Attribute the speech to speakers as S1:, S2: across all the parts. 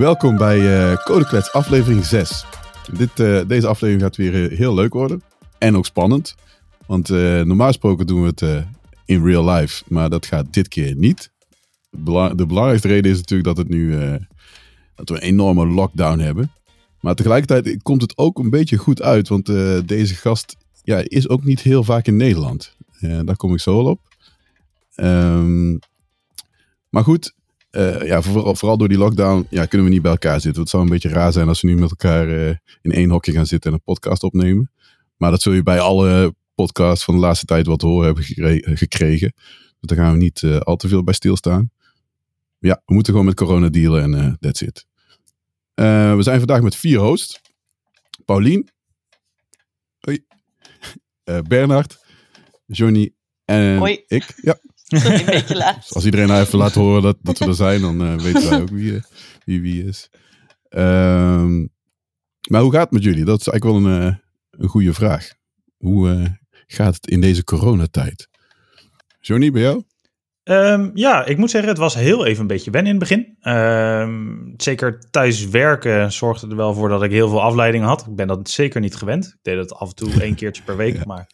S1: Welkom bij uh, Codeklets aflevering 6. Dit, uh, deze aflevering gaat weer heel leuk worden. En ook spannend. Want normaal gesproken doen we het in real life. Maar dat gaat dit keer niet. De belangrijkste reden is natuurlijk dat, het nu, dat we een enorme lockdown hebben. Maar tegelijkertijd komt het ook een beetje goed uit. Want deze gast ja, is ook niet heel vaak in Nederland. daar kom ik zo wel op. Um, maar goed, uh, ja, vooral, vooral, door die lockdown ja, kunnen we niet bij elkaar zitten. Het zou een beetje raar zijn als we nu met elkaar uh, in één hokje gaan zitten en een podcast opnemen. Maar dat zul je bij alle podcasts van de laatste tijd wat te horen hebben gekregen. Dus daar gaan we niet uh, al te veel bij stilstaan. Ja, we moeten gewoon met corona dealen en that's it. we zijn vandaag met vier hosts. Paulien. Hoi. Bernard. Johnny en
S2: Hoi.
S1: ik. Ja.
S2: Een beetje laat.
S1: Als iedereen nou even laat horen dat, dat we er zijn, dan uh, weten wij ook wie, uh, wie wie is. Um, maar hoe gaat het met jullie? Dat is eigenlijk wel een, uh, een goede vraag. Hoe gaat het in deze coronatijd? Johnny, bij jou?
S3: Um, ja, ik moet zeggen, het was heel even een beetje wennen in het begin. Um, zeker thuis werken zorgde er wel voor dat ik heel veel afleiding had. Ik ben dat zeker niet gewend. Ik deed dat af en toe één keertje per week, ja. maar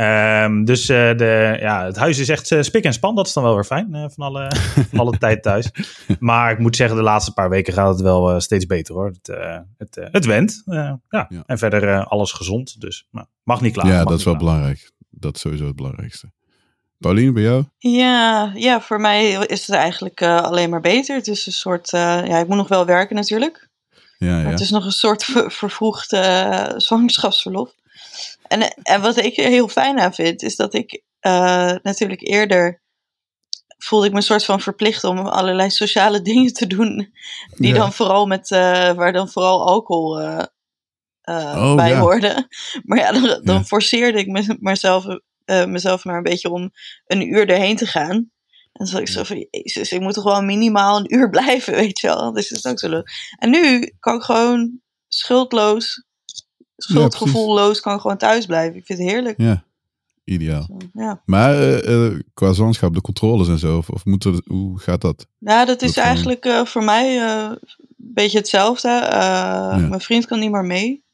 S3: Um, dus uh, de, ja, het huis is echt uh, spik en span. Dat is dan wel weer fijn uh, van, alle, van alle tijd thuis. Maar ik moet zeggen, de laatste paar weken gaat het wel steeds beter hoor. Het, het, het went. Ja. ja. En verder alles gezond. Dus nou, mag niet klaar.
S1: Ja, dat is wel klaar. belangrijk. Dat is sowieso het belangrijkste. Pauline, bij jou?
S2: Ja, ja voor mij is het eigenlijk alleen maar beter. Het is een soort. ja, ik moet nog wel werken natuurlijk.
S1: Ja, ja.
S2: Het is nog een soort ver, vervroegd zwangerschapsverlof. En, en wat ik er heel fijn aan vind, is dat ik uh, natuurlijk eerder voelde ik me een soort van verplicht om allerlei sociale dingen te doen. Die ja. dan vooral met, uh, waar dan vooral alcohol uh, oh, bij ja. hoorde. Maar ja, dan, dan ja. forceerde ik me, mezelf, mezelf maar een beetje om een uur erheen te gaan. En dan zat ik zo van, jezus, ik moet toch wel minimaal een uur blijven, weet je wel. Dus dat is ook zo leuk. En nu kan ik gewoon schuldloos schuldgevoelloos kan gewoon thuis blijven. Ik vind het heerlijk.
S1: Ja, ideaal.
S2: Ja.
S1: Maar uh, uh, qua zwangerschap, de controles en zo, of, of moet er, hoe gaat dat?
S2: Nou, dat is dat eigenlijk uh, voor mij een beetje hetzelfde. Ja. Mijn vriend kan niet meer mee.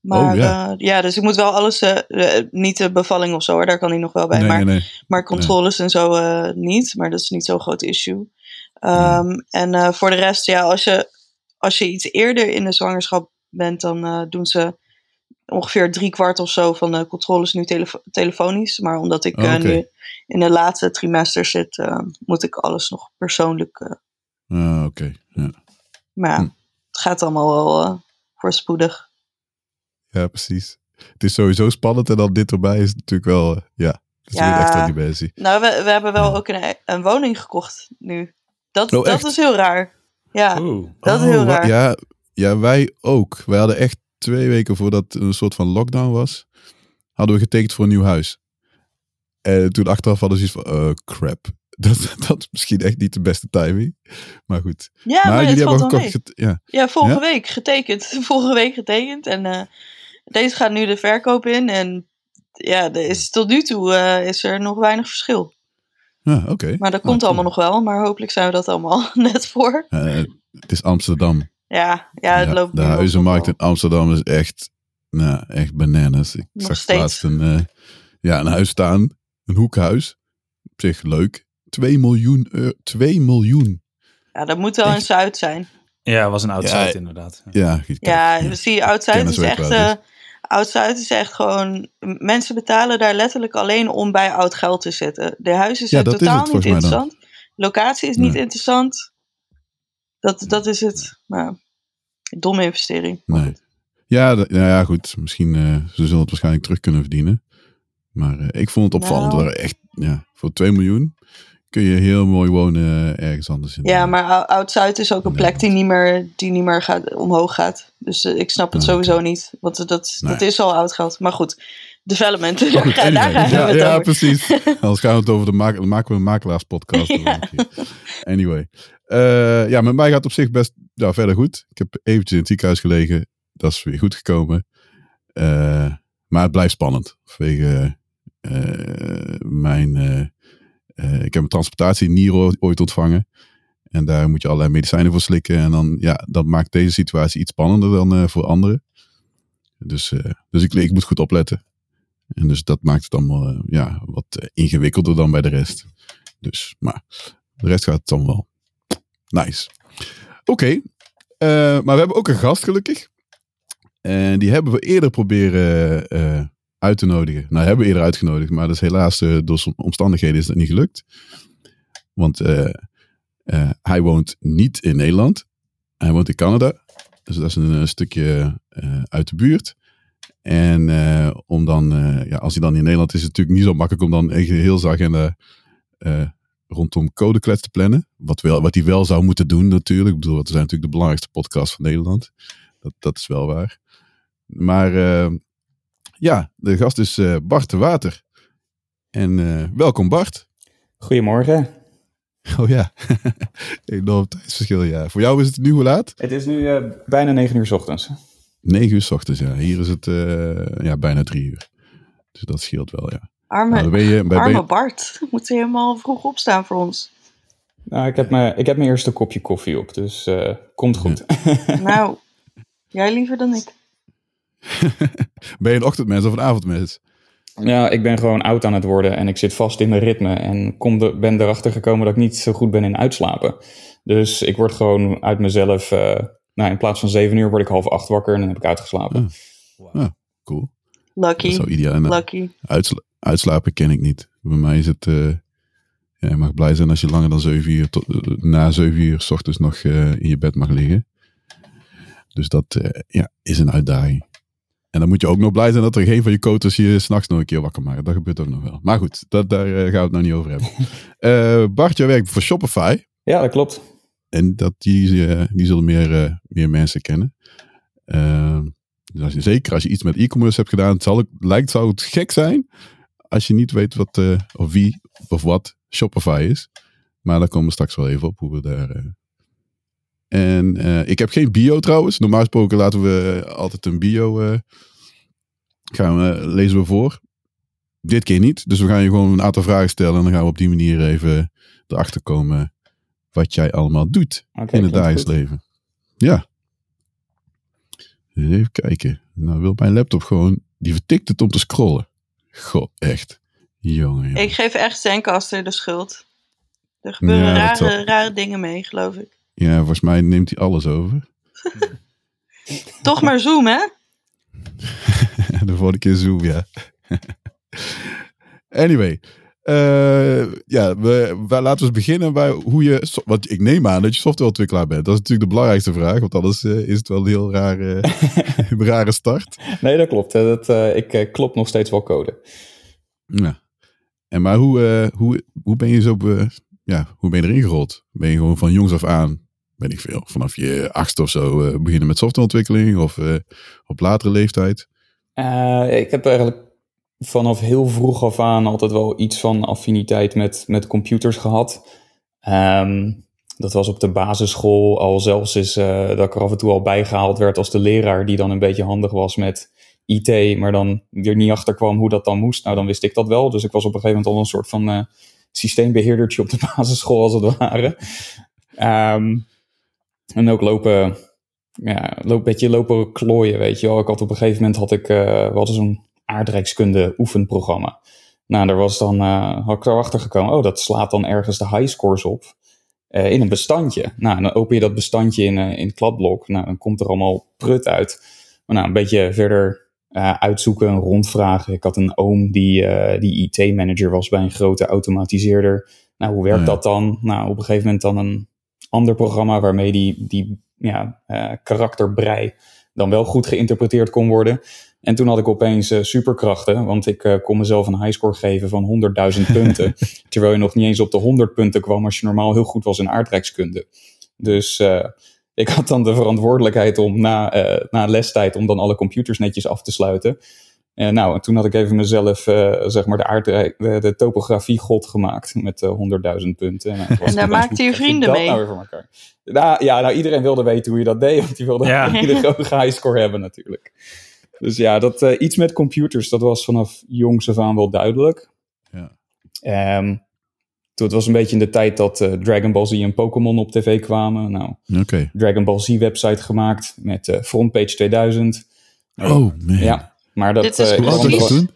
S2: Maar
S1: oh, ja.
S2: ja. dus ik moet wel alles, niet de bevalling of zo, hoor, daar kan hij nog wel bij.
S1: Nee,
S2: maar,
S1: nee,
S2: maar controles en zo niet. Maar dat is niet zo'n groot issue. Um, en voor de rest, ja, als je, als je iets eerder in de zwangerschap bent, dan doen ze ongeveer drie kwart of zo van de controles nu telefo telefonisch. Maar omdat ik
S1: oh, okay.
S2: uh, nu in de laatste trimester zit, uh, moet ik alles nog persoonlijk. Uh,
S1: ah, oké. Okay. Ja.
S2: Maar ja, hm. het gaat allemaal wel voorspoedig.
S1: Ja, precies. Het is sowieso spannend en dan dit erbij is natuurlijk wel, ja, het is ja, weer extra dimensie.
S2: Nou, we, we hebben wel ja. ook een, een woning gekocht nu. Dat, oh, dat is heel raar. Ja,
S3: Oeh.
S2: dat is heel
S1: oh,
S2: raar.
S1: Ja, ja, wij ook. Wij hadden echt twee weken voordat een soort van lockdown was, hadden we getekend voor een nieuw huis. En toen achteraf hadden ze iets van, uh, crap. Dat, dat is misschien echt niet de beste timing. Maar goed.
S2: Ja, maar,
S1: maar
S2: jullie
S1: hebben
S2: ook
S1: ja.
S2: ja, vorige ja? week getekend. Vorige week getekend. En uh, deze gaat nu de verkoop in. En ja, er is, tot nu toe uh, is er nog weinig verschil.
S1: Ja, oké. Okay.
S2: Maar dat komt
S1: nou,
S2: allemaal nog wel. Maar hopelijk zijn we dat allemaal net voor.
S1: het is Amsterdam.
S2: Ja, ja, het
S1: ja,
S2: loopt
S1: De huizenmarkt in Amsterdam is echt, nou, echt bananas. Ik
S2: Nog
S1: zag
S2: steeds.
S1: laatst een, uh, ja, een huis staan, een hoekhuis. Op zich leuk. 2 miljoen, euro, 2 miljoen.
S2: Ja, dat moet wel
S1: Echt?
S2: in Zuid zijn.
S3: Ja, was een oud-Zuid
S1: Ja,
S3: inderdaad.
S1: Ja,
S2: Ja, zie je, Oud-Zuid is echt...
S1: het
S2: eh Oud-Zuid is echt gewoon... Mensen betalen daar letterlijk alleen om bij oud geld te zitten. De huizen zijn totaal
S1: het
S2: niet interessant. Locatie is niet interessant. Dat, dat is het. Nou, domme investering.
S1: Nee. Ja, nou ja, goed. Misschien, eh, ze zullen het waarschijnlijk terug kunnen verdienen. Maar eh, ik vond het opvallend.
S2: Nou.
S1: Echt, ja, voor 2 miljoen kun je heel mooi wonen eh, ergens anders in.
S2: Ja, maar Ou- Oud-Zuid is ook een plek die niet meer, die niet meer gaat, omhoog gaat. Dus ik snap het
S1: Ah,
S2: sowieso niet. Want dat, dat is al oud geld. Maar goed, development. Daar, daar gaan we
S1: ja,
S2: het
S1: ja,
S2: over.
S1: precies. Anders gaan we het over de maken we een makelaarspodcast.
S2: Ja.
S1: Anyway. Eh, ja, met mij gaat het op zich best ja, verder goed. Ik heb eventjes in het ziekenhuis gelegen. Dat is weer goed gekomen. Eh, maar het blijft spannend. Vanwege eh, mijn... ik heb een transplantatie nier ooit ontvangen. En daar moet je allerlei medicijnen voor slikken. En dan, ja, dat maakt deze situatie iets spannender dan voor anderen. Dus, dus ik, ik moet goed opletten. En dus dat maakt het allemaal ja, wat ingewikkelder dan bij de rest. Dus, maar de rest gaat het dan wel. Nice. Oké, maar we hebben ook een gast gelukkig. En die hebben we eerder proberen uh, uit te nodigen. Nou, hebben we eerder uitgenodigd, maar dat is helaas uh, door omstandigheden is dat niet gelukt. Want hij woont niet in Nederland. Hij woont in Canada. Dus dat is een, stukje uit de buurt. En om dan, ja, als hij dan in Nederland is, is het natuurlijk niet zo makkelijk om dan heel zijn agenda rondom codeklets te plannen. Wat, wel, wat hij wel zou moeten doen natuurlijk. Ik bedoel, dat zijn natuurlijk de belangrijkste podcast van Nederland. Dat, dat is wel waar. Maar uh, ja, de gast is uh, Bart de Water. En uh, welkom Bart.
S4: Goedemorgen.
S1: Oh ja, enorm tijdsverschil ja. Voor jou is het nu hoe laat?
S4: Het is nu bijna 9 uur s ochtends.
S1: 9 uur s ochtends, ja. Hier is het ja, bijna 3 uur. Dus dat scheelt wel, ja.
S2: Arme, nou, ben je, bij, arme ben je... Bart, moet je helemaal vroeg opstaan voor ons.
S4: Nou, ik heb, me, ik heb mijn eerste kopje koffie op, dus komt goed.
S2: Ja. nou, jij liever dan ik.
S1: ben je een ochtendmens of een avondmens?
S4: Ja, ik ben gewoon oud aan het worden en ik zit vast in mijn ritme. En kom de, ben erachter gekomen dat ik niet zo goed ben in uitslapen. Dus ik word gewoon uit mezelf... Uh, nou, in plaats van zeven uur word ik half acht wakker en dan heb ik uitgeslapen.
S1: Ah, cool.
S2: Lucky.
S1: Dat ideaal. Lucky. Uitsla uitslapen ken ik niet. Bij mij is het... Uh, ja, je mag blij zijn als je langer dan zeven uur... Tot, uh, na zeven uur s ochtends nog in je bed mag liggen. Dus dat ja, is een uitdaging. En dan moet je ook nog blij zijn dat er geen van je coaches je s'nachts nog een keer wakker maken. Dat gebeurt ook nog wel. Maar goed, dat, daar gaan we het nou niet over hebben. Bart, jij werkt voor Shopify.
S4: Ja, dat klopt.
S1: En dat, die, die zullen meer, meer mensen kennen. dus als je, zeker als je iets met e-commerce hebt gedaan, het zal, lijkt, zou het gek zijn als je niet weet wat, of wie of wat Shopify is. Maar daar komen we straks wel even op hoe we daar en uh, ik heb geen bio trouwens. Normaal gesproken laten we altijd een bio. Gaan we, lezen we voor. Dit keer niet. Dus we gaan je gewoon een aantal vragen stellen. En dan gaan we op die manier even erachter komen. wat jij allemaal doet okay, in het dagelijks leven. Ja. Even kijken. Nou wil mijn laptop gewoon. Die vertikt het om te scrollen. God, echt. Jongen. jongen.
S2: Ik geef echt Zencaster de schuld. Er gebeuren ja, rare, rare dingen mee, geloof ik.
S1: Ja, volgens mij neemt hij alles over.
S2: Toch maar Zoom, hè?
S1: de vorige keer Zoom, ja. anyway. Uh, ja, we, we, laten we eens beginnen bij hoe je... Want ik neem aan dat je softwareontwikkelaar bent. Dat is natuurlijk de belangrijkste vraag. Want anders uh, is het wel een heel rare, rare start.
S4: Nee, dat klopt. Dat, uh, ik klop nog steeds wel code.
S1: Ja. En maar hoe, hoe, hoe ben je zo... ja, hoe ben je erin gerold? Ben je gewoon van jongs af aan weet ik veel, vanaf je achtste of zo beginnen met softwareontwikkeling of op latere leeftijd?
S4: Ik heb eigenlijk vanaf heel vroeg af aan altijd wel iets van affiniteit met, met computers gehad. Um, dat was op de basisschool al zelfs is dat ik er af en toe al bijgehaald werd als de leraar die dan een beetje handig was met IT, maar dan er niet achter kwam hoe dat dan moest. Nou, dan wist ik dat wel. Dus ik was op een gegeven moment al een soort van systeembeheerdertje op de basisschool als het ware. Um, en ook lopen, ja, een beetje lopen klooien, weet je wel. Ik had op een gegeven moment had ik, uh, we zo'n aardrijkskunde oefenprogramma. Nou, daar was dan, uh, had ik erachter gekomen, oh, dat slaat dan ergens de highscores op. Uh, in een bestandje. Nou, dan open je dat bestandje in, uh, in kladblok. Nou, dan komt er allemaal prut uit. Maar nou, een beetje verder uitzoeken, rondvragen. Ik had een oom die, die IT-manager was bij een grote automatiseerder. Nou, hoe werkt dat dan? Nou, op een gegeven moment dan een ander programma waarmee die, die ja, karakterbrei dan wel goed geïnterpreteerd kon worden. En toen had ik opeens uh, superkrachten, want ik uh, kon mezelf een highscore geven van 100.000 punten. terwijl je nog niet eens op de 100 punten kwam als je normaal heel goed was in aardrijkskunde. Dus uh, ik had dan de verantwoordelijkheid om na, na lestijd om dan alle computers netjes af te sluiten. Uh, nou, en toen had ik even mezelf, uh, zeg maar, de, aard, de, de topografie god gemaakt met uh, 100.000 punten.
S2: Nou, en daar maakte je vrienden mee?
S4: Nou, voor elkaar. Nou, ja, nou, iedereen wilde weten hoe je dat deed, want die wilde ja. een hele hoge highscore hebben natuurlijk. Dus ja, dat, iets met computers, dat was vanaf jongs af aan wel duidelijk. Ja. Um, toen het was een beetje in de tijd dat eh, Dragon Ball Z en Pokémon op tv kwamen. Nou,
S1: Oké.
S4: Dragon Ball Z website gemaakt met eh, Frontpage 2000.
S1: Oh, man.
S4: Ja, maar dat...
S2: Dit is
S4: eh,
S2: precies-
S1: toen?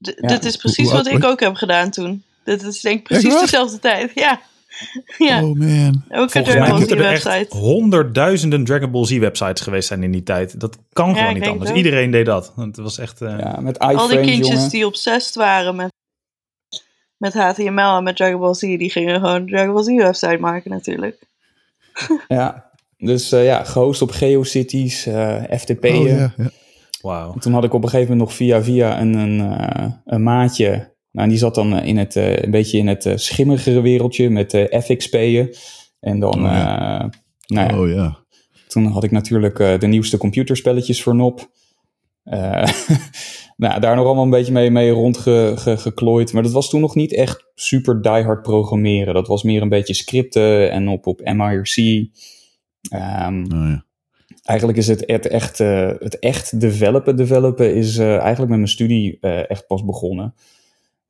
S2: D-
S4: Ja,
S2: dit is precies wat ik ook heb gedaan toen. Dit is denk ik precies dezelfde tijd. Ja. ja,
S1: Oh, man.
S2: ook een
S3: Volgens mij
S2: Dragon Ball Z
S3: moeten er
S2: website.
S3: honderdduizenden Dragon Ball Z websites geweest zijn in die tijd. Dat kan
S2: Ja,
S3: gewoon niet anders. Iedereen deed dat. Het was echt... eh,
S4: ja, met
S2: Al die kindjes
S4: jongen.
S2: die obsessed waren met, met HTML en met Dragon Ball Z, die gingen gewoon Dragon Ball Z website maken natuurlijk.
S4: Ja, dus eh, ja, gehost op GeoCities, eh FTP'en.
S1: Oh, ja, ja.
S3: Wauw.
S4: Toen had ik op een gegeven moment nog via via een, een, eh, een maatje. Nou, die zat dan eh, in het, eh, een beetje in het eh, schimmigere wereldje met FXP'en. En dan,
S1: Oh, ja.
S4: nou ja,
S1: Oh, ja.
S4: toen had ik natuurlijk de nieuwste computerspelletjes voor Nop. Nou, daar nog allemaal een beetje mee, mee rondgeklooid. Maar dat was toen nog niet echt super diehard programmeren. Dat was meer een beetje scripten en op, op MIRC. Ehm,
S1: Oh, ja.
S4: eigenlijk is het, het, echt, het echt developen, developen is eigenlijk met mijn studie echt pas begonnen.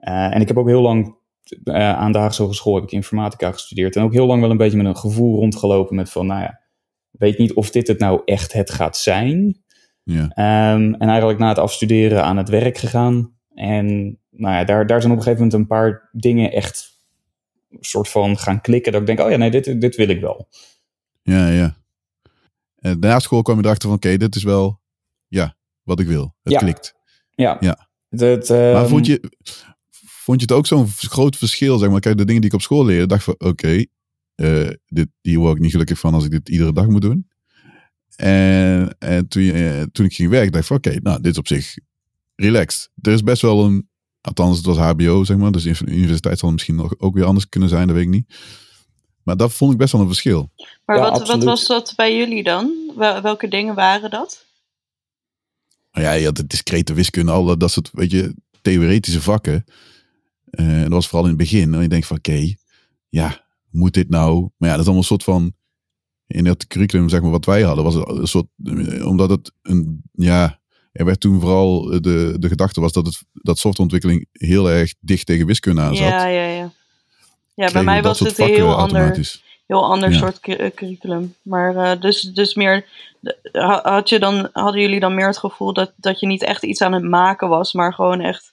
S4: Eh, en ik heb ook heel lang eh, aan de Haagse Hogeschool heb ik informatica gestudeerd. En ook heel lang wel een beetje met een gevoel rondgelopen met van, nou ja, weet niet of dit het nou echt het gaat zijn.
S1: Ja.
S4: Ehm, en eigenlijk na het afstuderen aan het werk gegaan. En nou ja, daar, daar zijn op een gegeven moment een paar dingen echt soort van gaan klikken. Dat ik denk, oh ja, nee, dit, dit wil ik wel.
S1: Ja, ja. En na school kwam je erachter van, oké, dit is wel, ja, wat ik wil. Het
S4: Ja.
S1: klikt.
S4: Ja.
S1: Ja.
S4: Dat,
S1: Maar
S4: ehm,
S1: vond je, vond je het ook zo'n groot verschil, zeg maar? Kijk, de dingen die ik op school leerde, dacht van, oké, eh, dit hier word ik niet gelukkig van als ik dit iedere dag moet doen. En, en toen, je- eh, toen ik ging werken, dacht ik van, oké, nou, dit is op zich relaxed. Er is best wel een, althans het was hbo, zeg maar, dus de universiteit zal misschien nog ook weer anders kunnen zijn, dat weet ik niet. Maar dat vond ik best wel een verschil.
S2: Maar
S4: Ja,
S2: wat, wat was dat bij jullie dan? Wel- welke dingen waren dat?
S1: Maar ja, je had de discrete wiskunde, al dat, dat soort, weet je, theoretische vakken. Eh, en dat was vooral in het begin. En je denkt van, oké, ja, moet dit nou? Maar ja, dat is allemaal een soort van, in het curriculum, zeg maar, wat wij hadden, was het een soort, omdat het een, ja, er werd toen vooral, de, de gedachte was dat, het, dat softwareontwikkeling heel erg dicht tegen wiskunde aan zat.
S2: Ja, ja, ja. Ja, bij mij was het een heel ander, heel ander
S1: Ja.
S2: soort cu- curriculum. Maar eh, dus, dus meer, had je dan, hadden jullie dan meer het gevoel dat, dat je niet echt iets aan het maken was, maar gewoon echt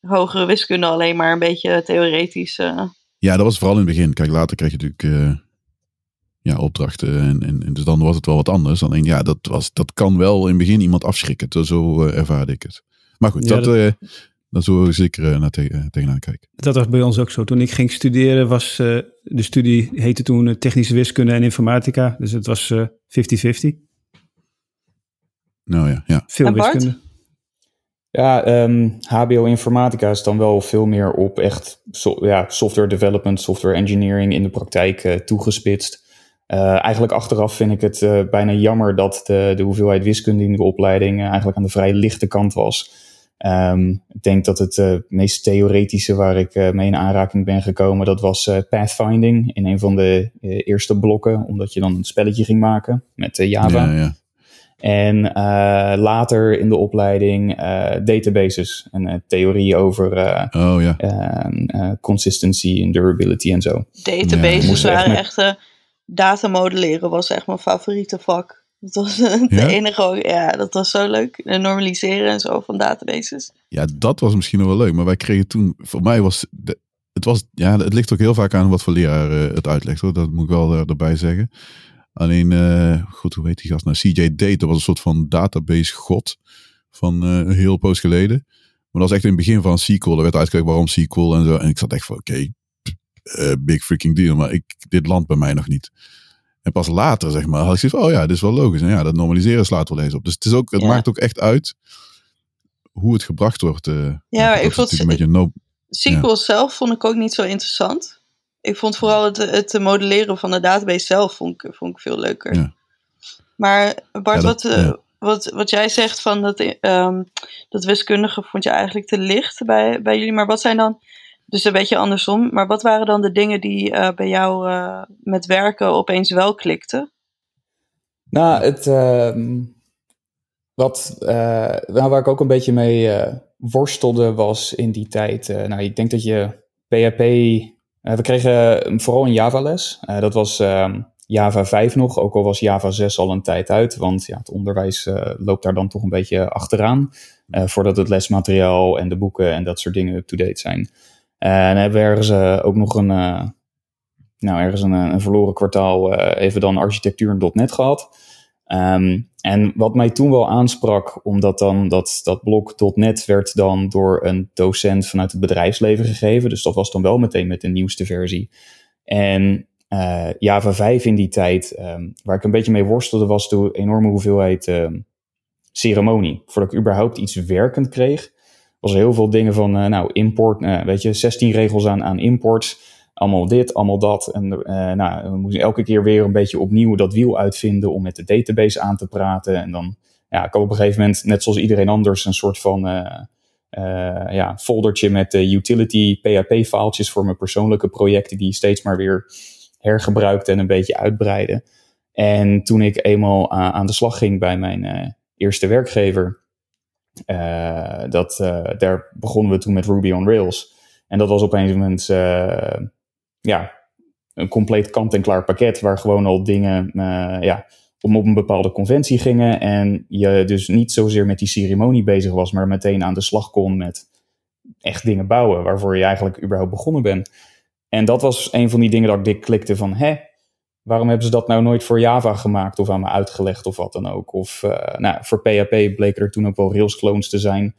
S2: hogere wiskunde, alleen maar een beetje theoretisch. eh.
S1: Ja, dat was vooral in het begin. Kijk, later kreeg je natuurlijk eh, ja, opdrachten. En, en, en dus dan was het wel wat anders. Alleen ja, dat, was, dat kan wel in het begin iemand afschrikken. Zo- eh, ervaarde ik het. Maar goed,
S5: Ja,
S1: dat,
S5: dat-
S1: eh daar zullen we zeker eh, naar te- tegenaan kijken.
S5: Dat was bij ons ook zo. Toen ik ging studeren was eh, de studie heette toen technische wiskunde en informatica. Dus het was eh, 50-50.
S1: Nou ja, ja.
S5: Veel
S2: En Bart?
S5: wiskunde.
S4: Ja, ehm, HBO Informatica is dan wel veel meer op echt ja, software development, software engineering in de praktijk eh, toegespitst. Eh, eigenlijk achteraf vind ik het eh, bijna jammer dat de, de hoeveelheid wiskunde in de opleiding eigenlijk aan de vrij lichte kant was. Ehm, ik denk dat het meest theoretische waar ik mee in aanraking ben gekomen, dat was pathfinding in een van de eerste blokken, omdat je dan een spelletje ging maken met Java.
S1: Ja, ja.
S4: En eh, later in de opleiding eh, databases en eh, theorie over eh,
S1: Oh ja.
S4: consistency en durability en zo.
S2: Databases
S4: moest echt
S2: waren
S4: met-
S2: echt, eh, datamodelleren was echt mijn favoriete vak. Dat was de
S1: Ja?
S2: enige, ook- ja, dat was zo leuk. En normaliseren en zo van databases.
S1: ja, dat was misschien wel leuk. Maar wij kregen toen, voor mij was, de, het was, ja, het ligt ook heel vaak aan wat voor leraar het uitlegt hoor. Dat moet ik wel eh, erbij zeggen. Alleen, goed, hoe heet die gast nou? CJ Date, dat was een soort van database god van eh, een heel poos geleden. Maar dat was echt in het begin van SQL. Er werd uitgelegd waarom SQL en zo. En ik zat echt van, oké, eh, big freaking deal. Maar ik, dit landt bij mij nog niet. En pas later, zeg maar, had ik zoiets van, oh ja, dit is wel logisch. En ja, dat normaliseren slaat wel eens op. Dus het, is ook, het
S2: Ja.
S1: maakt ook echt uit hoe het gebracht wordt.
S2: maar
S1: dat
S2: ik vond-
S1: natuurlijk een beetje no
S2: SQL zelf vond ik ook niet zo interessant. Ik vond vooral het, het modelleren van de database zelf vond ik, vond ik veel leuker.
S1: Ja.
S2: Maar Bart,
S1: Ja, dat-
S2: wat, eh,
S1: ja.
S2: wat, wat jij zegt van dat, ehm, dat wiskundige vond je eigenlijk te licht bij, bij jullie. Maar wat zijn dan, dus een beetje andersom, maar wat waren dan de dingen die eh, bij jou eh, met werken opeens wel klikten?
S4: Nou, het, ehm, wat, eh, nou, waar ik ook een beetje mee eh, worstelde was in die tijd. eh, nou, ik denk dat je PHP, we kregen vooral een Java les. dat was ehm, Java 5 nog, ook al was Java 6 al een tijd uit, want ja, het onderwijs loopt daar dan toch een beetje achteraan, voordat het lesmateriaal en de boeken en dat soort dingen up-to-date zijn. en hebben we ergens ook nog een, nou, ergens een, een verloren kwartaal even dan architectuur en .NET gehad. Ehm, en wat mij toen wel aansprak, omdat dan dat, dat blok .NET werd dan door een docent vanuit het bedrijfsleven gegeven. Dus dat was dan wel meteen met de nieuwste versie. En uh, Java 5 in die tijd, um, waar ik een beetje mee worstelde, was de enorme hoeveelheid um, ceremonie. Voordat ik überhaupt iets werkend kreeg, was er heel veel dingen van, uh, nou, import, uh, weet je, 16 regels aan, aan imports allemaal dit, allemaal dat. En uh, nou, we moesten elke keer weer een beetje opnieuw dat wiel uitvinden om met de database aan te praten. En dan ja, ik had op een gegeven moment, net zoals iedereen anders, een soort van uh, ja, foldertje met utility PHP-faaltjes voor mijn persoonlijke projecten, die steeds maar weer hergebruikte en een beetje uitbreiden. En toen ik eenmaal aan de slag ging bij mijn eerste werkgever, dat, daar begonnen we toen met Ruby on Rails. En dat was op een moment ja, een compleet kant-en-klaar pakket waar gewoon al dingen uh, ja, om op een bepaalde conventie gingen. En je dus niet zozeer met die ceremonie bezig was, maar meteen aan de slag kon met echt dingen bouwen waarvoor je eigenlijk überhaupt begonnen bent. En dat was een van die dingen dat ik dik klikte van, hè, waarom hebben ze dat nou nooit voor Java gemaakt of aan me uitgelegd of wat dan ook? Of uh, nou, voor PHP bleken er toen ook wel Rails clones te zijn.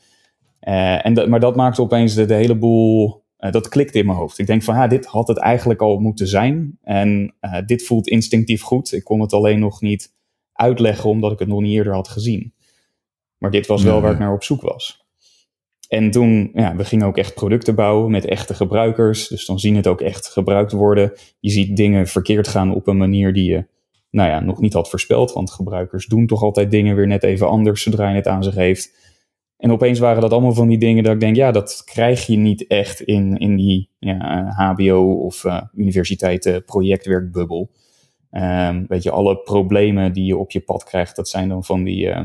S4: Uh, en maar dat maakte opeens de, de hele boel uh, dat klikt in mijn hoofd. Ik denk van, ja, dit had het eigenlijk al moeten zijn. En uh, dit voelt instinctief goed. Ik kon het alleen nog niet uitleggen, omdat ik het nog niet eerder had gezien. Maar dit was wel waar ik naar op zoek was. En toen, ja, we gingen ook echt producten bouwen met echte gebruikers. Dus dan zien het ook echt gebruikt worden. Je ziet dingen verkeerd gaan op een manier die je, nou ja, nog niet had voorspeld. Want gebruikers doen toch altijd dingen weer net even anders zodra je het aan zich heeft. En opeens waren dat allemaal van die dingen dat ik denk, ja, dat krijg je niet echt in, in die ja, HBO of uh, universiteiten projectwerkbubbel. Um, weet je, alle problemen die je op je pad krijgt, dat zijn dan van die uh,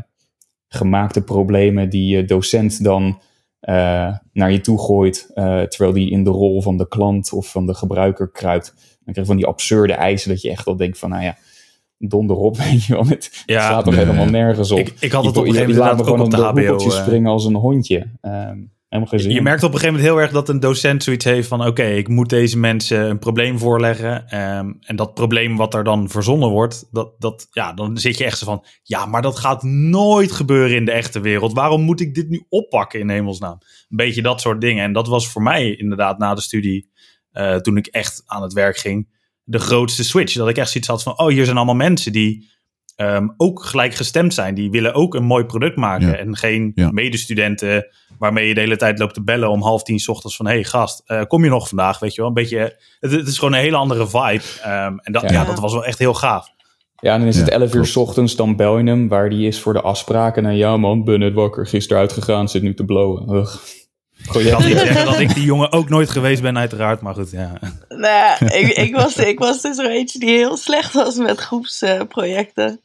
S4: gemaakte problemen die je docent dan naar je toe gooit, terwijl die in de rol van de klant of van de gebruiker kruipt. Dan krijg je van die absurde eisen dat je echt al denkt van, nou ja, donder op, weet je wel. Het ja, slaat toch helemaal nergens op.
S3: Ik, ik had het op een gegeven moment
S4: gewoon
S3: op de HBO.
S4: Uh, springen als een hondje. Um,
S3: je, je merkt op een gegeven moment heel erg dat een docent zoiets heeft van... oké, ik moet deze mensen een probleem voorleggen. Um, en dat probleem wat er dan verzonnen wordt... Dat, dat, ja, dan zit je echt zo van... ja, maar dat gaat nooit gebeuren in de echte wereld. Waarom moet ik dit nu oppakken in hemelsnaam? Een beetje dat soort dingen. En dat was voor mij inderdaad na de studie... Uh, toen ik echt aan het werk ging de grootste switch. Dat ik echt zoiets had van, oh, hier zijn allemaal mensen die um, ook gelijkgestemd zijn. Die willen ook een mooi product maken. En geen medestudenten waarmee je de hele tijd loopt te bellen om half tien s ochtends van, hey gast, uh, kom je nog vandaag? Weet je wel, een beetje, het, het is gewoon een hele andere vibe. Um, en dat, ja. dat was wel echt heel gaaf.
S4: Ja, en dan is het 11 uur s ochtends, dan bel je hem waar die is voor de afspraken. En ja man, ben net wakker, gisteren uitgegaan, zit nu te blowen. Ugh.
S3: Ik kan niet zeggen dat ik die jongen ook nooit geweest ben, uiteraard. Maar goed, ja.
S2: Nou, ik, ik, was, ik was dus zo eentje die heel slecht was met groepsprojecten.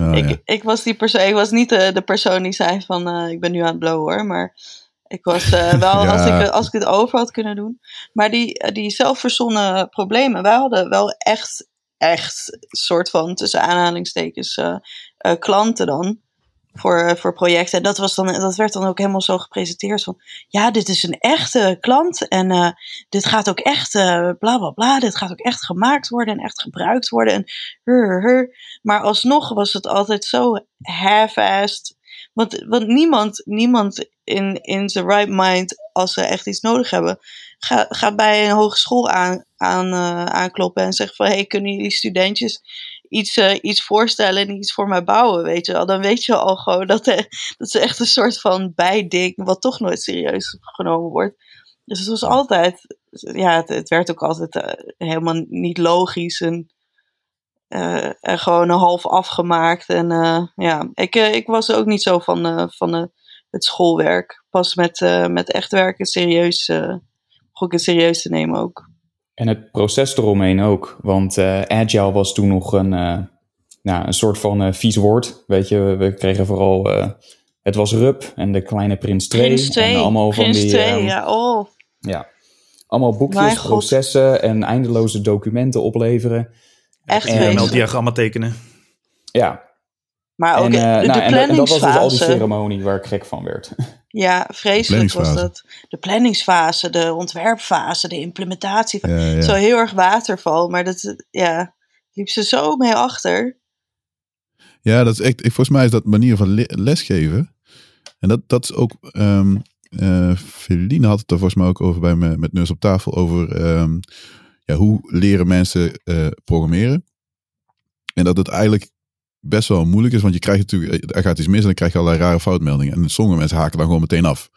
S2: Uh, ik, ja. ik, was die persoon, ik was niet de, de persoon die zei van uh, ik ben nu aan het blowen hoor. Maar ik was uh, wel, ja. als, ik, als ik het over had kunnen doen. Maar die, die zelfverzonnen problemen, wij hadden wel echt, echt soort van tussen aanhalingstekens klanten dan voor, eh, voor projecten. En dat, was dan, dat werd dan ook helemaal zo gepresenteerd van, ja, dit is een echte klant en uh, dit gaat ook echt, uh, bla bla bla, dit gaat ook echt gemaakt worden en echt gebruikt worden. En hur, hur. Maar alsnog was het altijd zo half-assed. Want, want niemand, niemand in, in zijn right mind, als ze echt iets nodig hebben, gaat, gaat bij een hogeschool aan, aan, aankloppen en zegt van, hey, kunnen jullie studentjes iets, uh, iets voorstellen en iets voor mij bouwen, weet je wel. Dan weet je al gewoon dat, uh, dat is echt een soort van bijding, wat toch nooit serieus genomen wordt. Dus het was altijd, ja, het, het werd ook altijd uh, helemaal niet logisch en, en gewoon een half afgemaakt. En ja, ik, ik was ook niet zo van, van het schoolwerk. Pas met, met echt werken serieus, begon ik het serieus te nemen ook.
S4: En het proces eromheen ook. Want uh, agile was toen nog een, uh, nou, een soort van uh, vies woord. Weet je, we kregen vooral. het was RUP en de kleine Prins 2.
S2: Prins 2.
S4: En allemaal
S2: Prins
S4: van die.
S2: 2, ja, oh.
S4: Ja. allemaal boekjes, processen en eindeloze documenten opleveren.
S2: Echt
S4: En-.
S3: ML-diagrammen tekenen.
S4: Ja,
S2: Maar ook
S4: en, eh,
S2: de,
S4: nou,
S2: de
S4: en, dat- en dat was dus al die
S2: planningsfase.
S4: ceremonie waar ik gek van werd.
S2: Ja, vreselijk was
S1: planningsfase.
S2: dat. De planningsfase, de ontwerpfase, de implementatie.
S1: Ja, ja.
S2: Zo heel erg waterval, maar dat ja, liep ze zo mee achter.
S1: Ja, dat is echt, volgens mij is dat manier van le- lesgeven. En dat, dat is ook, ehm eh Feline had het er volgens mij ook over bij me met Neus op tafel, over ehm, ja, hoe leren mensen eh, programmeren. En dat het eigenlijk best wel moeilijk is, want je krijgt natuurlijk, er gaat iets mis en dan krijg je allerlei rare foutmeldingen. En sommige mensen haken dan gewoon meteen af.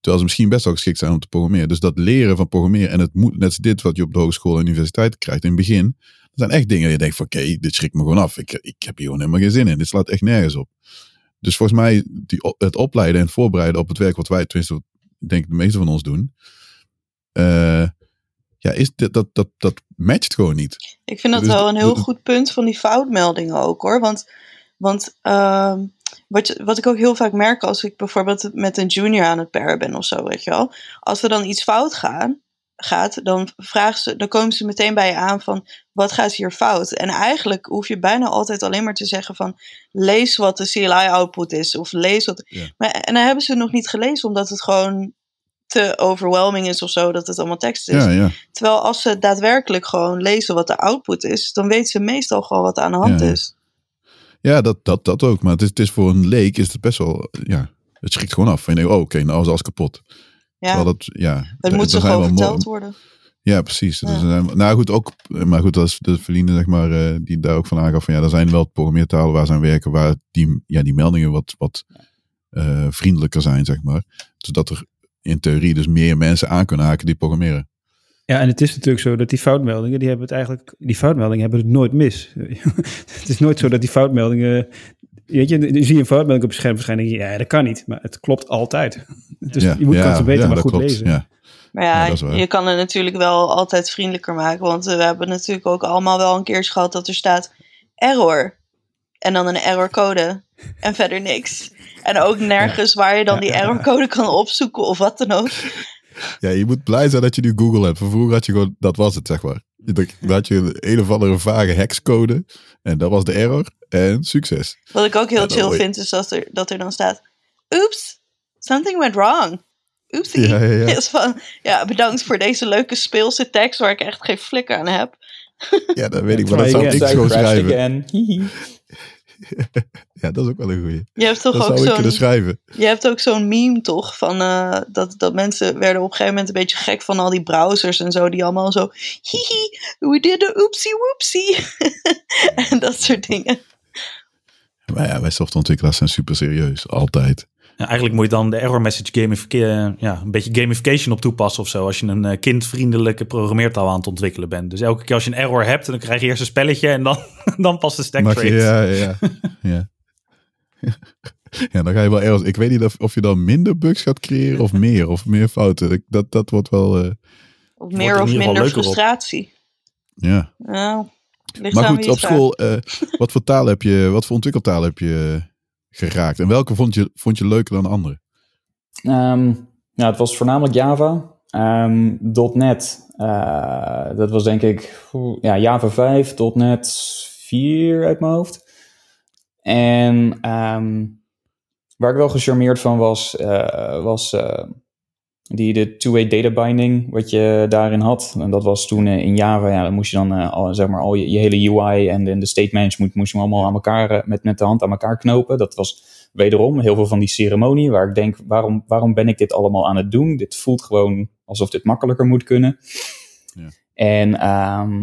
S1: Terwijl ze misschien best wel geschikt zijn om te programmeren. Dus dat leren van programmeren en het moet, net dit wat je op de hogeschool en universiteit krijgt in het begin. Dat zijn echt dingen die je denkt van oké, dit schrikt me gewoon af. Ik, ik heb hier gewoon helemaal geen zin in. Dit slaat echt nergens op. Dus volgens mij die, het opleiden en voorbereiden op het werk wat wij, tenminste denk ik de meeste van ons doen. eh, ja, is dat, dat, dat matcht gewoon niet.
S2: Ik vind dat
S1: Dus
S2: wel een heel goed punt van die foutmeldingen ook hoor. Want, want ehm, wat, je- wat ik ook heel vaak merk als ik bijvoorbeeld met een junior aan het paren ben of zo, weet je wel. Als er dan iets fout gaan, gaat, dan, vragen ze, dan komen ze meteen bij je aan van wat gaat hier fout? En eigenlijk hoef je bijna altijd alleen maar te zeggen van lees wat de CLI-output is of lees wat.
S1: Ja.
S2: Maar, en dan hebben ze het nog niet gelezen omdat het gewoon te overwhelming is of zo, dat het allemaal tekst is.
S1: Ja, ja.
S2: Terwijl als ze daadwerkelijk gewoon lezen wat de output is, dan weten ze meestal gewoon wat er aan de hand
S1: Ja.
S2: is.
S1: Ja, dat, dat, dat ook. Maar het is, het is voor een leek is het best wel, ja, het schrikt gewoon af. En je denkt, oh, oké, nou is alles kapot.
S2: Ja,
S1: dat, ja.
S2: het moet ze gewoon verteld worden.
S1: Ja, precies. Dus
S2: Ja.
S1: zijn- nou goed, ook, maar goed, dat is de verliezen, zeg maar, eh, die daar ook van aangaf van ja, er zijn wel programmeertalen waar ze aan werken, waar die, ja, die meldingen wat, wat eh, vriendelijker zijn, zeg maar. Zodat er in theorie dus meer mensen aan kunnen haken die programmeren.
S5: Ja, en het is natuurlijk zo dat die foutmeldingen, die hebben het eigenlijk, die foutmeldingen hebben het nooit mis. het is nooit zo dat die foutmeldingen, weet je, dan zie je een foutmelding op je scherm je, ja, dat kan niet, maar het klopt altijd. Dus
S1: ja,
S5: je moet
S1: ja,
S5: beter,
S1: ja,
S5: maar
S1: dat
S5: goed
S1: klopt,
S5: lezen.
S1: Ja.
S2: Maar ja,
S1: Ja,
S2: je kan het natuurlijk wel altijd vriendelijker maken. Want we hebben natuurlijk ook allemaal wel een keertje gehad dat er staat error. En dan een errorcode. En verder niks. En ook nergens waar je dan
S5: Ja,
S2: die errorcode kan opzoeken of wat dan ook.
S1: ja, je moet blij zijn dat je nu Google hebt. Van vroeger had je gewoon, dat was het, zeg maar. Dan had je een, een of andere vage hexcode en dat was de error en succes.
S2: Wat ik ook heel chill vind is dat er, dat er dan staat... Oops, something went wrong. Oepsie.
S1: Ja, ja, ja.
S2: Is van, ja, bedankt voor deze leuke speelse tekst waar ik echt geen flikker aan heb.
S1: Ja, dat weet ik, maar dat zou ik gewoon
S4: crashed
S1: schrijven. Ja, dat is ook wel een goeie.
S2: Je hebt toch
S1: Dat
S2: ook
S1: zou ik kunnen
S2: zo'n
S1: schrijven.
S2: je hebt ook zo'n meme toch van eh, dat, dat mensen werden op een gegeven moment een beetje gek van al die browsers en zo die allemaal zo hihi we did a oopsie woopsie en dat soort dingen.
S1: Maar ja, wij softwareontwikkelaars zijn super serieus. Altijd.
S3: Ja, eigenlijk moet je dan de error message gamification, ja, een beetje gamification op toepassen of zo. Als je een eh, kindvriendelijke programmeertaal aan het ontwikkelen bent. Dus elke keer als je een error hebt, dan krijg je eerst een spelletje en dan, dan pas de stack
S1: Mag je,
S3: trace.
S1: ja, ja, ja. ja, dan ga je wel ergens. Ik weet niet of, of je dan minder bugs gaat creëren of meer. Of meer fouten. Ik- Dat, dat wordt wel. eh,
S2: Of
S3: er
S2: meer of minder
S3: op.
S2: frustratie.
S1: ja.
S2: Nou, ligt
S1: Maar goed, op school. eh, wat voor taal heb je. Wat voor ontwikkeltaal heb je eh, geraakt? En welke vond je, vond je leuker dan de andere?
S4: Ehm, nou, het was voornamelijk Java. Ehm, .NET, eh, dat was denk ik ja, Java 5, .NET 4 uit mijn hoofd. En ehm, waar ik wel gecharmeerd van was, eh, was eh, die, de two-way data binding, wat je daarin had. En dat was toen eh, in Java, ja, dan moest je dan eh, al, zeg maar, al je, je hele UI en de, de state management moest je allemaal aan elkaar, eh, met, met de hand aan elkaar knopen. Dat was wederom heel veel van die ceremonie, waar ik denk, waarom, waarom ben ik dit allemaal aan het doen? Dit voelt gewoon alsof dit makkelijker moet kunnen.
S1: Ja.
S4: En ehm,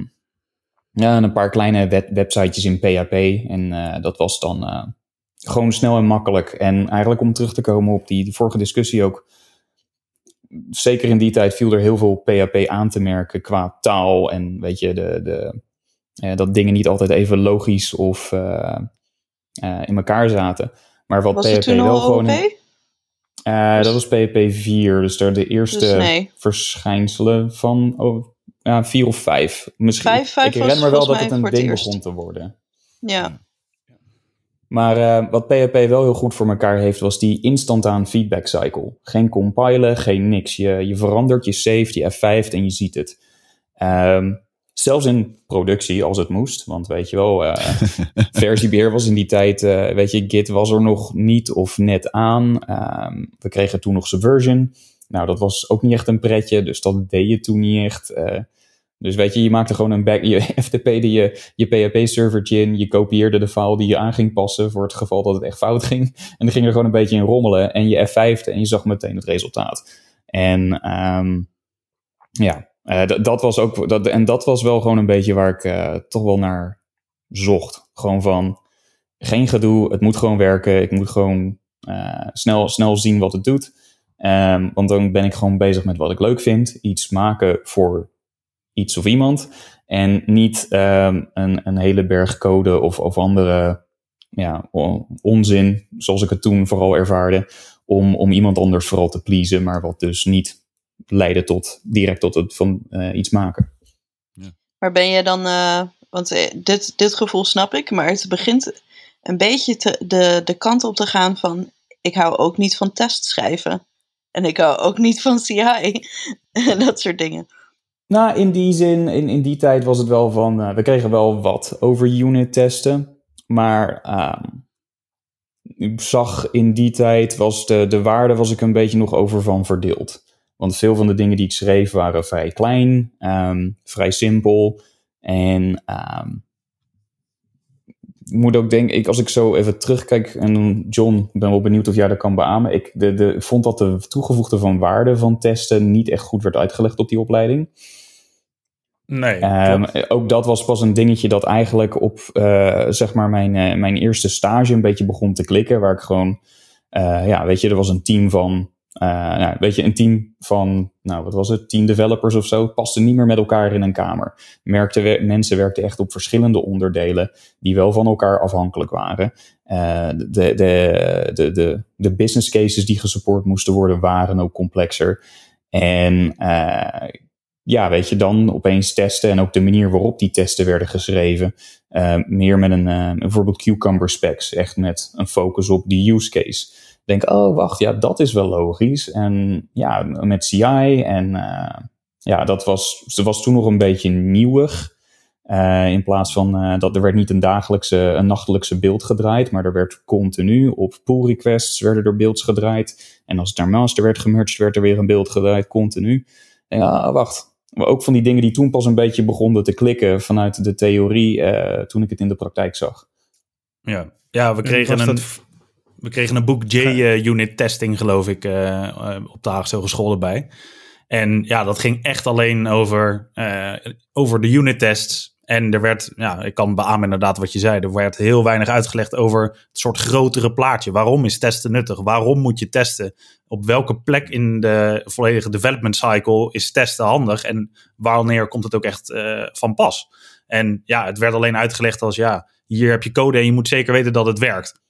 S4: ja, en een paar kleine web websitejes in PHP. En dat was dan gewoon snel en makkelijk. En eigenlijk om terug te komen op die, die vorige discussie ook. Zeker in die tijd viel er heel veel PHP aan te merken qua taal. En weet je, de, de, eh, dat dingen niet altijd even logisch of eh, eh, in elkaar zaten. Maar wat
S2: Was
S4: PHP
S2: het toen
S4: wel gewoon. Dat was PHP 4, dus daar de eerste
S2: Dus nee.
S4: verschijnselen van oh, ja, 4 of 5. Misschien.
S2: Vijf- vijf
S4: ik herinner me wel dat het een ding begon te worden.
S2: Ja.
S4: Maar uh, wat PHP wel heel goed voor elkaar heeft, was die instantaan feedback cycle. Geen compilen, geen niks. Je, je verandert, je saved, je F5 en je ziet het. Um, zelfs in productie, als het moest. Want weet je wel, uh, versiebeheer was in die tijd, uh, weet je, Git was er nog niet of net aan. Um, we kregen toen nog Subversion. Nou, dat was ook niet echt een pretje, dus dat deed je toen niet echt. Dus weet je, je maakte gewoon een back, je FTP'de je, je PHP-servertje in, je kopieerde de file die je aan ging passen voor het geval dat het echt fout ging. En dan ging er gewoon een beetje in rommelen en je F5'te en je zag meteen het resultaat. En um, ja, uh, dat was ook, dat, en dat was wel gewoon een beetje waar ik uh, toch wel naar zocht. Gewoon van, geen gedoe, het moet gewoon werken, ik moet gewoon uh, snel, snel zien wat het doet. Um, want dan ben ik gewoon bezig met wat ik leuk vind, iets maken voor iets of iemand. En niet um, een, een hele berg code of, of andere ja, onzin, zoals ik het toen vooral ervaarde, om, om iemand anders vooral te pleasen, maar wat dus niet leidde tot direct tot het van uh, iets maken.
S2: Ja. Maar ben je dan, uh, want eh, dit, dit gevoel snap ik, maar het begint een beetje te, de, de kant op te gaan van ik hou ook niet van test schrijven. En ik hou ook niet van CI en dat soort dingen.
S4: Nou, in die zin, in, in die tijd was het wel van, uh, we kregen wel wat over unit testen, maar uh, ik zag in die tijd, was de, de waarde was ik een beetje nog over van verdeeld. Want veel van de dingen die ik schreef waren vrij klein, um, vrij simpel. En ik moet ook denken, ik, als ik zo even terugkijk, en John, ben wel benieuwd of jij dat kan beamen. Ik de, de, vond dat de toegevoegde van waarde van testen niet echt goed werd uitgelegd op die opleiding.
S3: Nee.
S4: Um, ook dat was pas een dingetje dat eigenlijk op uh, zeg maar mijn, uh, mijn eerste stage een beetje begon te klikken. Waar ik gewoon, uh, ja, weet je, er was een team van nou, weet je, een team van, nou wat was het, tien developers of zo, paste niet meer met elkaar in een kamer. Merkte we, mensen werkten echt op verschillende onderdelen die wel van elkaar afhankelijk waren. De, de, de, de, de business cases die gesupport moesten worden waren ook complexer. En uh, ja, weet je, dan opeens testen en ook de manier waarop die testen werden geschreven. Uh, meer met een, uh, bijvoorbeeld cucumber specs, echt met een focus op die use case denk, oh wacht, ja, dat is wel logisch. En ja, met CI en uh, ja, dat was, ze was toen nog een beetje nieuwig. In plaats van dat er werd niet een dagelijkse, een nachtelijkse beeld gedraaid, maar er werd continu op pull requests werden er beelds gedraaid. En als het naar master werd gemerged, werd er weer een beeld gedraaid, continu. Ja, wacht. Maar ook van die dingen die toen pas een beetje begonnen te klikken vanuit de theorie, uh, toen ik het in de praktijk zag.
S3: Ja, ja we kregen een. Dat we kregen een boek J-unit testing, geloof ik, uh, op de Haagse Hogeschool erbij. En ja, dat ging echt alleen over, uh, over de unit tests. En er werd, ja, ik kan beamen inderdaad wat je zei, er werd heel weinig uitgelegd over het soort grotere plaatje. Waarom is testen nuttig? Waarom moet je testen? Op welke plek in de volledige development cycle is testen handig? En wanneer komt het ook echt uh, van pas? En ja, het werd alleen uitgelegd als ja, hier heb je code en je moet zeker weten dat het werkt.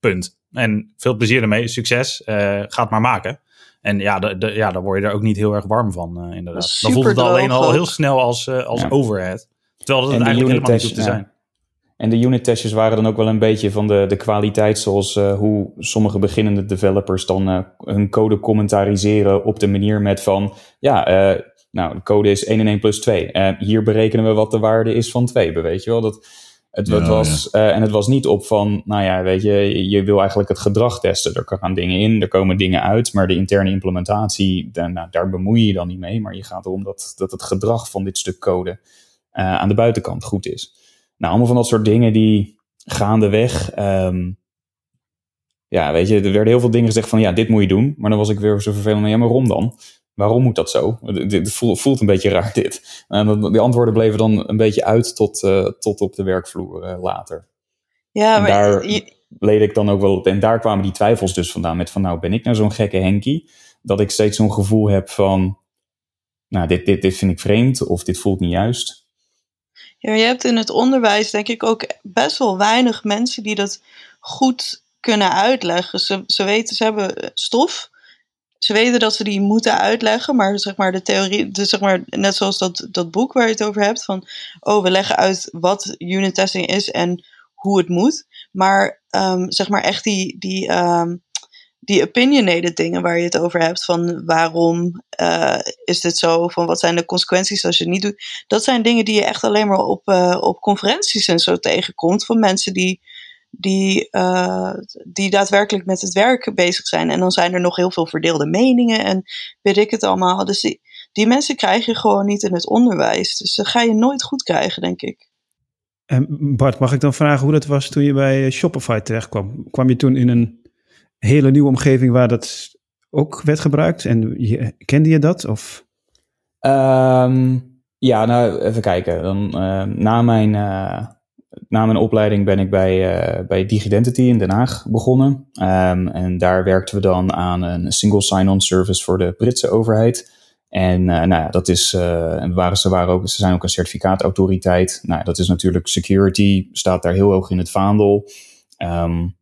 S3: Punt. En veel plezier ermee, succes, uh, ga het maar maken. En ja, de, de, ja, daar word je er ook niet heel erg warm van, uh, inderdaad. Dan voelt het alleen al heel snel als, uh, als ja. overhead. Terwijl dat het eigenlijk helemaal niet hoeft te zijn.
S4: En de unit testjes waren dan ook wel een beetje van de, de kwaliteit, zoals uh, hoe sommige beginnende developers dan uh, hun code commentariseren op de manier met van, ja, uh, nou, de code is 1 en 1 plus 2. hier berekenen we wat de waarde is van 2, weet je wel. Dat, het, ja, het was, ja. uh, en het was niet op van, nou ja, weet je, je wil eigenlijk het gedrag testen. Er gaan dingen in, er komen dingen uit, maar de interne implementatie, dan, nou, daar bemoei je je dan niet mee. Maar je gaat erom dat, dat het gedrag van dit stuk code uh, aan de buitenkant goed is. Nou, allemaal van dat soort dingen die gaandeweg, um, ja, weet je, er werden heel veel dingen gezegd van, ja, dit moet je doen. Maar dan was ik weer zo vervelend, ja, maar waarom dan? waarom moet dat zo? Het voelt een beetje raar dit. En die antwoorden bleven dan een beetje uit tot, uh, tot op de werkvloer uh, later.
S2: Ja,
S4: en
S2: maar
S4: daar
S2: je...
S4: leed ik dan ook wel op. En daar kwamen die twijfels dus vandaan. Met van nou ben ik nou zo'n gekke Henkie. Dat ik steeds zo'n gevoel heb van nou dit, dit, dit vind ik vreemd of dit voelt niet juist.
S2: Ja, je hebt in het onderwijs denk ik ook best wel weinig mensen die dat goed kunnen uitleggen. Ze, ze weten, ze hebben stof ze weten dat ze die moeten uitleggen, maar zeg maar de theorie, dus zeg maar net zoals dat, dat boek waar je het over hebt, van oh, we leggen uit wat unit testing is en hoe het moet. Maar ehm, zeg maar echt die, die, ehm, die opinionated dingen waar je het over hebt. Van waarom eh, is dit zo? Van wat zijn de consequenties als je het niet doet? Dat zijn dingen die je echt alleen maar op, eh, op conferenties en zo tegenkomt. Van mensen die, die, eh, die daadwerkelijk met het werk bezig zijn. En dan zijn er nog heel veel verdeelde meningen en weet ik het allemaal. Dus die, die mensen krijg je gewoon niet in het onderwijs. Dus dat ga je nooit goed krijgen, denk ik.
S5: En Bart, mag ik dan vragen hoe dat was toen je bij Shopify terecht kwam? Kwam je toen in een hele nieuwe omgeving waar dat ook werd gebruikt? En je, kende je dat? Of?
S4: Ehm, ja, nou even kijken. Dan, uh, na, mijn, uh, na mijn opleiding ben ik bij, uh, bij Digidentity in Den Haag begonnen. Um, en daar werkten we dan aan een single sign-on service voor de Britse overheid. En nou ja, dat is, waren, ze, waren ook, ze zijn ook een certificaatautoriteit. Nou, dat is natuurlijk security, staat daar heel hoog in het vaandel. Um,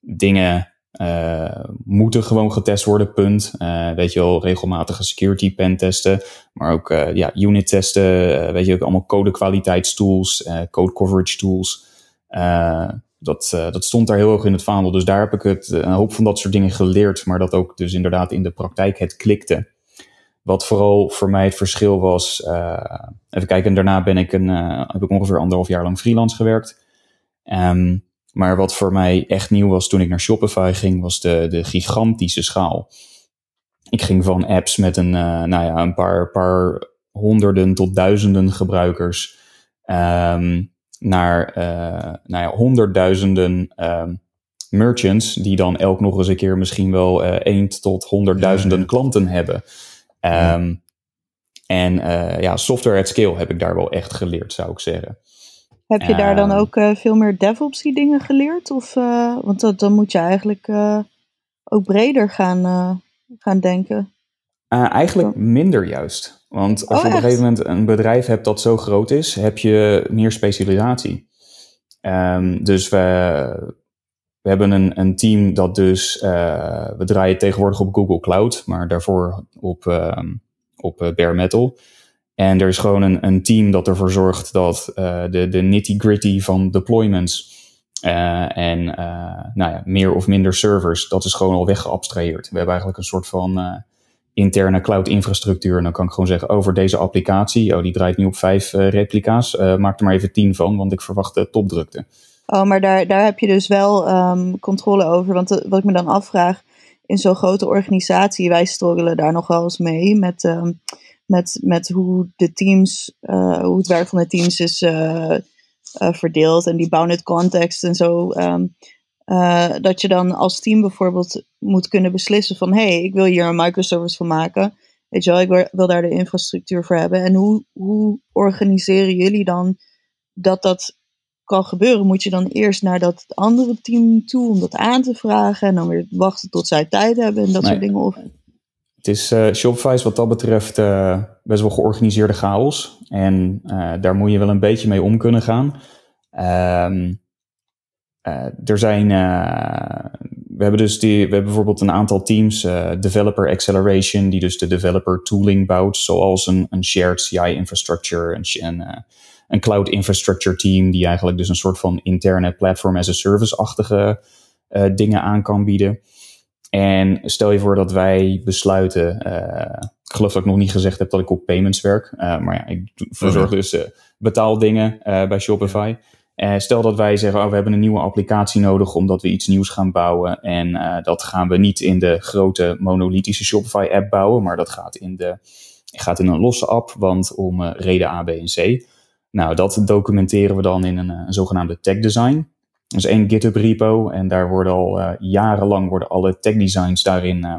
S4: dingen uh, moeten gewoon getest worden, punt. Uh, weet je wel, regelmatige security pen testen, maar ook uh, ja, unit testen, weet je ook allemaal code kwaliteitstools, code coverage tools. dat, dat stond daar heel hoog in het vaandel, dus daar heb ik het, een hoop van dat soort dingen geleerd, maar dat ook dus inderdaad in de praktijk het klikte. Wat vooral voor mij het verschil was, even kijken, en daarna ben ik een, heb ik ongeveer anderhalf jaar lang freelance gewerkt. Um, maar wat voor mij echt nieuw was toen ik naar Shopify ging, was de, de gigantische schaal. Ik ging van apps met een, uh, nou ja, een paar, paar honderden tot duizenden gebruikers um, naar uh, nou ja, honderdduizenden um, merchants, die dan elk nog eens een keer misschien wel uh, één tot honderdduizenden ja, klanten hebben. Um, ja. En ja, software at scale heb ik daar wel echt geleerd, zou ik zeggen.
S2: Heb je daar dan ook uh, veel meer DevOps dingen geleerd? Of, uh, want dat, dan moet je eigenlijk uh, ook breder gaan, gaan denken.
S4: eigenlijk minder juist. Want als oh, je op een gegeven moment een bedrijf hebt dat zo groot is, heb je meer specialisatie. Um, dus we, we hebben een, een team dat dus, we draaien tegenwoordig op Google Cloud, maar daarvoor op, um, op bare metal. En er is gewoon een, een team dat ervoor zorgt dat uh, de, de nitty-gritty van deployments uh, en uh, nou ja, meer of minder servers, dat is gewoon al weggeabstraheerd. We hebben eigenlijk een soort van interne cloud-infrastructuur. En dan kan ik gewoon zeggen over deze applicatie, oh, die draait nu op vijf replica's, maak er maar even tien van, want ik verwacht topdrukte.
S2: Oh, maar daar, daar heb je dus wel um, controle over. Want wat ik me dan afvraag, in zo'n grote organisatie, wij struggelen daar nog wel eens mee met... Um, met, met hoe de teams, uh, hoe het werk van de teams is uh, uh, verdeeld en die bounded context en zo. Um, dat je dan als team bijvoorbeeld moet kunnen beslissen van hé, hey, ik wil hier een microservice van maken. Weet je wel, ik wil daar de infrastructuur voor hebben. En hoe, hoe organiseren jullie dan dat dat kan gebeuren? Moet je dan eerst naar dat andere team toe om dat aan te vragen en dan weer wachten tot zij tijd hebben en dat nee. soort dingen? Of...
S4: Het is, uh, Shopify is wat dat betreft uh, best wel georganiseerde chaos. En uh, daar moet je wel een beetje mee om kunnen gaan. Um, er zijn, we hebben dus die, we hebben bijvoorbeeld een aantal teams, Developer Acceleration, die dus de developer tooling bouwt, zoals een, shared CI infrastructure, een, een cloud infrastructure team, die eigenlijk dus een soort van interne platform as a service-achtige dingen aan kan bieden. En stel je voor dat wij besluiten, uh, ik geloof dat ik nog niet gezegd heb dat ik op payments werk, uh, maar ja, ik verzorg mhm. dus uh, betaaldingen bij Shopify. stel dat wij zeggen, oh, we hebben een nieuwe applicatie nodig omdat we iets nieuws gaan bouwen. En dat gaan we niet in de grote monolithische Shopify app bouwen, maar dat gaat in, de, gaat in een losse app, want om reden A, B en C. Nou, dat documenteren we dan in een, een zogenaamde tech design. Is één GitHub repo en daar worden al uh, jarenlang worden alle tech designs daarin uh,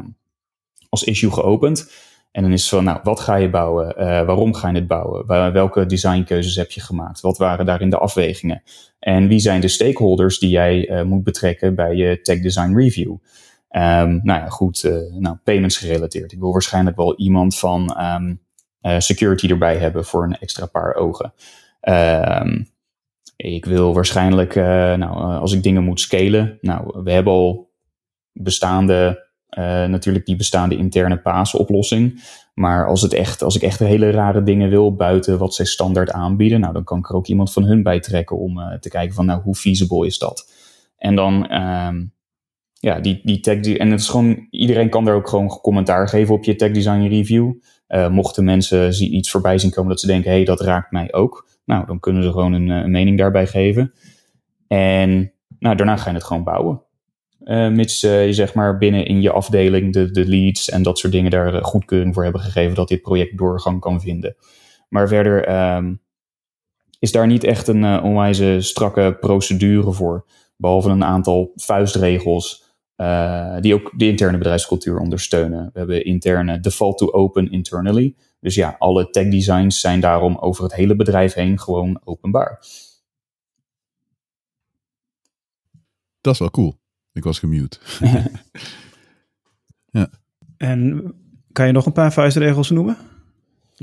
S4: als issue geopend. En dan is van, nou, wat ga je bouwen? Uh, waarom ga je het bouwen? welke designkeuzes heb je gemaakt? Wat waren daarin de afwegingen? En wie zijn de stakeholders die jij moet betrekken bij je tech design review? Um, nou ja, goed, nou, payments gerelateerd. Ik wil waarschijnlijk wel iemand van um, security erbij hebben voor een extra paar ogen. Um, ik wil waarschijnlijk, uh, nou, uh, als ik dingen moet scalen, nou, we hebben al bestaande eh, natuurlijk die bestaande interne PaaS-oplossing. Maar als, het echt, als ik echt hele rare dingen wil buiten wat zij standaard aanbieden, nou, dan kan ik er ook iemand van hun bij trekken om eh, te kijken van nou, hoe feasible is dat? En dan, ehm, ja, die, die tech, en het is gewoon, iedereen kan daar ook gewoon commentaar geven op je tech design review. Mochten mensen iets voorbij zien komen dat ze denken, hé, hey, dat raakt mij ook. Nou, dan kunnen ze gewoon een, een mening daarbij geven. En nou, daarna ga je het gewoon bouwen. Uh, mits uh, je zeg maar binnen in je afdeling de, de leads en dat soort dingen daar uh, goedkeuring voor hebben gegeven dat dit project doorgang kan vinden. Maar verder um, is daar niet echt een onwijze strakke procedure voor. Behalve een aantal vuistregels die ook de interne bedrijfscultuur ondersteunen. We hebben interne default to open internally. Dus ja, alle tech designs zijn daarom over het hele bedrijf heen gewoon openbaar.
S1: Dat is wel cool. Ik was gemute. ja.
S5: En kan je nog een paar vuistregels noemen?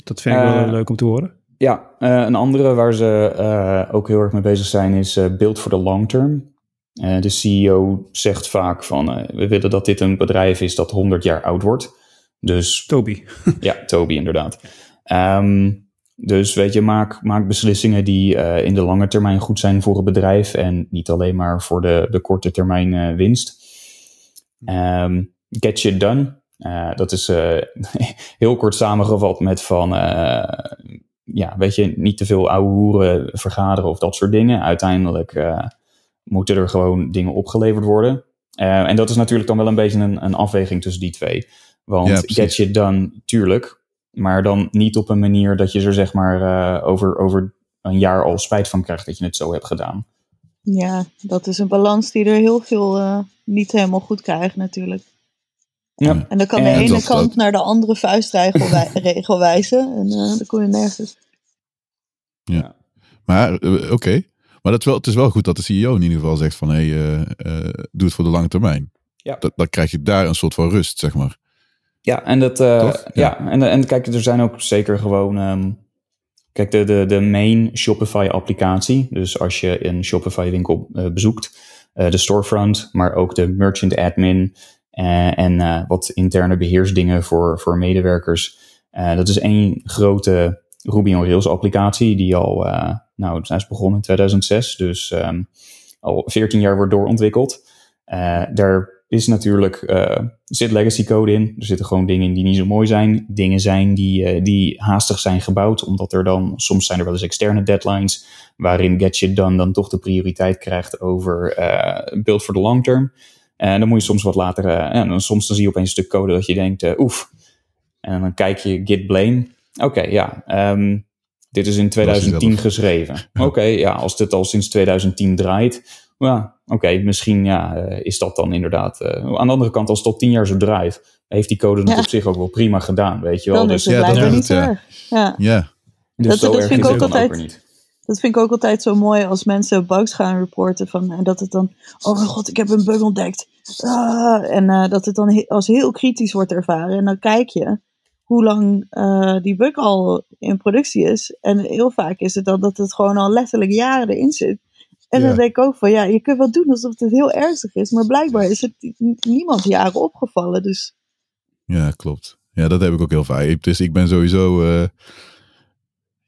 S5: Dat vind ik uh, wel leuk om te horen.
S4: Ja, uh, een andere waar ze uh, ook heel erg mee bezig zijn is build for the long term. de CEO zegt vaak van we willen dat dit een bedrijf is dat 100 jaar oud wordt. Dus,
S5: Toby.
S4: ja, Toby inderdaad. Um, dus weet je, maak, maak beslissingen die uh, in de lange termijn goed zijn voor het bedrijf en niet alleen maar voor de, de korte termijn uh, winst. Um, get shit done. Uh, dat is heel kort samengevat met van, ja, weet je, niet te veel ouwe hoeren vergaderen of dat soort dingen. Uiteindelijk moeten er gewoon dingen opgeleverd worden. en dat is natuurlijk dan wel een beetje een, een afweging tussen die twee. Want ja, get shit done, tuurlijk, maar dan niet op een manier dat je er zeg maar uh, over, over een jaar al spijt van krijgt dat je het zo hebt gedaan.
S2: Ja, dat is een balans die er heel veel uh, niet helemaal goed krijgen natuurlijk.
S4: Ja.
S2: En dan kan de ene kant naar de andere vuistregel wijzen en uh, dan kom je nergens.
S1: Ja, maar oké. Okay. Maar dat wel, het is wel goed dat de CEO in ieder geval zegt van hé, hey, doe het voor de lange termijn.
S4: Ja.
S1: Dat, dan krijg je daar een soort van rust, zeg maar.
S4: Ja, en dat, uh, ja. ja, en, en kijk, er zijn ook zeker gewoon, um, kijk, de, de, de main Shopify applicatie. Dus als je een Shopify winkel uh, bezoekt, uh, de storefront, maar ook de merchant admin en wat interne beheersdingen voor, voor medewerkers. dat is één grote Ruby on Rails applicatie die al, nou, zijn is begonnen in 2006, dus um, al 14 jaar wordt doorontwikkeld. daar is natuurlijk, uh, zit legacy code in. Er zitten gewoon dingen in die niet zo mooi zijn. Dingen zijn die, uh, die haastig zijn gebouwd, omdat er dan, soms zijn er wel eens externe deadlines, waarin Get Shit Done dan toch de prioriteit krijgt over build for the long term. En dan moet je soms wat later, en dan, soms dan zie je opeens een stuk code dat je denkt, oef. En dan kijk je git blame. Oké, okay, ja, um, dit is in 2010 geschreven. Oké, okay, ja, als dit al sinds 2010 draait, ja, oké, okay, misschien ja, uh, is dat dan inderdaad. Uh, aan de andere kant, als het al tien jaar zo draait, heeft die code het
S2: Ja.
S4: op zich ook wel prima gedaan, weet je wel.
S2: Dan
S4: dus
S2: het
S1: ja, dat is
S2: niet
S1: ja.
S2: erg. Ja.
S1: Ja,
S4: dus
S2: dat-
S4: zo
S2: dat
S4: erg
S2: vind ik ook altijd-. Dat vind ik ook altijd zo mooi als mensen bugs gaan reporten. Van, en dat het dan, oh mijn god, ik heb een bug ontdekt. Ah, en eh, dat het dan he- als heel kritisch wordt ervaren. En dan kijk je hoe lang eh, die bug al in productie is. En heel vaak is het dan dat het gewoon al letterlijk jaren erin zit. En
S1: Ja.
S2: dan denk ik ook van, ja, je kunt wel doen alsof het heel ernstig is. Maar blijkbaar is het niemand jaren opgevallen. Dus
S1: ja, klopt. Ja, dat heb ik ook heel vaak. Dus ik ben sowieso, eh,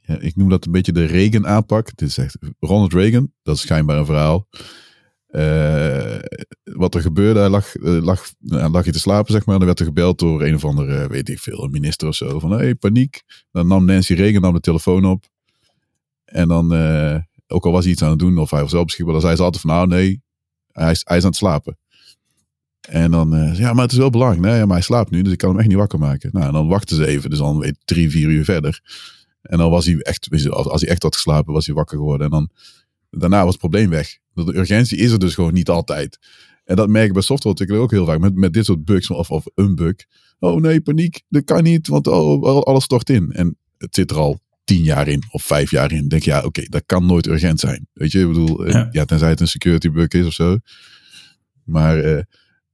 S1: ja, ik noem dat een beetje de Reagan aanpak. Dit is echt Ronald Reagan, dat is schijnbaar een verhaal. Eh, wat er gebeurde, hij lag, eh, lag, nou, lag je te slapen, zeg maar. Dan werd er gebeld door een of andere, weet ik veel, een minister of zo. Van, hé, hey, paniek. Dan nam Nancy Reagan nam de telefoon op. En dan, ook al was hij iets aan het doen, of hij was wel beschikbaar, dan zei ze altijd van, nou nee, hij is, hij is aan het slapen. En dan, eh, ja, maar het is wel belangrijk. Nee, maar hij slaapt nu, dus ik kan hem echt niet wakker maken. Nou, en dan wachten ze even, dus dan weet drie, vier uur verder. En dan was hij echt, als, hij echt had geslapen, was hij wakker geworden. En dan, daarna was het probleem weg. De urgentie is er dus gewoon niet altijd. En dat merk ik bij softwareontwikkeling ook heel vaak. Met, met dit soort bugs of, of een bug. Oh nee, paniek. Dat kan niet, want oh, alles stort in. En het zit er al tien jaar in of vijf jaar in. Denk je, ja, oké, dat kan nooit urgent zijn. Weet je, ik bedoel, eh,
S3: Ja.
S1: ja. tenzij het een security bug is of zo. Maar, eh,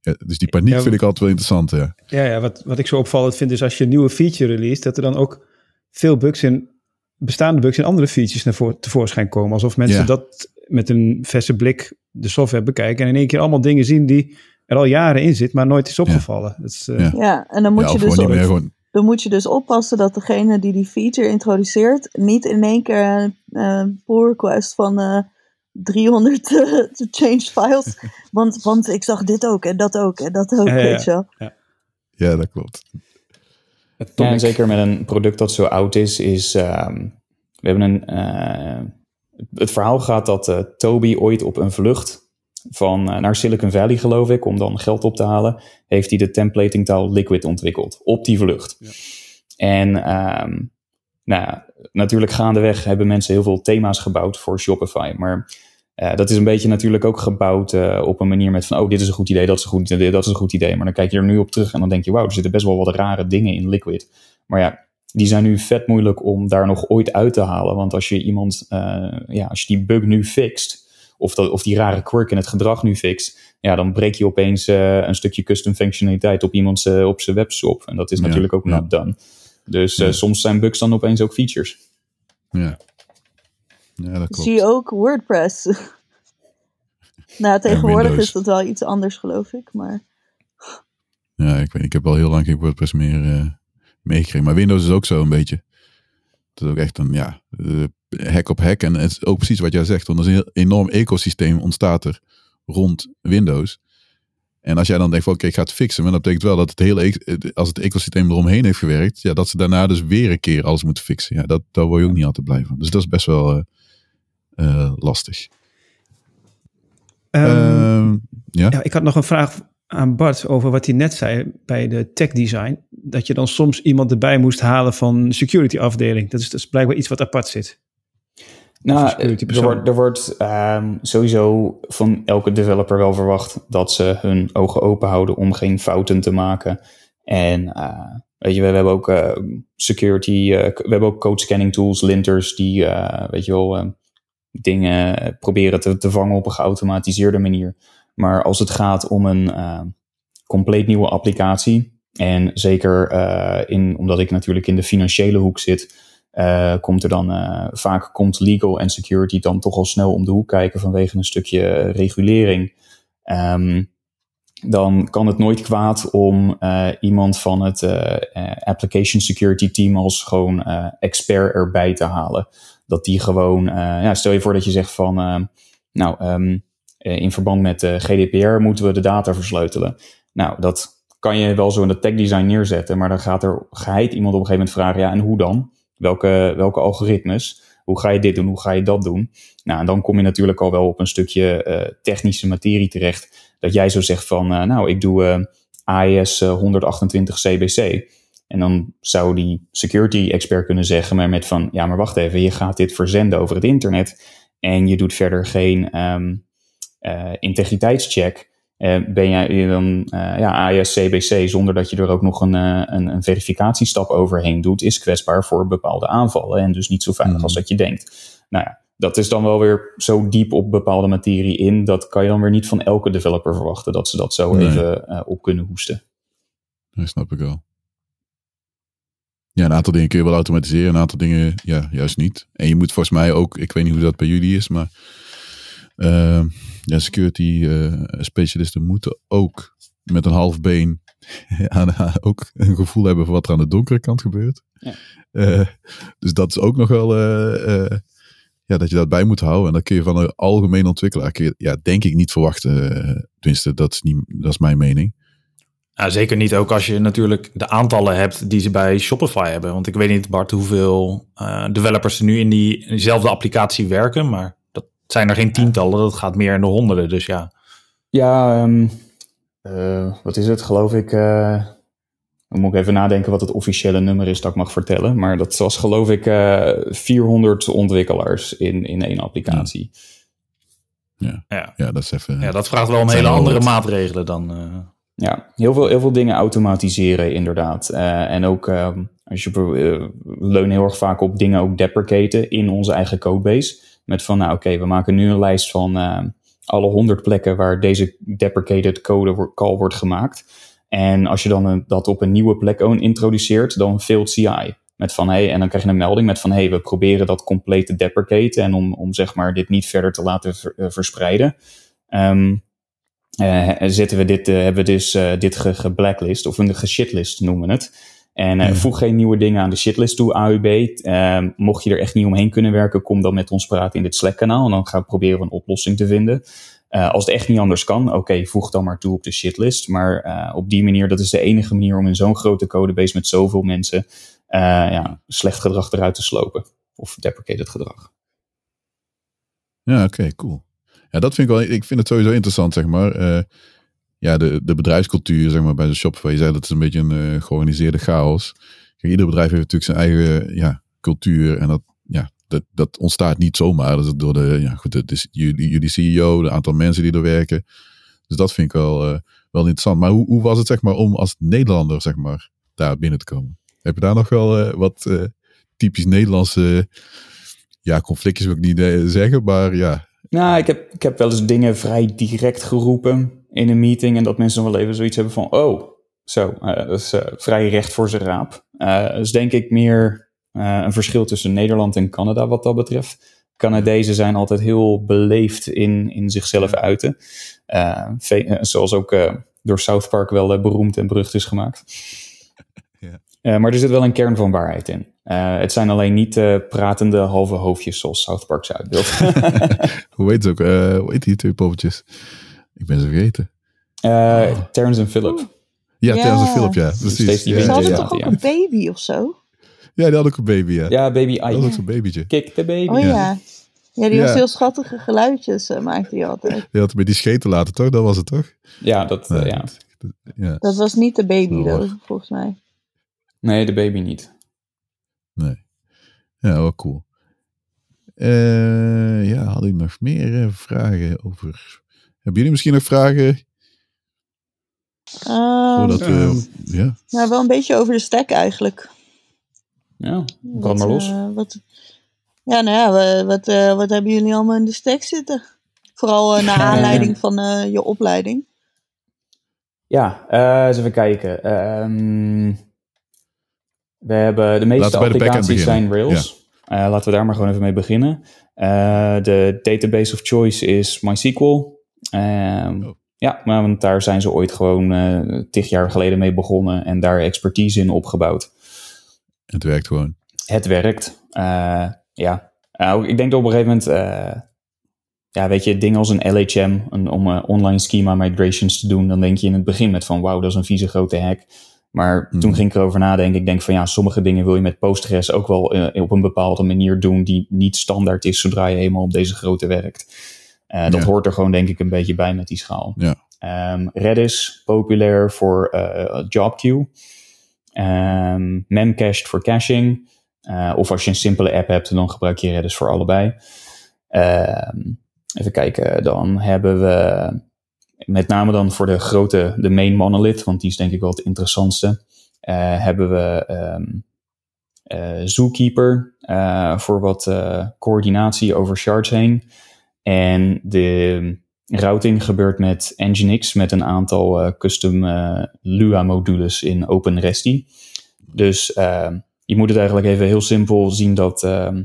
S1: ja, dus die paniek
S5: Ja,
S1: vind ik altijd wel interessant, ja.
S5: Ja, ja wat, wat ik zo opvallend vind is als je een nieuwe feature release, dat er dan ook veel bugs in, bestaande bugs in andere features naar voor, tevoorschijn komen. Alsof mensen
S1: Ja.
S5: dat met een verse blik de software bekijken en in één keer allemaal dingen zien die er al jaren in zit, maar nooit is opgevallen. Dat is, eh,
S1: Ja.
S2: Ja, en dan moet,
S1: Ja,
S2: je dus
S1: gewoon niet meer gewoon...
S2: dan moet je dus oppassen dat degene die die feature introduceert niet in één keer een eh, pull request van eh 300 eh, to change files. Want, want ik zag dit ook en dat ook en dat ook,
S5: Ja, ja,
S2: weet je wel.
S1: Ja, dat klopt.
S4: Ja, en zeker met een product dat zo oud is, is ehm, we hebben een. eh, het verhaal gaat dat eh, Toby ooit op een vlucht van eh, naar Silicon Valley, geloof ik, om dan geld op te halen, heeft hij de templatingtaal Liquid ontwikkeld op die vlucht. En ehm, nou ja, natuurlijk gaandeweg hebben mensen heel veel thema's gebouwd voor Shopify, maar eh, dat is een beetje natuurlijk ook gebouwd eh, op een manier met van, oh, dit is een goed idee, dat is een goed idee, dat is een goed idee. Maar dan kijk je er nu op terug en dan denk je, wauw, er zitten best wel wat rare dingen in Liquid. Maar ja, die zijn nu vet moeilijk om daar nog ooit uit te halen. Want als je iemand, ja, als je die bug nu fixt, of, dat, of die rare quirk in het gedrag nu fixt, ja, dan breek je opeens eh, een stukje custom functionaliteit op iemands eh, op zijn webshop. En dat is
S1: Ja,
S4: natuurlijk ook
S1: ja.
S4: not done. Dus eh,
S1: Ja.
S4: soms zijn bugs dan opeens ook features.
S1: Ja, ja dat klopt.
S2: Zie je ook WordPress. nou, tegenwoordig is dat wel iets anders, geloof ik. Maar
S1: Ja, ik, weet, ik heb al heel lang geen WordPress meer eh, meegekregen. Maar Windows is ook zo een beetje. Het is ook echt een, ja, hack op hack. En het is ook precies wat jij zegt. Want er is een heel enorm ecosysteem ontstaat er rond Windows. En als jij dan denkt van oké, ik ga het fixen. Maar dat betekent wel dat het hele, e- als het ecosysteem eromheen heeft gewerkt. Ja, dat ze daarna dus weer een keer alles moeten fixen. Ja, dat, daar word je ook niet altijd blij van. Dus dat is best wel eh, eh, lastig.
S5: Ehm,
S1: Ehm, ja?
S5: Ja, ik had nog een vraag aan Bart over wat hij net zei bij de tech design. Dat je dan soms iemand erbij moest halen van security afdeling. Dat is, dat is blijkbaar iets wat apart zit.
S4: Nou,
S5: security
S4: er wordt, er wordt ehm, sowieso van elke developer wel verwacht dat ze hun ogen open houden om geen fouten te maken. En eh, weet je, we hebben ook eh, security, eh, we hebben ook code scanning tools, linters, die, eh, weet je wel, eh, dingen proberen te, te vangen op een geautomatiseerde manier. Maar als het gaat om een eh, compleet nieuwe applicatie, en zeker eh, in, omdat ik natuurlijk in de financiële hoek zit, eh, komt er dan eh, vaak komt legal en security dan toch al snel om de hoek kijken vanwege een stukje regulering. Ehm, dan kan het nooit kwaad om eh, iemand van het application security team als gewoon expert erbij te halen. Dat die gewoon, ja, stel je voor dat je zegt van, nou, ehm, eh, in verband met GDPR moeten we de data versleutelen. Nou, dat kan je wel zo in de tech design neerzetten, maar dan gaat er geheid iemand op een gegeven moment vragen, ja, en hoe dan? Welke, welke algoritmes? Hoe ga je dit doen? Hoe ga je dat doen? Nou, en dan kom je natuurlijk al wel op een stukje eh, technische materie terecht. Dat jij zo zegt van, eh, nou, ik doe AES eh, 128 CBC. En dan zou die security expert kunnen zeggen, maar met van, ja, maar wacht even, je gaat dit verzenden over het internet. En je doet verder geen ehm, eh, integriteitscheck. Eh, ben jij dan eh, ja, AES CBC zonder dat je er ook nog een, eh, een, een verificatiestap overheen doet, is kwetsbaar voor bepaalde aanvallen en dus niet zo veilig
S1: Mhm.
S4: als dat je denkt. Nou ja, dat is dan wel weer zo diep op bepaalde materie in, dat kan je dan weer niet van elke developer verwachten dat ze dat zo
S1: Nee.
S4: even op kunnen hoesten.
S1: Dat snap ik wel. Ja, een aantal dingen kun je wel automatiseren, een aantal dingen ja, juist niet. En je moet volgens mij ook, ik weet niet hoe dat bij jullie is, maar eh, ja, security eh, specialisten moeten ook met een half been aan, ook een gevoel hebben voor wat er aan de donkere kant gebeurt.
S4: Ja.
S1: Eh, dus dat is ook nog wel, eh, eh, ja, dat je dat bij moet houden. En dat kun je van een algemeen ontwikkelaar, kun je, ja, denk ik niet verwachten. tenminste, dat is, niet, dat is mijn mening.
S3: Ja, zeker niet ook als je natuurlijk de aantallen hebt die ze bij Shopify hebben. Want ik weet niet, Bart, hoeveel eh, developers er nu in, die, in diezelfde applicatie werken. Maar dat zijn er geen tientallen, dat gaat meer in de honderden. Dus ja,
S4: Ja, ehm, eh, wat is het, geloof ik. eh, dan moet ik even nadenken wat het officiële nummer is dat ik mag vertellen. Maar dat was geloof ik eh 400 ontwikkelaars in, in één applicatie.
S3: ja.
S1: Ja, dat is even...
S3: ja dat vraagt wel om hele andere maatregelen dan... eh,
S4: Ja, heel veel, heel veel dingen automatiseren inderdaad. Eh, en ook ehm, als je eh, we leunen heel erg vaak op dingen ook deprecaten in onze eigen codebase. Met van, nou oké, we maken nu een lijst van eh, alle 100 plekken waar deze deprecated code call wordt gemaakt. En als je dan dat op een nieuwe plek introduceert, dan failed CI. Met van, hey, en dan krijg je een melding met van, hey, we proberen dat compleet te deprecaten. En om, om zeg maar dit niet verder te laten eh, verspreiden. Ehm, zetten we dit, eh, hebben we dus dit ge- geblacklist, of een geshitlist noemen we het. En eh, voeg geen nieuwe dingen aan de shitlist toe, AUB. Eh, mocht je er echt niet omheen kunnen werken, kom dan met ons praten in dit Slack-kanaal. En dan gaan we proberen een oplossing te vinden. Eh, als het echt niet anders kan, oké, voeg dan maar toe op de shitlist. Maar eh, op die manier, dat is de enige manier om in zo'n grote codebase met zoveel mensen ja, slecht gedrag eruit te slopen. Of deprecated gedrag.
S1: Ja, oké, cool. Ja, dat vind ik wel, ik vind het sowieso interessant, zeg maar. Ja, de, de bedrijfscultuur, zeg maar, bij de Shopify. Je zei dat is een beetje een eh, georganiseerde chaos. Kijk, ieder bedrijf heeft natuurlijk zijn eigen ja, cultuur. En dat, ja, dat, dat ontstaat niet zomaar. Dat is door de, ja, goed, het is jullie, jullie CEO, de aantal mensen die er werken. Dus dat vind ik wel, eh, wel interessant. Maar hoe, hoe was het, zeg maar, om als Nederlander, zeg maar, daar binnen te komen? Heb je daar nog wel eh, wat typisch Nederlandse, ja, conflictjes wil ik niet zeggen, maar ja,
S4: Nou, ik heb, ik heb wel eens dingen vrij direct geroepen in een meeting. En dat mensen nog wel even zoiets hebben van, oh, zo, eh, dat is eh, vrij recht voor zijn raap. Eh dus denk ik meer een verschil tussen Nederland en Canada wat dat betreft. Canadezen zijn altijd heel beleefd in, in zichzelf uiten. Zoals ook door South Park wel beroemd en berucht is gemaakt.
S1: Ja.
S4: Maar er zit wel een kern van waarheid in. Het zijn alleen niet pratende halve hoofdjes zoals South Park ze uitbeeldt.
S1: Hoe heet het ook? Hoe heet die twee poppetjes? Ik ben ze vergeten.
S4: Eh Terrence en Philip.
S1: Ja,
S2: Ja.
S1: tijdens de Philip, ja. Precies. Ja,
S2: Ze hadden
S1: ja,
S2: toch ook een baby of zo?
S1: ja, die had ook een baby, ja.
S4: Ja, baby
S1: Dat was ook
S4: Ike.
S1: zo'n babytje.
S4: Kick the baby.
S2: Oh ja. Ja, die
S1: Ja.
S2: had heel schattige geluidjes, eh, maakte hij altijd.
S1: Die had met die scheten laten, toch? Dat was het, toch?
S4: Ja, dat, eh, ja.
S1: dat- dat- ja.
S2: Dat was niet de baby, dat, volgens mij.
S4: Nee, de baby niet.
S1: Nee. Ja, wel cool. Eh, ja, had ik nog meer vragen over... Hebben jullie misschien nog vragen?
S2: Ehm,
S1: we...
S5: Ehm.
S1: ja.
S2: nou, wel een beetje over de stack eigenlijk.
S4: Ja, brand maar los.
S2: eh, wat, ja, nou ja, wa- wat, eh, wat hebben jullie allemaal in de stack zitten? Vooral eh, naar aanleiding van eh, je opleiding.
S4: Ja, eh, eens even kijken. Ehm, we hebben de meeste
S1: de
S4: applicaties zijn. Rails. Eh, laten we daar maar gewoon even mee beginnen. Eh, de database of choice is MySQL. Ehm,
S1: Oh.
S4: Ja, maar want daar zijn ze ooit gewoon eh tig jaar geleden mee begonnen en daar expertise in opgebouwd.
S1: Het werkt gewoon.
S4: het werkt. Eh, ja, Nou, ik denk dat op een gegeven moment, eh, ja, weet je, dingen als een LHM, een, om eh, online schema migrations te doen, dan denk je in het begin met van, wauw, dat is een vieze grote hack. Maar
S1: Mhm.
S4: toen ging ik erover nadenken. Ik denk van ja, sommige dingen wil je met Postgres ook wel eh, op een bepaalde manier doen die niet standaard is zodra je eenmaal op deze grote werkt. Eh, dat
S1: Ja.
S4: hoort er gewoon denk ik een beetje bij met die schaal.
S1: Ja.
S4: Ehm, Redis, populair voor eh JobQueue. Ehm, Memcached voor caching. Eh, of als je een simpele app hebt, dan gebruik je Redis voor allebei. Ehm, even kijken, dan hebben we met name dan voor de grote, de main monolith, want die is denk ik wel het interessantste. hebben we Zookeeper voor wat coördinatie over shards heen. En de routing gebeurt met Nginx met een aantal eh, custom eh, Lua-modules in OpenResty. Dus ehm, je moet het eigenlijk even heel simpel zien dat ehm,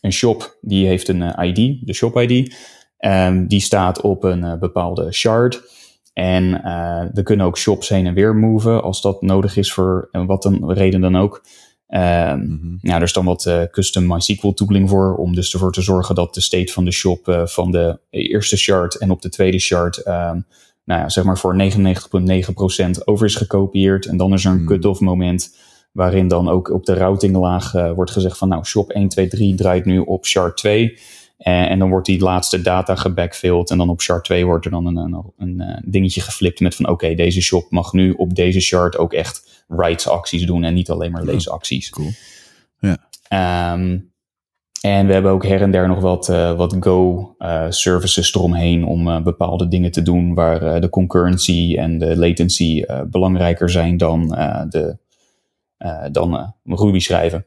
S4: een shop die heeft een eh, ID, de shop ID. Ehm, die staat op een bepaalde shard. En we kunnen ook shops heen en weer moven als dat nodig is voor wat een reden dan ook. Ehm,
S1: Mhm.
S4: ja, er is dan wat eh, custom MySQL tooling voor, om dus ervoor te zorgen dat de state van de shop eh, van de eerste shard en op de tweede shard, ehm, nou ja, zeg maar voor 99,9% over is gekopieerd. En dan is er een
S1: Hmm.
S4: cut-off moment waarin dan ook op de routinglaag eh, wordt gezegd van nou, shop 1, 2, 3 draait nu op shard 2. Eh, en dan wordt die laatste data gebackfilled. En dan op shard 2 wordt er dan een, een, een eh, dingetje geflipt met van oké, deze shop mag nu op deze shard ook echt writes acties doen en niet alleen maar leesacties.
S1: Cool.
S4: Ehm, en we hebben ook her en der nog wat, eh, wat Go-services eromheen om bepaalde dingen te doen waar de concurrency en de latency belangrijker zijn dan, de, dan Ruby schrijven.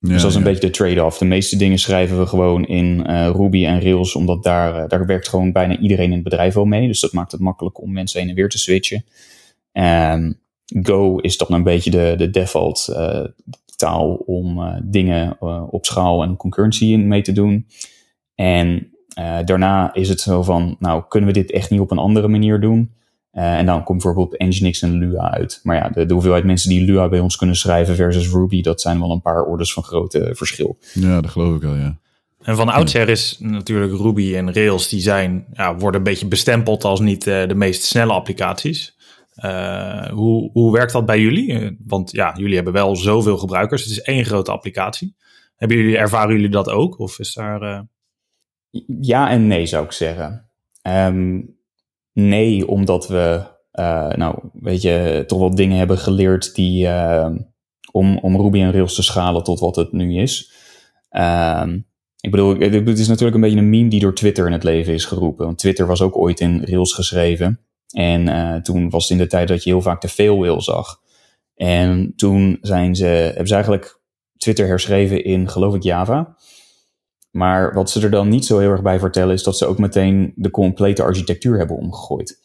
S1: Ja,
S4: dus dat is een
S1: ja.
S4: beetje de trade-off. De meeste dingen schrijven we gewoon in eh, Ruby en Rails, omdat daar, eh, daar werkt gewoon bijna iedereen in het bedrijf wel mee. Dus dat maakt het makkelijk om mensen heen en weer te switchen. Ehm, Go is dan een beetje de, de default eh, taal om dingen op schaal en concurrency in mee te doen. En daarna is het zo van, nou, kunnen we dit echt niet op een andere manier doen? Eh, en dan komt bijvoorbeeld Nginx en Lua uit. Maar ja, de, de, hoeveelheid mensen die Lua bij ons kunnen schrijven versus Ruby, dat zijn wel een paar orders van grote verschil.
S1: Ja, dat geloof ik al, ja.
S3: En van oudsher is natuurlijk Ruby en Rails, die zijn, ja, worden een beetje bestempeld als niet de meest snelle applicaties. Uh, hoe, hoe werkt dat bij jullie? Want ja, jullie hebben wel zoveel gebruikers. Het is één grote applicatie. Hebben jullie, ervaren jullie dat ook? Of is daar. Uh...
S4: Ja en nee, zou ik zeggen. Um, nee, omdat we, uh, nou, weet je, toch wel dingen hebben geleerd die. Uh, om, om Ruby en Rails te schalen tot wat het nu is. Um, ik bedoel, het is natuurlijk een beetje een meme die door Twitter in het leven is geroepen. Want Twitter was ook ooit in Rails geschreven. En uh, toen was het in de tijd dat je heel vaak de fail zag. En toen zijn ze, hebben ze eigenlijk Twitter herschreven in, geloof ik, Java. Maar wat ze er dan niet zo heel erg bij vertellen, is dat ze ook meteen de complete architectuur hebben omgegooid.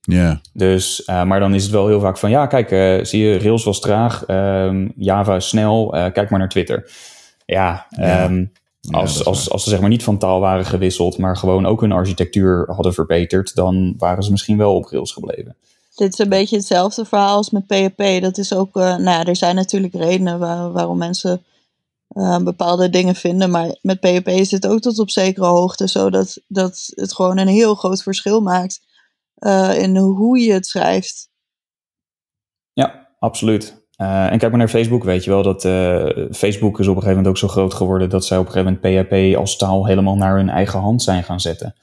S1: Ja.
S4: Dus, uh, maar dan is het wel heel vaak van, ja, kijk, uh, zie je, Rails was traag, um, Java is snel, kijk maar naar Twitter. Ja. Um, ja, als, als, als ze zeg maar niet van taal waren gewisseld, maar gewoon ook hun architectuur hadden verbeterd, dan waren ze misschien wel op Rails gebleven.
S2: Dit is een beetje hetzelfde verhaal als met PHP. Dat is ook, uh, nou ja, er zijn natuurlijk redenen waar, waarom mensen uh, bepaalde dingen vinden, maar met PHP is het ook tot op zekere hoogte zo dat, dat het gewoon een heel groot verschil maakt uh, in hoe je het schrijft.
S4: Ja, absoluut. Uh, en kijk maar naar Facebook, weet je wel, dat Facebook is op een gegeven moment ook zo groot geworden dat zij op een gegeven moment PHP als taal helemaal naar hun eigen hand zijn gaan zetten.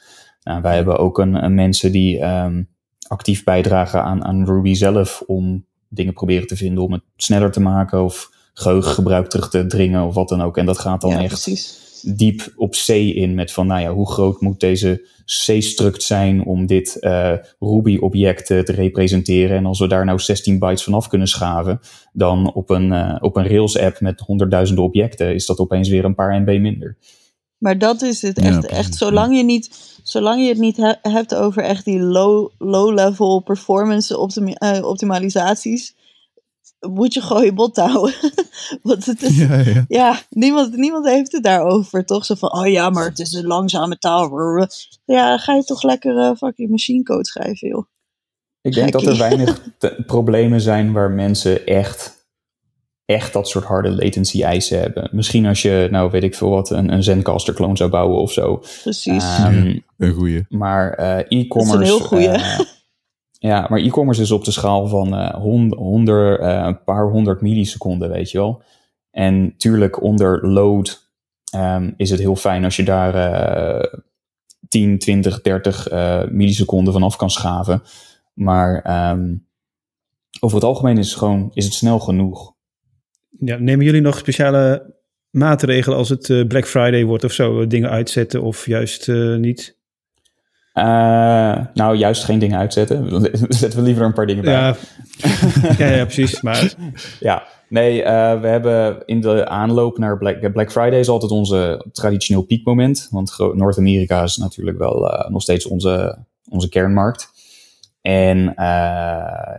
S4: Nou, wij hebben ook een, mensen die um, actief bijdragen aan, aan Ruby zelf om dingen proberen te vinden om het sneller te maken of geheugengebruik terug te dringen of wat dan ook. En dat gaat dan
S2: ja,
S4: echt
S2: precies.
S4: diep op C in met van, nou ja, hoe groot moet deze C-struct zijn om dit uh, Ruby-object te representeren. En als we daar nou 16 bytes vanaf kunnen schaven, dan op een, uh, op een Rails-app met honderdduizenden objecten is dat opeens weer een paar MB minder.
S2: Maar dat is het echt.
S1: Ja,
S2: echt zolang, je niet, zolang je het niet he hebt over echt die low-level low performance optimi uh, optimalisaties, moet je gewoon je bot houden. Want het is,
S1: Ja, ja.
S2: ja, niemand, niemand heeft het daarover, toch? Zo van, oh ja, maar het is een langzame taal. Ja, ga je toch lekker uh, fucking machine code schrijven, joh.
S4: Ik denk dat er weinig problemen zijn waar mensen echt, echt dat soort harde latency eisen hebben. Misschien als je, nou weet ik veel wat, een, een Zencaster clone zou bouwen of zo.
S2: Precies.
S4: Ehm,
S1: Een goeie.
S4: Maar eh, e-commerce.
S2: Dat is een heel goeie.
S4: eh, ja, maar e-commerce is op de schaal van eh, een paar honderd milliseconden, weet je wel. En tuurlijk, onder load ehm, is het heel fijn als je daar eh 10, 20, 30 eh, milliseconden vanaf kan schaven. Maar ehm, over het algemeen is het gewoon is het snel genoeg.
S5: Ja, nemen jullie nog speciale maatregelen als het eh, Black Friday wordt of zo? Dingen uitzetten of juist niet?
S4: Eh, nou, juist geen dingen uitzetten. Zetten we liever een paar dingen bij.
S5: Ja, ja, ja, precies. Maar
S4: Ja, nee, eh, we hebben in de aanloop naar Black, Black Friday is altijd onze traditioneel piekmoment. Want Noord-Amerika is natuurlijk wel eh, nog steeds onze, onze kernmarkt. En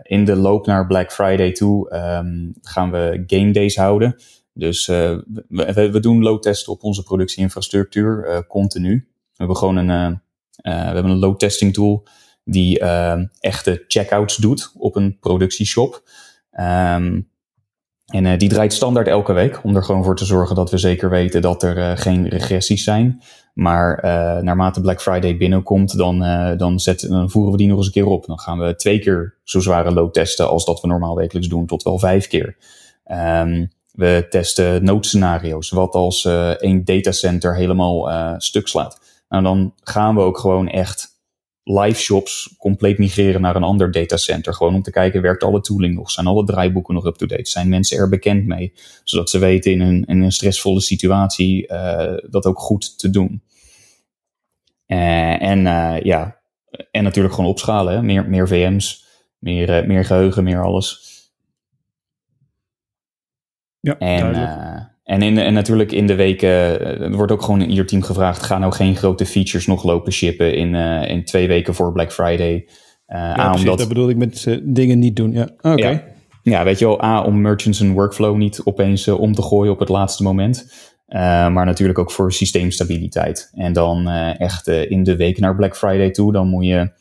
S4: in de loop naar Black Friday toe ehm, gaan we game days houden. Dus we, we, doen load testen op onze productieinfrastructuur continu. We hebben gewoon een, we hebben een load testing tool die eh, echte checkouts doet op een productieshop. Ehm, en eh, die draait standaard elke week om er gewoon voor te zorgen dat we zeker weten dat er eh, geen regressies zijn. Maar eh, naarmate Black Friday binnenkomt, dan, eh, dan, dan voeren we die nog eens een keer op. Dan gaan we twee keer zo zware load testen als dat we normaal wekelijks doen, tot wel vijf keer. Ehm, we testen noodscenario's. Wat als eh één datacenter helemaal eh, stuk slaat? Nou, dan gaan we ook gewoon echt live shops compleet migreren naar een ander datacenter. Gewoon om te kijken, werkt alle tooling nog? Zijn alle draaiboeken nog up-to-date? Zijn mensen er bekend mee? Zodat ze weten in een, in een stressvolle situatie eh, dat ook goed te doen. Eh, en eh, ja, en natuurlijk gewoon opschalen. Hè? Meer, meer VM's, meer, meer geheugen, meer alles.
S5: ja,
S4: En, en, in, en natuurlijk in de weken, eh, er wordt ook gewoon in ieder team gevraagd, ga nou geen grote features nog lopen shippen in, eh, in twee weken voor Black Friday.
S5: Ja,
S4: A,
S5: precies,
S4: omdat,
S5: dat bedoel ik met dingen niet doen. Ja, oké.
S4: Ja. ja, weet je wel, A, om merchants een workflow niet opeens om te gooien op het laatste moment. maar natuurlijk ook voor systeemstabiliteit. En dan echt in de week naar Black Friday toe, dan moet je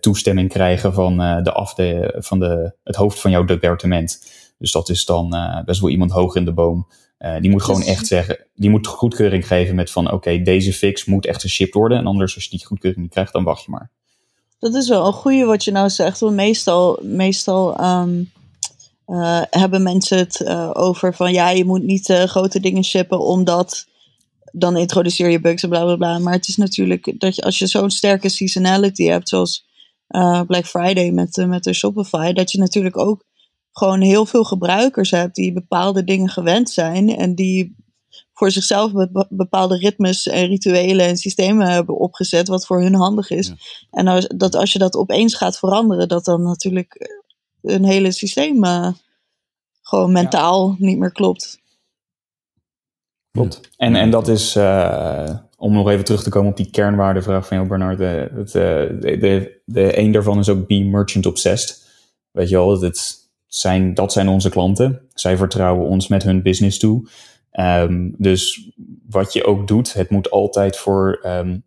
S4: toestemming krijgen van, de af de, van de, het hoofd van jouw departement. Dus dat is dan best wel iemand hoog in de boom. Die moet gewoon echt zeggen, die moet goedkeuring geven met van oké, deze fix moet echt geshipped worden. En anders als je die goedkeuring niet krijgt, dan wacht je maar.
S2: Dat is wel een goede wat je nou zegt. Want meestal, meestal ehm, eh, hebben mensen het uh, over van ja, je moet niet grote dingen shippen omdat dan introduceer je bugs en bla bla bla. Maar het is natuurlijk dat je als je zo'n sterke seasonality hebt, zoals Black Friday met, met de Shopify, dat je natuurlijk ook gewoon heel veel gebruikers hebt die bepaalde dingen gewend zijn en die voor zichzelf bepaalde ritmes en rituelen en systemen hebben opgezet, wat voor hun handig is. En als, dat als je dat opeens gaat veranderen, dat dan natuurlijk een hele systeem uh, gewoon mentaal niet meer klopt.
S4: Klopt. En, en dat is, uh, om nog even terug te komen op die kernwaardevraag van jou, Bernard. De, de, de, de, een daarvan is ook be merchant obsessed. Weet je wel, het zijn, dat zijn onze klanten. Zij vertrouwen ons met hun business toe. Um, dus wat je ook doet, het moet altijd voor um,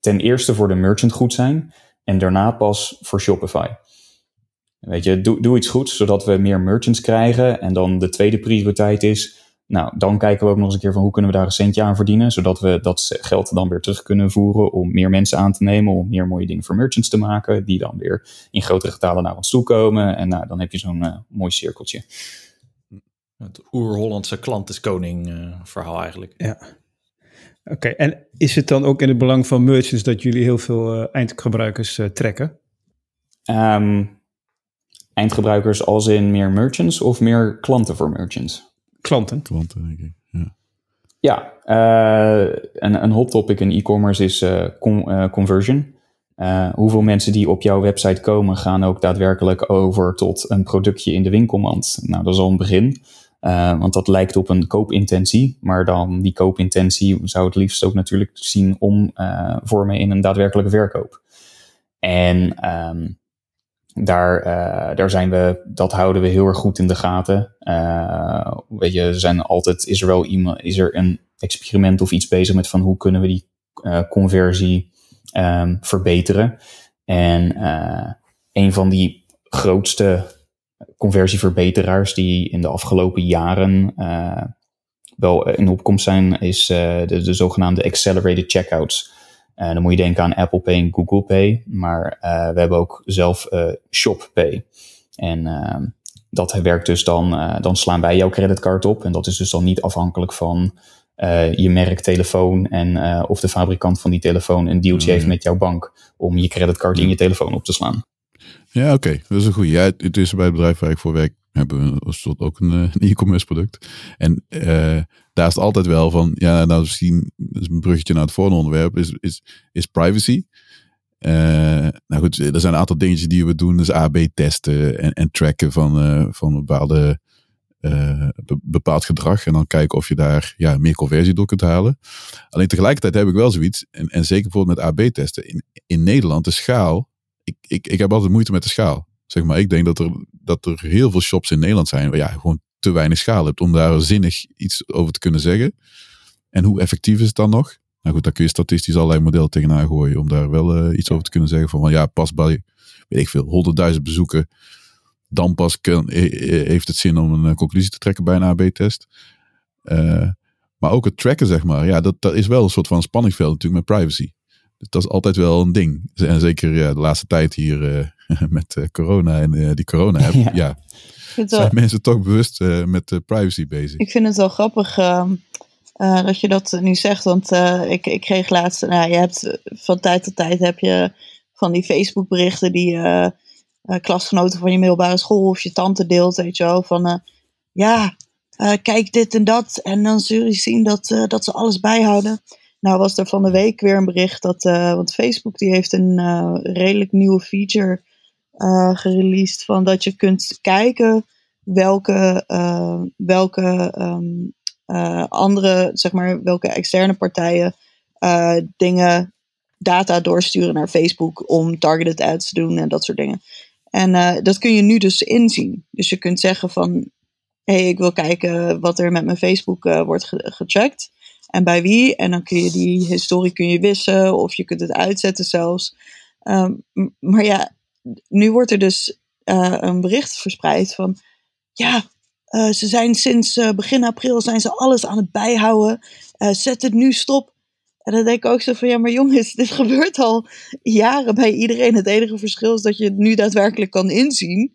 S4: ten eerste voor de merchant goed zijn en daarna pas voor Shopify. Weet je, doe, doe iets goeds zodat we meer merchants krijgen. En dan de tweede prioriteit is, nou, dan kijken we ook nog eens een keer van hoe kunnen we daar een centje aan verdienen, zodat we dat geld dan weer terug kunnen voeren om meer mensen aan te nemen, om meer mooie dingen voor merchants te maken, die dan weer in grotere getalen naar ons toe komen. En nou, dan heb je zo'n uh, mooi cirkeltje.
S3: Het oer-Hollandse klant is koning uh, verhaal eigenlijk.
S5: Ja. Oké, en is het dan ook in het belang van merchants dat jullie heel veel uh, eindgebruikers uh, trekken?
S4: Um, eindgebruikers als in meer merchants of meer klanten voor merchants?
S5: Klanten.
S1: Klanten, denk ik. Ja,
S4: ja een, een hot topic in e-commerce is con conversion. hoeveel mensen die op jouw website komen gaan ook daadwerkelijk over tot een productje in de winkelmand? Nou, dat is al een begin. Uh, want dat lijkt op een koopintentie, maar dan die koopintentie zou het liefst ook natuurlijk zien om uh, vormen in een daadwerkelijke verkoop. En um, daar, uh, daar zijn we, dat houden we heel erg goed in de gaten. weet je, er zijn altijd, is er wel iemand, is er een experiment of iets bezig met van hoe kunnen we die conversie um, verbeteren. En een van die grootste conversieverbeteraars die in de afgelopen jaren wel in opkomst zijn, is de zogenaamde accelerated checkouts. Uh, dan moet je denken aan Apple Pay en Google Pay, maar we hebben ook zelf Shop Pay. En dat werkt dus dan, dan slaan wij jouw creditcard op. En dat is dus dan niet afhankelijk van je merk telefoon en of de fabrikant van die telefoon een dealtje heeft met jouw bank om je creditcard in je telefoon op te slaan.
S1: Ja, oké. Dat is een goede. Ja, het is bij het bedrijf waar ik voor werk hebben we ook een, e-commerce product. En uh, daar is altijd wel van, ja, nou misschien is een bruggetje naar het volgende onderwerp, is, is, is privacy. Uh, nou goed, er zijn een aantal dingetjes die we doen, dus AB testen en, en tracken van, uh, van bepaalde, be, bepaald gedrag. En dan kijken of je daar ja, meer conversie door kunt halen. Alleen tegelijkertijd heb ik wel zoiets, en, en zeker bijvoorbeeld met AB testen, in, in Nederland de schaal ik, ik, ik heb altijd moeite met de schaal. Zeg maar, ik denk dat er, dat er heel veel shops in Nederland zijn waar ja, gewoon te weinig schaal hebt om daar zinnig iets over te kunnen zeggen. En hoe effectief is het dan nog? Nou goed, daar kun je statistisch allerlei modellen tegenaan gooien om daar wel uh, iets over te kunnen zeggen. Van, van ja, pas bij, weet ik veel, 100.000 bezoeken. Dan pas kan, heeft het zin om een eh, conclusie te trekken bij een AB-test. Uh, maar ook het tracken, zeg maar. Ja, dat, dat is wel een soort van spanningsveld natuurlijk met privacy. Dus dat is altijd wel een ding. En zeker ja, de laatste tijd hier uh, met corona en die corona heb ja. ja zijn wel, mensen toch bewust met privacy bezig.
S2: Ik vind het wel grappig ehm, dat je dat nu zegt. Want ik, ik kreeg laatst, nou, je hebt van tijd tot tijd heb je van die Facebook berichten die klasgenoten van je middelbare school of je tante deelt, weet je wel. Van ja, kijk dit en dat. En dan zul je zien dat, dat ze alles bijhouden. Nou was er van de week weer een bericht dat, want Facebook die heeft een redelijk nieuwe feature uh, gereleased van dat je kunt kijken welke, welke um, andere, zeg maar, welke externe partijen dingen, data doorsturen naar Facebook om targeted ads te doen en dat soort dingen. En dat kun je nu dus inzien. Dus je kunt zeggen van, hey, ik wil kijken wat er met mijn Facebook wordt ge gecheckt. En bij wie. En dan kun je die historie kun je wissen of je kunt het uitzetten zelfs. Um, maar ja, nu wordt er dus uh, een bericht verspreid van... Ja, uh, ze zijn sinds begin april zijn ze alles aan het bijhouden. zet het nu stop. En dan denk ik ook zo van, ja maar jongens, dit gebeurt al jaren bij iedereen. Het enige verschil is dat je het nu daadwerkelijk kan inzien.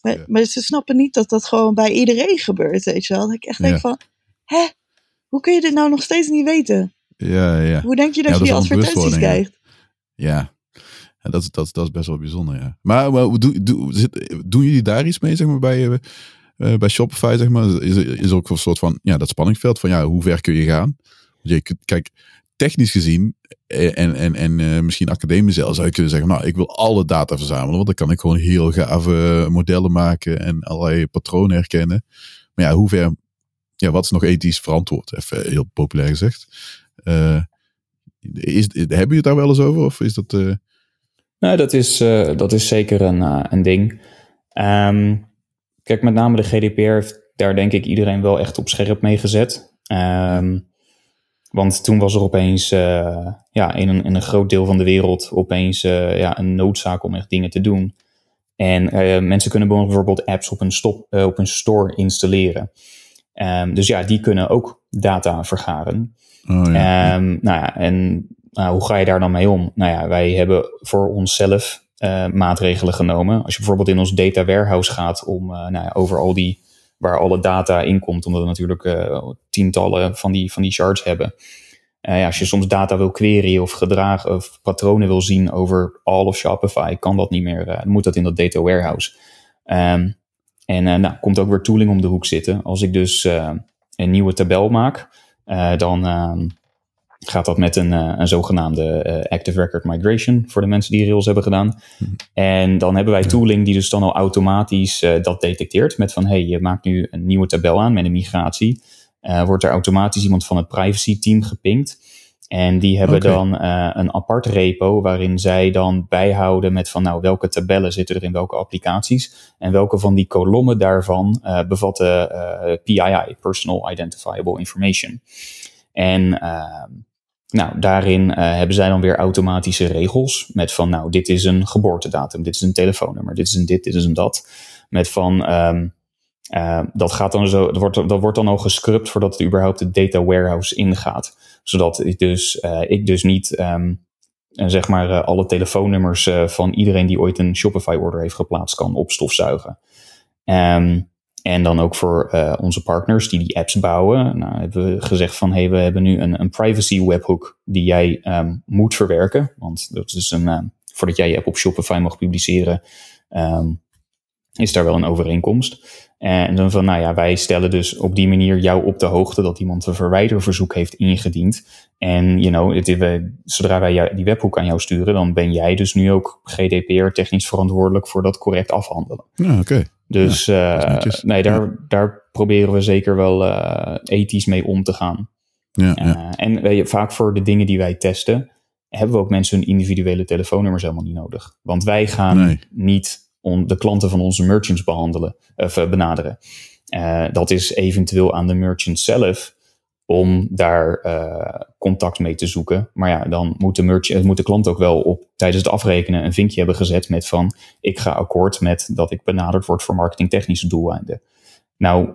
S2: Maar, ja. maar ze snappen niet dat dat gewoon bij iedereen gebeurt, weet je wel. Dat ik echt denk van, hè, hoe kun je dit nou nog steeds niet weten?
S1: Ja, ja.
S2: Hoe denk je dat
S1: Ja,
S2: je die advertenties krijgt?
S1: Ja, ja dat, dat, dat is best wel bijzonder, ja. Maar, maar doe, zit, doen jullie daar iets mee, zeg maar, bij, eh, eh, bij Shopify, zeg maar? Is, is ook een soort van, ja, dat spanningsveld van, ja, hoe ver kun je gaan? Je kijk, technisch gezien, eh, en, en, en misschien academisch zelf, zou je kunnen zeggen, nou, ik wil alle data verzamelen, want dan kan ik gewoon heel gave modellen maken en allerlei patronen herkennen. Maar ja, hoe ver, ja, wat is nog ethisch verantwoord? Even heel populair gezegd. Eh, is, hebben jullie het daar wel eens over? Of is dat...
S4: Nou, dat is, eh, dat is zeker een, eh, een ding. Ehm, kijk, met name de GDPR heeft daar denk ik iedereen wel echt op scherp mee gezet. Ehm, want toen was er opeens eh, ja, in, een, in een groot deel van de wereld opeens ja, een noodzaak om echt dingen te doen. En mensen kunnen bijvoorbeeld apps op een, stop, op een store installeren. Ehm, dus ja, die kunnen ook data vergaren.
S1: oh, ja.
S4: Nou ja, en nou, hoe ga je daar dan mee om? Nou ja, wij hebben voor onszelf eh, maatregelen genomen. Als je bijvoorbeeld in ons data warehouse gaat om eh, nou ja, over al die waar alle data in komt, omdat we natuurlijk eh, tientallen van die, van die shards hebben. Ja, als je soms data wil queryen of gedragen of patronen wil zien over all of Shopify, kan dat niet meer. dan moet dat in dat data warehouse. Ehm, en nou, komt ook weer tooling om de hoek zitten. Als ik dus een nieuwe tabel maak, dan ehm, gaat dat met een, eh, een zogenaamde eh, Active Record Migration voor de mensen die Rails hebben gedaan. En dan hebben wij tooling die dus dan al automatisch eh, dat detecteert met van hey, je maakt nu een nieuwe tabel aan met een migratie. Wordt er automatisch iemand van het privacy team gepinkt. En die hebben dan een apart repo waarin zij dan bijhouden met van nou welke tabellen zitten er in welke applicaties. En welke van die kolommen daarvan bevatten PII, Personal Identifiable Information. En eh, nou, daarin eh, hebben zij dan weer automatische regels met van nou, dit is een geboortedatum, dit is een telefoonnummer, dit is een dit, dit is een dat. Met van, ehm, eh, dat gaat dan zo, dat wordt, dat wordt dan al gescrubt voordat het überhaupt de data warehouse ingaat. Zodat ik dus, eh, ik dus niet eh, zeg maar alle telefoonnummers van iedereen die ooit een Shopify order heeft geplaatst kan opstofzuigen. Ehm, en dan ook voor eh, onze partners die die apps bouwen. Nou, hebben we gezegd van hey, we hebben nu een, een privacy webhook die jij ehm, moet verwerken. Want dat is een, ehm, voordat jij je app op Shopify mag publiceren, ehm, is daar wel een overeenkomst. En dan van, nou ja, wij stellen dus op die manier jou op de hoogte dat iemand een verwijderverzoek heeft ingediend. En, you know, zodra wij die webhoek aan jou sturen, dan ben jij dus nu ook GDPR technisch verantwoordelijk voor dat correct afhandelen.
S1: Ja, oké.
S4: Dus eh, nee, daar, daar proberen we zeker wel eh, ethisch mee om te gaan.
S1: Ja, ja.
S4: Eh, en weet je, vaak voor de dingen die wij testen, hebben we ook mensen hun individuele telefoonnummers helemaal niet nodig. Want wij gaan
S1: Nee.
S4: niet on- de klanten van onze merchants behandelen, of benaderen. Dat is eventueel aan de merchant zelf om daar eh, contact mee te zoeken. Maar ja, dan moet de, merchant, moet de klant ook wel op tijdens het afrekenen een vinkje hebben gezet met van ik ga akkoord met dat ik benaderd word voor marketingtechnische doeleinden. Nou,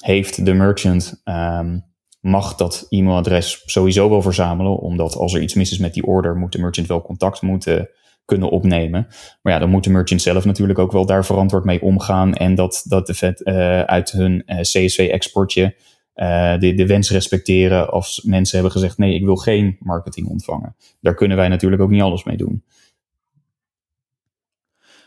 S4: heeft de merchant ehm, mag dat e-mailadres sowieso wel verzamelen, omdat als er iets mis is met die order, moet de merchant wel contact moeten kunnen opnemen. Maar ja, dan moet de merchant zelf natuurlijk ook wel daar verantwoord mee omgaan en dat, dat de vet eh, uit hun eh, CSV-exportje eh, de, de wens respecteren als mensen hebben gezegd nee, ik wil geen marketing ontvangen. Daar kunnen wij natuurlijk ook niet alles mee doen.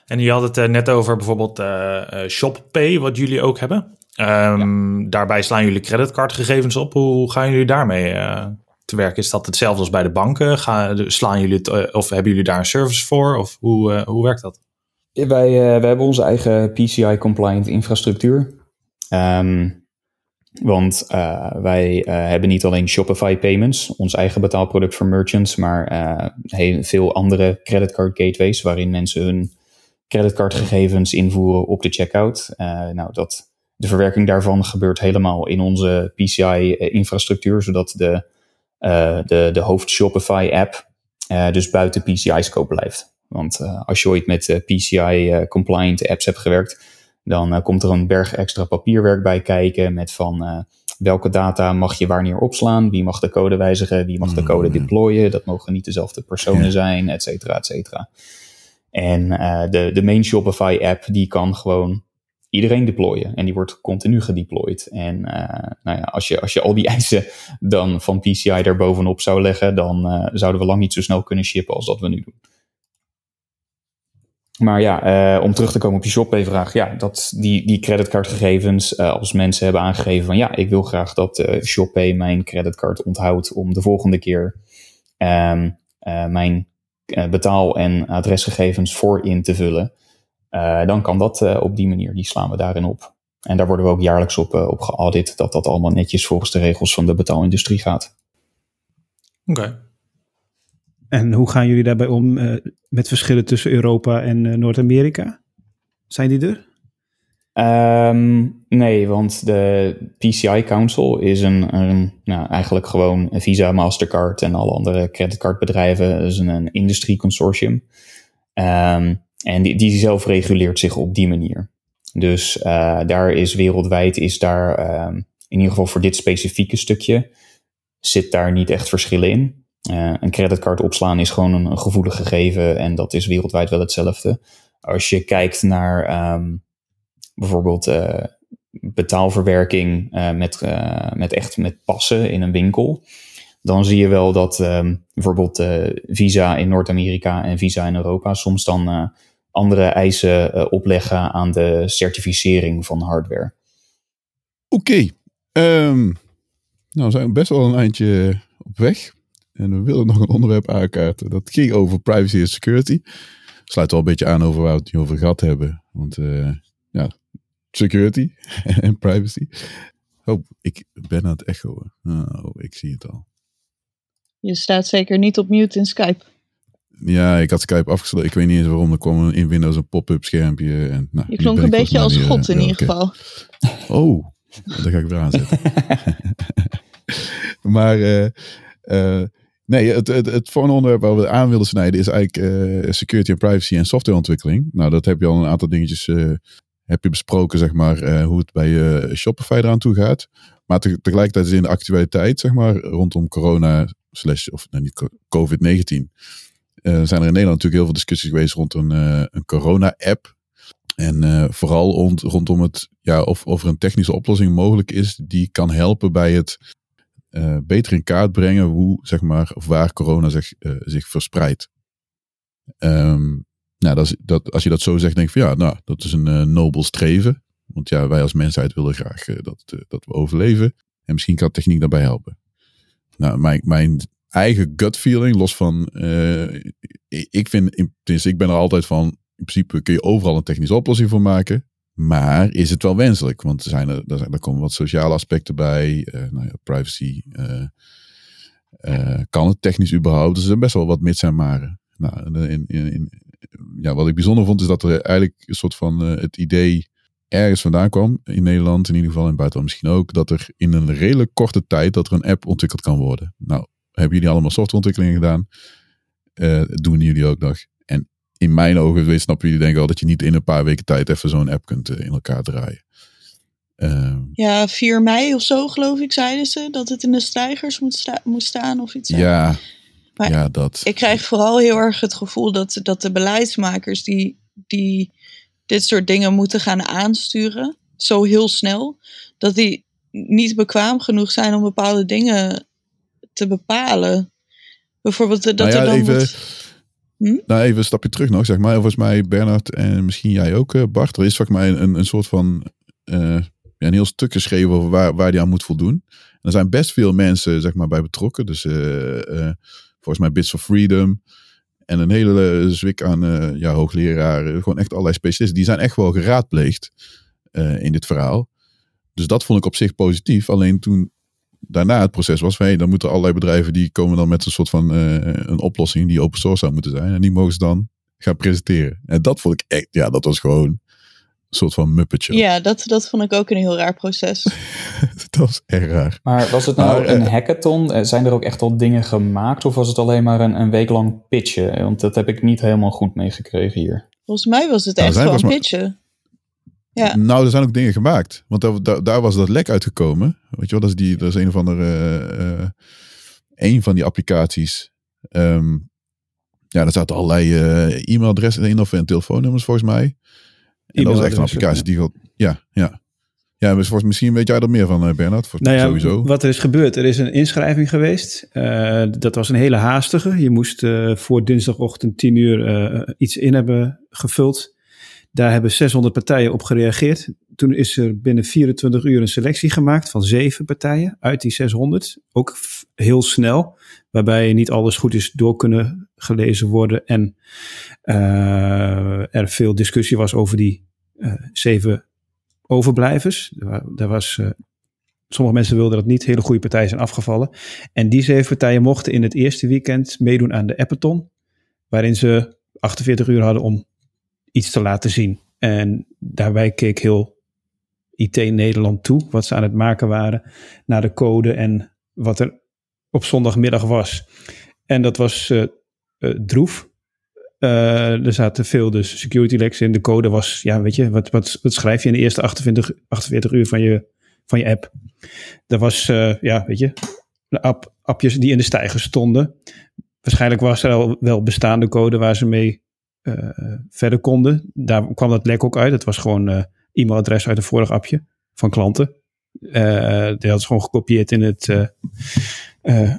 S3: En je had het eh, net over bijvoorbeeld eh, eh, ShopPay, wat jullie ook hebben. Ehm, Daarbij slaan jullie creditcardgegevens op. Hoe gaan jullie daarmee eh, te werk? Is dat hetzelfde als bij de banken? Ga, slaan jullie het, of hebben jullie daar een service voor? Of hoe, eh, hoe werkt dat?
S4: Ja, Wij, eh, wij hebben onze eigen PCI-compliant infrastructuur. Ehm, want eh, wij eh, hebben niet alleen Shopify Payments, ons eigen betaalproduct voor merchants, maar eh, heel veel andere creditcard gateways waarin mensen hun creditcardgegevens invoeren op de checkout. Nou, dat de verwerking daarvan gebeurt helemaal in onze PCI-infrastructuur, zodat de, de, de hoofd Shopify-app dus buiten PCI-scope blijft. Want als je ooit met PCI-compliant apps hebt gewerkt, dan komt er een berg extra papierwerk bij kijken met van welke data mag je wanneer opslaan, wie mag de code wijzigen, wie mag de code mm. deployen, dat mogen niet dezelfde personen zijn, et cetera, et cetera. En uh, de, de main Shopify app, die kan gewoon iedereen deployen. En die wordt continu gedeployed. En uh, nou ja, als, je, als je al die eisen dan van PCI daar bovenop zou leggen, dan uh, zouden we lang niet zo snel kunnen shippen als dat we nu doen. Maar ja, uh, om terug te komen op je ShopPay-vraag. Ja, dat die, die creditcardgegevens, uh, als mensen hebben aangegeven van ja, ik wil graag dat uh, ShopPay mijn creditcard onthoudt om de volgende keer um, mijn betaal- en adresgegevens voor in te vullen. dan kan dat op die manier, die slaan we daarin op. En daar worden we ook jaarlijks op, op geaudit, dat dat allemaal netjes volgens de regels van de betaalindustrie gaat.
S3: Oké.
S5: En hoe gaan jullie daarbij om uh, met verschillen tussen Europa en uh, Noord-Amerika? Zijn die er?
S4: Um, nee, want de PCI Council is een, nou, eigenlijk gewoon Visa, Mastercard en alle andere creditcardbedrijven. Is een, een industrieconsortium. Um, en die, die zelf reguleert zich op die manier. Dus uh, daar is wereldwijd, is daar um, in ieder geval voor dit specifieke stukje, zit daar niet echt verschillen in. Uh, een creditcard opslaan is gewoon een, een, gevoelig gegeven en dat is wereldwijd wel hetzelfde. Als je kijkt naar um, bijvoorbeeld uh, betaalverwerking uh, met, met echt met passen in een winkel, dan zie je wel dat um, bijvoorbeeld Visa in Noord-Amerika en Visa in Europa soms dan andere eisen opleggen aan de certificering van hardware.
S1: Oké, um, nou we zijn best wel een eindje op weg. En we willen nog een onderwerp aankaarten. Dat ging over privacy en security. Sluit wel een beetje aan over waar we het nu over gehad hebben. Want uh, ja, security en privacy. Oh, ik ben aan het echo. Oh, ik zie het al.
S2: Je staat zeker niet op mute in Skype.
S1: Ja, ik had Skype afgesloten. Ik weet niet eens waarom. Er kwam in Windows een pop-up schermpje. En, nou,
S2: je klonk een beetje als God in ieder geval.
S1: Oh, dat ga ik weer aanzetten. maar uh, uh, Nee, het, het, het onderwerp waar we aan willen snijden is eigenlijk uh, security en privacy en softwareontwikkeling. Nou, dat heb je al een aantal dingetjes uh, heb je besproken, zeg maar, uh, hoe het bij Shopify eraan toe gaat. Maar te, tegelijkertijd is in de actualiteit, zeg maar, rondom corona slash, of nou, niet COVID-19, zijn er in Nederland natuurlijk heel veel discussies geweest rond een, een corona-app. En vooral rond, rondom het, ja, of, of er een technische oplossing mogelijk is die kan helpen bij het uh, beter in kaart brengen hoe, zeg maar, of waar corona zich, uh, zich verspreidt. Um, nou, dat is, dat, als je dat zo zegt, denk ik van ja, nou, dat is een uh, nobel streven. Want ja, wij als mensheid willen graag dat, dat we overleven. En misschien kan techniek daarbij helpen. Nou, mijn, mijn eigen gut feeling, los van, ik vind, in, ik ben er altijd van, in principe kun je overal een technische oplossing voor maken. Maar is het wel wenselijk? Want er, zijn er, komen wat sociale aspecten bij. Uh, nou ja, privacy. Uh, uh, kan het technisch überhaupt? Dus er zijn best wel wat mits en maren. Nou, in, in, in, ja, wat ik bijzonder vond is dat er eigenlijk een soort van het idee ergens vandaan kwam. In Nederland in ieder geval, in buitenland misschien ook. Dat er in een redelijk korte tijd dat er een app ontwikkeld kan worden. Nou, hebben jullie allemaal softwareontwikkelingen gedaan? doen jullie ook nog? In mijn ogen, snap jullie denk ik al dat je niet in een paar weken tijd even zo'n app kunt eh, in elkaar draaien.
S2: Uh, ja, 4 mei of zo geloof ik, zeiden ze dat het in de stijgers moet, sta moet staan of iets.
S1: Ja, maar ja, dat.
S2: Ik krijg vooral heel erg het gevoel dat, dat de beleidsmakers die, die dit soort dingen moeten gaan aansturen, zo heel snel, dat die niet bekwaam genoeg zijn om bepaalde dingen te bepalen. Bijvoorbeeld dat nou ja, er dan even, moet
S1: Hm? Nou, even een stapje terug nog, zeg maar. Volgens mij, Bernard en misschien jij ook, uh, Bart. Er is volgens mij een, een soort van ja, een heel stuk geschreven over waar, waar die aan moet voldoen. En er zijn best veel mensen, zeg maar, bij betrokken. Dus uh, volgens mij Bits of Freedom. En een hele zwik aan ja, hoogleraren. Gewoon echt allerlei specialisten. Die zijn echt wel geraadpleegd in dit verhaal. Dus dat vond ik op zich positief. Alleen toen daarna het proces was van hey, dan moeten allerlei bedrijven die komen dan met een soort van uh, een oplossing die open source zou moeten zijn. En die mogen ze dan gaan presenteren. En dat vond ik echt, ja, dat was gewoon soort van muppetje.
S2: Ja, dat, dat vond ik ook een heel raar proces.
S1: dat was erg raar.
S4: Maar was het nou
S1: Maar,
S4: een
S1: eh,
S4: hackathon? Eh, Zijn er ook echt al dingen gemaakt? Of was het alleen maar een, een week lang pitchen? Want dat heb ik niet helemaal goed meegekregen hier.
S2: Volgens mij was het
S1: Nou,
S2: echt gewoon pitchen. Ja.
S1: Nou, er zijn ook dingen gemaakt. Want daar, daar, daar was dat lek uitgekomen. Weet je wel, dat is, die, dat is een of andere... eh, eh, een van die applicaties. Ehm, ja, daar zaten allerlei eh, e-mailadressen in of en telefoonnummers volgens mij. En dat was echt een applicatie die. Ja, ja. Ja, dus volgens, misschien weet jij er meer van, Bernard. Voor,
S5: Nou ja,
S1: sowieso.
S5: wat er is gebeurd, er is een inschrijving geweest. Eh, dat was een hele haastige. Je moest eh, voor dinsdagochtend 10 uur eh, iets in hebben gevuld. Daar hebben 600 partijen op gereageerd. Toen is er binnen 24 uur een selectie gemaakt van zeven partijen uit die 600. Ook heel snel, waarbij niet alles goed is door kunnen gelezen worden. En eh, er veel discussie was over die eh, zeven overblijvers. Er Daar was eh, Sommige mensen wilden dat niet. Hele goede partijen zijn afgevallen. En die zeven partijen mochten in het eerste weekend meedoen aan de Appathon. Waarin ze 48 uur hadden om iets te laten zien. En daarbij keek heel IT Nederland toe. Wat ze aan het maken waren. Naar de code en wat er op zondagmiddag was. En dat was eh, eh, droef. Eh, er zaten veel dus security leks in. De code was, ja weet je, wat, wat, wat schrijf je in de eerste 28, 48 uur van je, van je app? Er was, ja, weet je, app, appjes die in de stijger stonden. Waarschijnlijk was er al wel bestaande code waar ze mee verder konden. Daar kwam dat lek ook uit. Het was gewoon eh, e-mailadres uit een vorig appje van klanten. Eh die had ze gewoon gekopieerd in het eh, eh,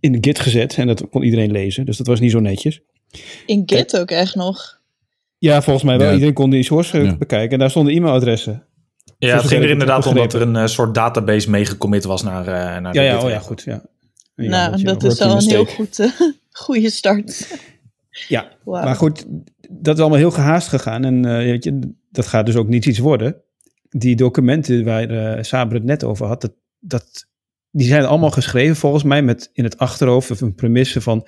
S5: in de Git gezet en dat kon iedereen lezen. Dus dat was niet zo netjes.
S2: In Git ook echt nog.
S5: Ja, volgens mij wel.
S1: Ja.
S5: Iedereen kon die source eh,
S1: Ja.
S5: bekijken. En daar stonden e-mailadressen.
S3: Ja, het ging er inderdaad om dat er een eh, soort database meegecommit was naar, eh naar de
S5: Ja, ja,
S3: Git.
S5: oh ja, goed. Ja. Ja,
S2: nou,
S5: dat
S2: dat is al een heel goed, eh, goede start.
S5: Ja. Maar goed, dat is allemaal heel gehaast gegaan. En eh, weet je, dat gaat dus ook niet iets worden. Die documenten waar eh Saber het net over had, dat, dat, die zijn allemaal geschreven volgens mij met in het achterhoofd of een premisse van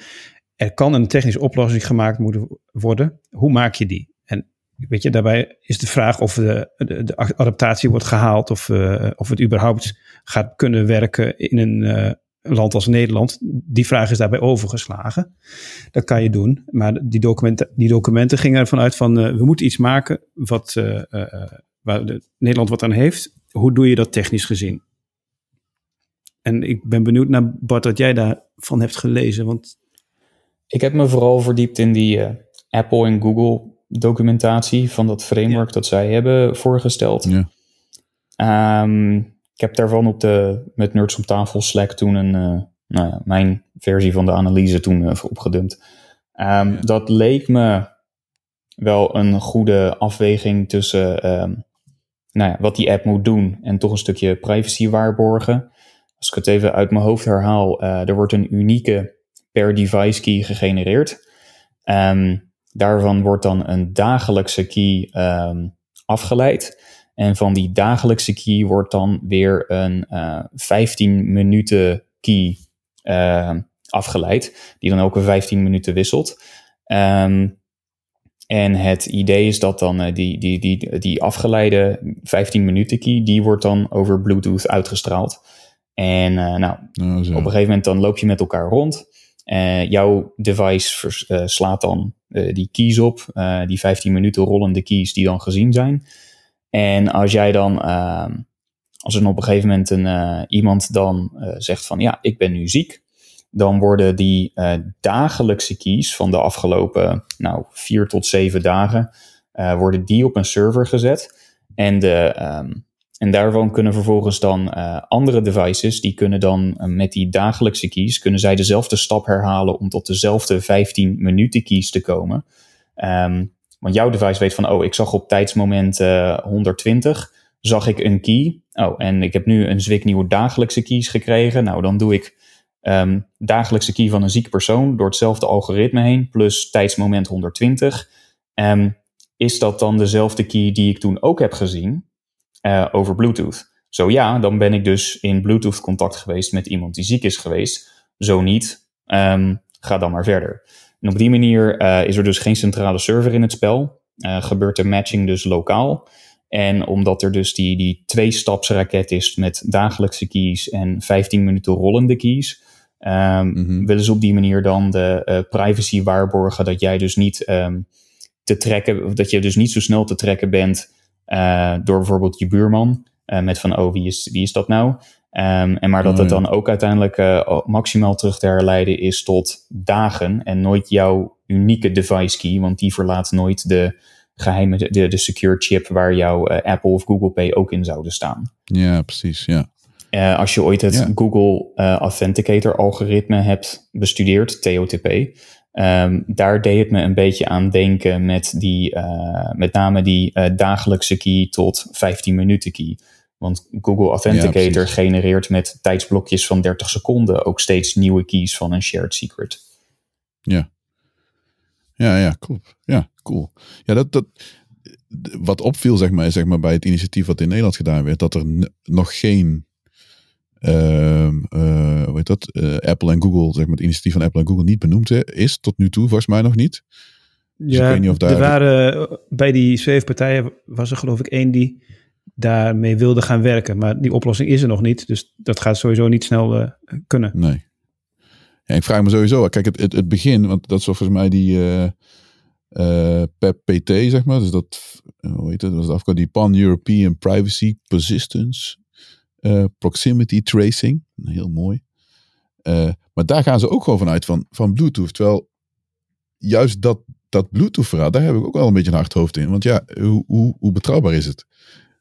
S5: er kan een technische oplossing gemaakt moeten worden. Hoe maak je die? En weet je, daarbij is de vraag of de, de, de adaptatie wordt gehaald of, eh, of het überhaupt gaat kunnen werken in een land als Nederland. Die vraag is daarbij overgeslagen. Dat kan je doen. Maar die documenten, die documenten gingen ervan uit van eh, we moeten iets maken wat, eh, eh, waar de, Nederland wat aan heeft. Hoe doe je dat technisch gezien? En ik ben benieuwd naar Bart wat jij daarvan hebt gelezen. Want
S4: Ik heb me vooral verdiept in die Apple en Google documentatie van dat framework dat zij hebben voorgesteld.
S1: Ja.
S4: Ehm, ik heb daarvan op de, met Nerds op tafel Slack toen een, eh, nou ja, mijn versie van de analyse toen eh, opgedumpt. Ehm,
S1: Ja.
S4: Dat leek me wel een goede afweging tussen ehm, nou ja, wat die app moet doen en toch een stukje privacy waarborgen. Als ik het even uit mijn hoofd herhaal, eh, er wordt een unieke per device key gegenereerd. Ehm, daarvan wordt dan een dagelijkse key afgeleid. En van die dagelijkse key wordt dan weer een eh 15 minuten key eh, afgeleid, die dan elke 15 minuten wisselt. Ehm, en het idee is dat dan eh, die, die, die, die afgeleide 15 minuten key, die wordt dan over Bluetooth uitgestraald. En eh, nou,
S1: Nou,
S4: op een gegeven moment dan loop je met elkaar rond. Eh, jouw device vers- eh, slaat dan eh, die keys op, eh, die 15 minuten rollende keys die dan gezien zijn. En als jij dan, ehm, als er op een gegeven moment een, eh, iemand dan eh, zegt van ja, ik ben nu ziek, dan worden die eh, dagelijkse keys van de afgelopen nou, vier tot zeven dagen, worden die op een server gezet. En, de, ehm, en daarvan kunnen vervolgens dan andere devices, die kunnen dan met die dagelijkse keys, kunnen zij dezelfde stap herhalen om tot dezelfde 15 minuten keys te komen. Ehm, want jouw device weet van, oh, ik zag op tijdsmoment eh 120, zag ik een key. Oh, en ik heb nu een zwik nieuwe dagelijkse keys gekregen. Nou, dan doe ik ehm, dagelijkse key van een zieke persoon door hetzelfde algoritme heen, plus tijdsmoment 120. Ehm, is dat dan dezelfde key die ik toen ook heb gezien eh, over Bluetooth? Zo ja, dan ben ik dus in Bluetooth contact geweest met iemand die ziek is geweest. Zo niet, ehm, ga dan maar verder. En op die manier eh, is er dus geen centrale server in het spel. Eh, gebeurt de matching dus lokaal. En omdat er dus die, die twee-stapsraket is met dagelijkse keys en 15 minuten rollende keys, um, willen ze op die manier dan de uh, privacy waarborgen dat jij dus niet um, te trekken, dat je dus niet zo snel te trekken bent door bijvoorbeeld je buurman. Met van, oh, wie is, wie is dat nou? Um, en maar dat het dan ook uiteindelijk uh, maximaal terug te herleiden is tot dagen en nooit jouw unieke device key, want die verlaat nooit de geheime, de, de secure chip waar jouw uh, Apple of Google Pay ook in zouden staan.
S1: Ja, precies, ja.
S4: Uh, als je ooit het ja. Google Authenticator algoritme hebt bestudeerd, TOTP, um, daar deed het me een beetje aan denken met die, met name die dagelijkse key tot 15 minuten key. Want Google Authenticator ja, genereert met tijdsblokjes van 30 seconden ook steeds nieuwe keys van een shared secret.
S1: Ja. Ja, ja, cool. Ja, cool. Ja, dat, dat, wat opviel zeg maar, zeg maar, bij het initiatief wat in Nederland gedaan werd, dat er nog geen, uh, uh, hoe heet dat, uh, Apple en Google, zeg maar, het initiatief van Apple en Google niet benoemd is, tot nu toe volgens mij nog niet.
S5: Dus ja, ik weet niet of daar... er waren bij die zeven partijen was er geloof ik één die daarmee wilde gaan werken. Maar die oplossing is er nog niet. Dus dat gaat sowieso niet snel uh, kunnen.
S1: Nee. Ja, ik vraag me sowieso, kijk, het, het, begin, want dat is volgens mij die uh, uh, PEP-PT, zeg maar. Dus dat, hoe heet het, dat was afgekort, die Pan-European Privacy Persistence Proximity Tracing. Heel mooi. maar daar gaan ze ook gewoon vanuit van, van Bluetooth. Terwijl juist dat, dat Bluetooth-verhaal, daar heb ik ook wel een beetje een hard hoofd in. Want ja, hoe, hoe, hoe betrouwbaar is het?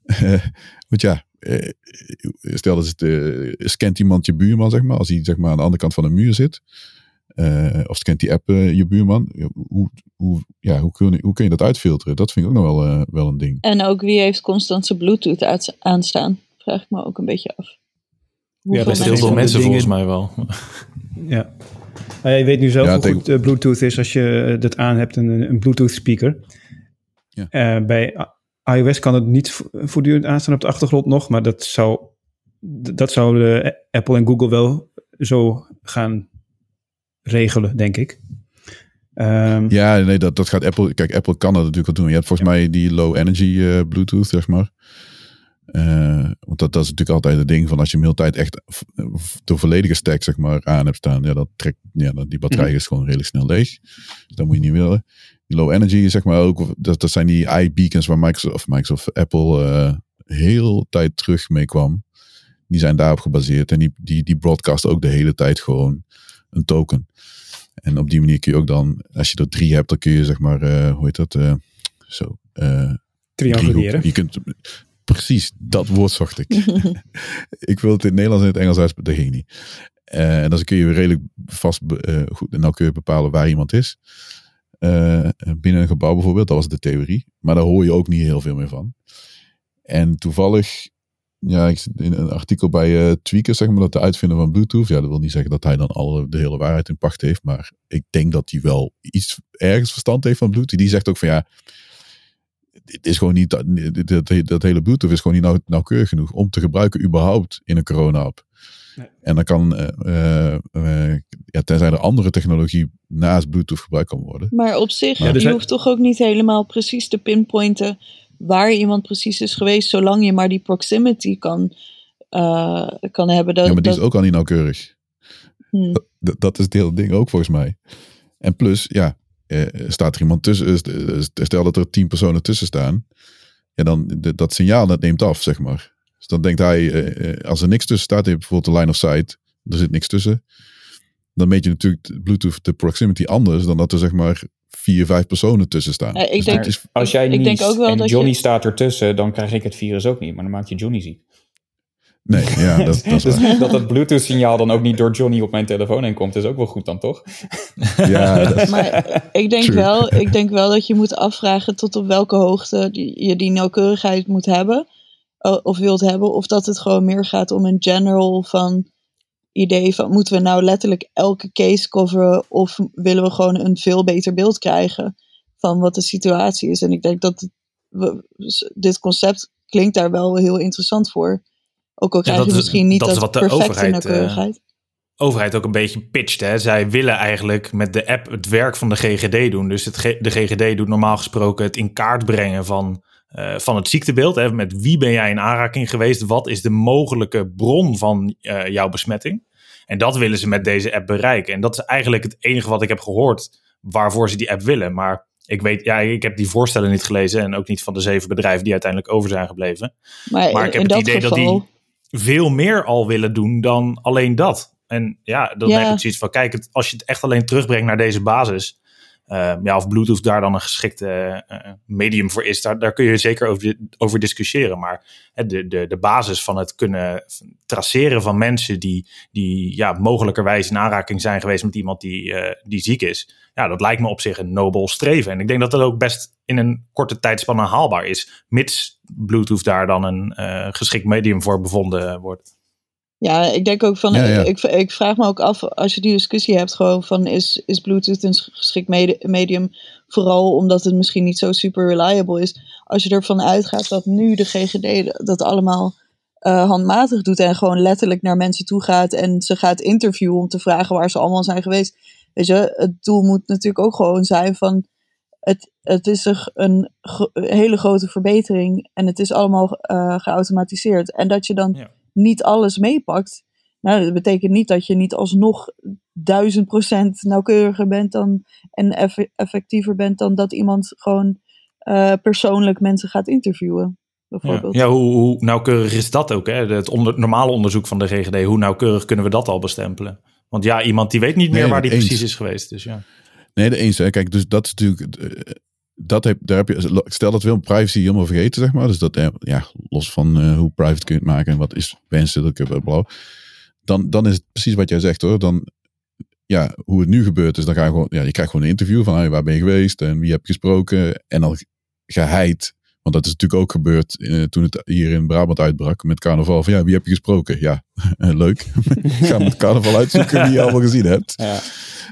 S1: want ja, eh, stel dat het, uh, scant iemand je buurman, zeg maar, als hij zeg maar, aan de andere kant van de muur zit. Uh, of scant die app je buurman. Hoe, hoe, ja, hoe, kun je, hoe kun je dat uitfilteren? Dat vind ik ook nog wel, wel een ding.
S2: En ook wie heeft constant zijn Bluetooth uit, aanstaan? Vraag ik me ook een beetje af.
S3: Hoeveel ja, dat is heel veel mensen dingen... volgens mij wel.
S5: ja. Nou, je weet nu zelf ja, hoe goed Bluetooth is als je dat aan hebt, een, een Bluetooth speaker. Ja. bij iOS kan het niet voortdurend aanstaan op de achtergrond nog, maar dat zou, dat zouden Apple en Google wel zo gaan regelen, denk ik.
S1: Um, ja, nee, dat, dat gaat Apple. Kijk, Apple kan dat natuurlijk wel doen. Je hebt volgens mij die low energy uh, Bluetooth, zeg maar. Uh, want dat, dat is natuurlijk altijd het ding van als je hem tijd echt de volledige stack zeg maar aan hebt staan, ja, dat trekt, ja, die batterij is gewoon redelijk snel leeg. Dus dat moet je niet willen low energy, zeg maar ook. Dat, dat zijn die iBeacons waar Microsoft, of Microsoft Apple uh, heel tijd terug mee kwam. Die zijn daarop gebaseerd. En die, die, die broadcast ook de hele tijd gewoon een token. En op die manier kun je ook dan, als je er drie hebt, dan kun je zeg maar, uh, hoe heet dat? Uh, zo.
S5: Trianguleren.
S1: Je kunt, precies, dat woord zocht ik. ik wil het in het Nederlands en het Engels uit, dat ging niet. en dan kun je redelijk vast, goed en nauwkeurig bepalen waar iemand is. Uh, binnen een gebouw bijvoorbeeld, dat was de theorie. Maar daar hoor je ook niet heel veel meer van. En toevallig, ja, ik in een artikel bij uh, Tweaker, zeg maar, dat de uitvinder van Bluetooth, ja, dat wil niet zeggen dat hij dan alle, de hele waarheid in pacht heeft, maar ik denk dat hij wel iets ergens verstand heeft van Bluetooth. Die zegt ook van ja, het is gewoon niet, dat, dat, hele Bluetooth is gewoon niet nauw, nauwkeurig genoeg om te gebruiken überhaupt in een corona-app. En dan kan, uh, uh, ja, tenzij er andere technologie naast Bluetooth gebruikt kan worden.
S2: Maar op zich, maar, dus je hoeft toch ook niet helemaal precies te pinpointen waar iemand precies is geweest, zolang je maar die proximity kan, uh, kan hebben.
S1: Dat, ja, maar die is ook al niet nauwkeurig. Hmm. Dat, dat, is het hele ding ook volgens mij. En plus, ja, staat er iemand tussen, stel dat er tien personen tussen staan, ja, dan dat signaal dat neemt af, zeg maar. Dus dan denkt hij, eh, eh, als er niks tussen staat, je bijvoorbeeld de line of sight, er zit niks tussen. Dan meet je natuurlijk Bluetooth de proximity anders dan dat er zeg maar vier, vijf personen tussen staan.
S2: ik dus denk,
S4: is, als jij niet denk ook wel en dat Johnny je... staat ertussen, dan krijg ik het virus ook niet. Maar dan maak je Johnny ziek.
S1: Nee, ja, dat, dat is
S4: dus dat het Bluetooth-signaal dan ook niet door Johnny op mijn telefoon heen komt, is ook wel goed dan, toch?
S1: Ja, dat
S2: maar ik denk, wel, ik denk wel dat je moet afvragen tot op welke hoogte je die nauwkeurigheid moet hebben of wilt hebben, of dat het gewoon meer gaat om een general van idee van moeten we nou letterlijk elke case coveren of willen we gewoon een veel beter beeld krijgen van wat de situatie is. En ik denk dat we, dit concept klinkt daar wel heel interessant voor. Ook al krijg je misschien niet dat, dat, wat de perfecte overheid, eh,
S3: overheid ook een beetje pitcht. Hè? Zij willen eigenlijk met de app het werk van de GGD doen. Dus het de GGD doet normaal gesproken het in kaart brengen van eh, van het ziektebeeld. Hè, met wie ben jij in aanraking geweest? Wat is de mogelijke bron van eh, jouw besmetting? En dat willen ze met deze app bereiken. En dat is eigenlijk het enige wat ik heb gehoord waarvoor ze die app willen. Maar ik weet, ja, ik heb die voorstellen niet gelezen en ook niet van de zeven bedrijven die uiteindelijk over zijn gebleven.
S2: Maar,
S3: Maar ik heb het idee dat die veel meer al willen doen dan alleen dat. En ja, dan
S2: Ja.
S3: heb ik zoiets van, kijk, het, als je het echt alleen terugbrengt naar deze basis, eh, ja, of Bluetooth daar dan een geschikte eh, medium voor is, daar, daar kun je zeker over, over discussiëren. Maar de, de, de basis van het kunnen traceren van mensen die, die ja, mogelijkerwijs in aanraking zijn geweest met iemand die, eh, die ziek is, ja, dat lijkt me op zich een nobel streven. En ik denk dat dat ook best in een korte tijdspanne haalbaar is, mits Bluetooth daar dan een eh, geschikt medium voor bevonden wordt.
S2: Ja, ik denk ook van,
S1: Ja, ja.
S2: Ik, ik vraag me ook af, als je die discussie hebt, gewoon van is, is Bluetooth een geschikt medi- medium, vooral omdat het misschien niet zo super reliable is. Als je ervan uitgaat dat nu de GGD dat allemaal eh, handmatig doet en gewoon letterlijk naar mensen toe gaat en ze gaat interviewen om te vragen waar ze allemaal zijn geweest. Weet je, het doel moet natuurlijk ook gewoon zijn van, het, het is een, hele grote verbetering en het is allemaal eh, geautomatiseerd. En dat je dan
S3: Ja.
S2: Niet alles meepakt. Nou, dat betekent niet dat je niet alsnog duizend procent nauwkeuriger bent dan, en eff- effectiever bent dan dat iemand gewoon eh, persoonlijk mensen gaat interviewen.
S3: Ja,
S2: Bijvoorbeeld.
S3: ja hoe, hoe nauwkeurig is dat ook? Hè? Het onder, normale onderzoek van de GGD, hoe nauwkeurig kunnen we dat al bestempelen? Want ja, iemand die weet niet meer
S1: Nee,
S3: waar die
S1: eens.
S3: precies is geweest. Dus ja.
S1: Nee, de eens. Hè. Kijk, dus dat is natuurlijk. Dat heb, daar heb je, stel dat we privacy helemaal vergeten, zeg maar. Dus dat, eh, ja, los van eh, hoe private kun je het maken en wat is wenselijk, bla, bla. Dan, dan is het precies wat jij zegt hoor. Dan, ja, hoe het nu gebeurt is, dan ga je gewoon, ja, je krijgt gewoon een interview van hey, waar ben je geweest en wie heb je gesproken. En dan geheid, want dat is natuurlijk ook gebeurd eh, toen het hier in Brabant uitbrak met carnaval. Van ja, wie heb je gesproken? Ja, leuk. Ga met carnaval uitzoeken wie je allemaal gezien hebt
S4: Ja.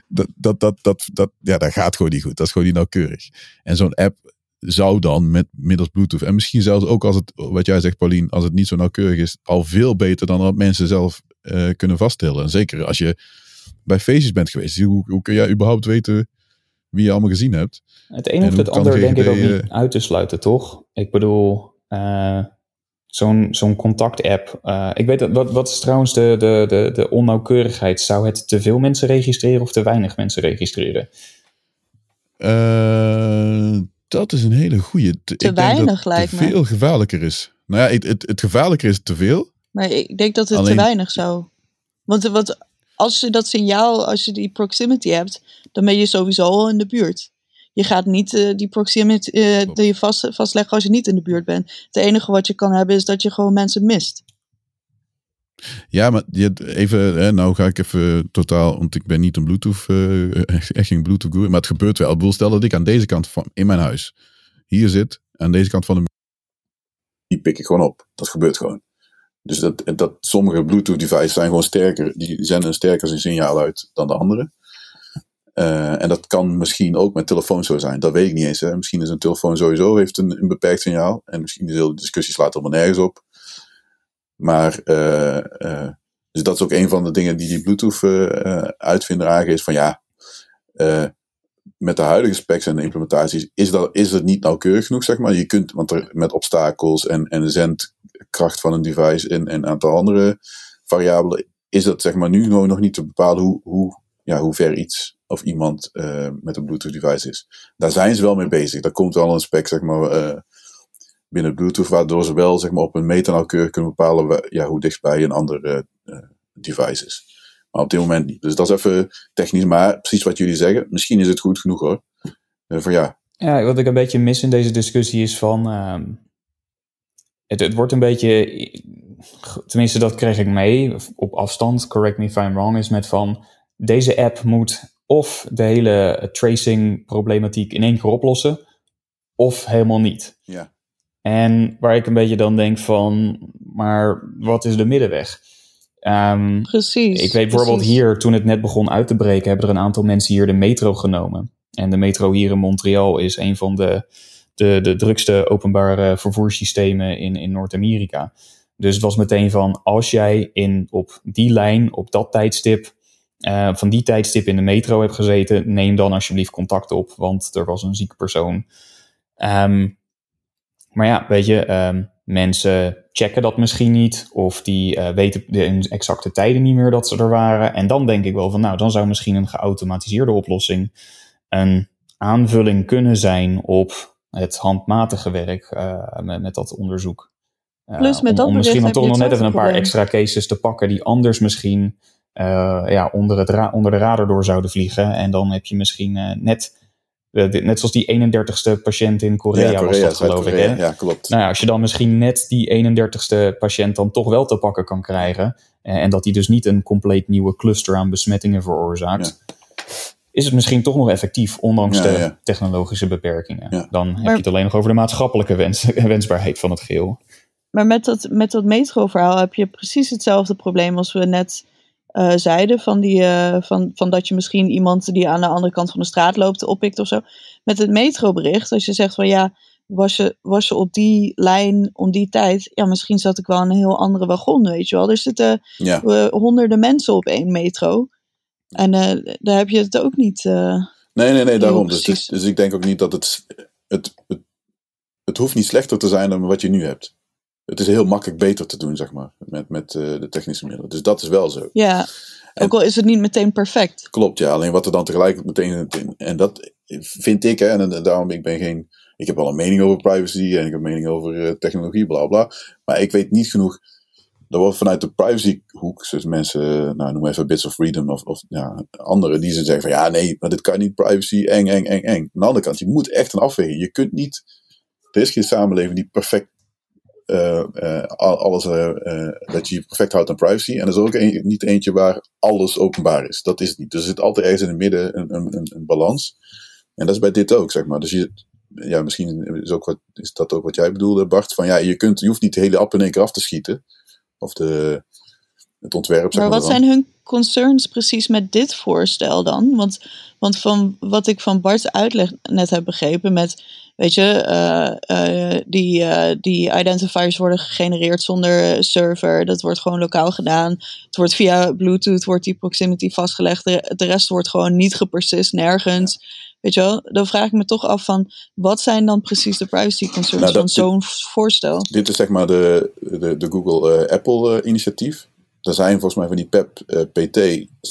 S1: dat, dat, dat, dat, dat, ja, dat gaat gewoon niet goed. Dat is gewoon niet nauwkeurig. En zo'n app zou dan met middels Bluetooth, en misschien zelfs ook als het, wat jij zegt, Paulien, als het niet zo nauwkeurig is, al veel beter dan dat mensen zelf eh, kunnen vaststellen. En zeker als je bij feestjes bent geweest, hoe, hoe kun jij überhaupt weten wie je allemaal gezien hebt?
S4: Het een
S1: En
S4: of het ander denk ik ook niet uit te sluiten, toch? Ik bedoel, eh, zo'n zo'n contact-app. eh, ik weet dat, wat, wat is trouwens de, de, de, de onnauwkeurigheid? Zou het te veel mensen registreren of te weinig mensen registreren?
S1: Eh, dat is een hele goeie. Te,
S2: Te
S1: ik denk
S2: weinig,
S1: dat het
S2: lijkt
S1: te
S2: me.
S1: veel gevaarlijker is. Nou ja, het, het, het gevaarlijker is te veel.
S2: Maar ik denk dat het
S1: Alleen-
S2: te weinig zou. Want, want als je dat signaal, als je die proximity hebt, dan ben je sowieso al in de buurt. Je gaat niet eh, die proximity eh, die je vast, vastleggen als je niet in de buurt bent. Het enige wat je kan hebben is dat je gewoon mensen mist.
S1: Ja, maar je, even, hè, nou ga ik even totaal, want ik ben niet een Bluetooth, eh, echt geen Bluetooth guru, maar het gebeurt wel. Ik bedoel, stel dat ik aan deze kant van, in mijn huis, hier zit, aan deze kant van de die pik ik gewoon op. Dat gebeurt gewoon. Dus dat, dat sommige Bluetooth devices zijn gewoon sterker, die zenden een sterker zijn signaal uit dan de andere. Eh, en dat kan misschien ook met telefoons zo zijn. Dat weet ik niet eens. Hè. Misschien is een telefoon sowieso heeft een, beperkt signaal. En misschien is de discussie slaat helemaal nergens op. Maar, eh, eh, dus dat is ook een van de dingen die die Bluetooth-uitvinder aangeeft. Van ja, met de huidige specs en de implementaties is, dat, is het niet nauwkeurig genoeg, zeg maar. Je kunt, want er, met obstakels en, en de zendkracht van een device en, en een aantal andere variabelen, is dat zeg maar nu nog niet te bepalen hoe, hoe, ja, hoe ver iets of iemand eh, met een Bluetooth-device is. Daar zijn ze wel mee bezig. Daar komt wel een spec, zeg maar, eh, binnen Bluetooth, waardoor ze wel zeg maar, op een meter nauwkeurig kunnen bepalen wa- ja, hoe dichtbij een ander eh, device is. Maar op dit moment niet. Dus dat is even technisch, maar precies wat jullie zeggen. Misschien is het goed genoeg hoor. Voor ja,
S4: Ja, wat ik een beetje mis in deze discussie is van. ehm, het, het wordt een beetje. Tenminste, dat kreeg ik mee op afstand. Correct me if I'm wrong. Is met van. Deze app moet of de hele tracing problematiek in één keer oplossen. Of helemaal niet.
S1: ja.
S4: En waar ik een beetje dan denk van. Maar wat is de middenweg? Ehm,
S2: Precies.
S4: ik weet bijvoorbeeld
S2: precies.
S4: hier, toen het net begon uit te breken, hebben er een aantal mensen hier de metro genomen. En de metro hier in Montreal is een van de, de, de drukste openbare vervoerssystemen in, in Noord-Amerika. Dus het was meteen van, als jij in, op die lijn, op dat tijdstip, eh, van die tijdstip in de metro hebt gezeten, neem dan alsjeblieft contact op, want er was een zieke persoon. Ehm, maar ja, weet je, ehm, mensen checken dat misschien niet. Of die eh, weten de exacte tijden niet meer dat ze er waren. En dan denk ik wel van, nou, dan zou misschien een geautomatiseerde oplossing een aanvulling kunnen zijn op het handmatige werk uh, met, met, dat onderzoek.
S2: Uh, Plus met
S4: om,
S2: dat
S4: om misschien dan toch nog net even een paar extra cases te pakken die anders misschien ja, onder, het onder de radar door zouden vliegen. En dan heb je misschien net net zoals die 31ste patiënt in Korea,
S1: ja, Korea
S4: was dat geloof ik. Hè?
S1: Ja, klopt.
S4: Nou ja, als je dan misschien net die 31ste patiënt dan toch wel te pakken kan krijgen. En dat die dus niet een compleet nieuwe cluster aan besmettingen veroorzaakt. Ja. Is het misschien toch nog effectief, ondanks
S1: Ja,
S4: de
S1: ja.
S4: technologische beperkingen.
S1: Ja.
S4: Dan heb
S2: Maar-
S4: je het alleen nog over de maatschappelijke wens, wensbaarheid van het geheel.
S2: Maar met dat, met dat metro-verhaal heb je precies hetzelfde probleem als we net eh, zeiden. Van, die, eh, van, van dat je misschien iemand die aan de andere kant van de straat loopt oppikt of zo. Met het metrobericht, als je zegt van ja, was je, was je op die lijn om die tijd. Ja, misschien zat ik wel in een heel andere wagon, weet je wel. Er zitten
S1: Ja.
S2: eh, honderden mensen op één metro. En daar heb je het ook niet.
S1: Nee, nee, nee, daarom. Dus, dus, dus ik denk ook niet dat het, het, het. Het hoeft niet slechter te zijn dan wat je nu hebt. Het is heel makkelijk beter te doen, zeg maar, met, met eh, de technische middelen. Dus dat is wel zo.
S2: ja, ook al is het niet meteen perfect.
S1: Klopt, ja. Alleen wat er dan tegelijk meteen. En dat vind ik, hè, en daarom ik ben geen. Ik heb wel een mening over privacy en ik heb een mening over eh, technologie, bla bla. Maar ik weet niet genoeg. Er wordt vanuit de privacyhoek, zoals mensen, nou noem even Bits of Freedom of, of ja, anderen, die ze zeggen van ja, nee, maar dit kan niet, privacy, eng, eng, eng, eng. Aan de andere kant, je moet echt een afweging. Je kunt niet, er is geen samenleving die perfect, eh, eh, al- alles, eh, dat je je perfect houdt aan privacy. En er is ook een, niet eentje waar alles openbaar is. Dat is het niet. Dus er zit altijd ergens in het midden een, een, een, een balans. En dat is bij dit ook, zeg maar. Dus je, ja, misschien is, ook wat, is dat ook wat jij bedoelde, Bart. Van ja, je, kunt, je hoeft niet de hele app in één keer af te schieten. Of de, het ontwerp, zeg
S2: Maar
S1: maar.
S2: wat
S1: dan.
S2: zijn hun concerns precies met dit voorstel dan? Want, want van wat ik van Bart's uitleg net heb begrepen met, weet je, eh, eh, die, eh, die identifiers worden gegenereerd zonder server. Dat wordt gewoon lokaal gedaan. Het wordt via Bluetooth, wordt die proximity vastgelegd. De, de rest wordt gewoon niet gepersist, nergens. Weet je wel, dan vraag ik me toch af van, wat zijn dan precies de privacy concerns
S1: Nou, dat-
S2: van zo'n voorstel?
S1: Dit is zeg maar de, de, de Google-Apple-initiatief. Er zijn volgens mij van die PEP, eh, PT,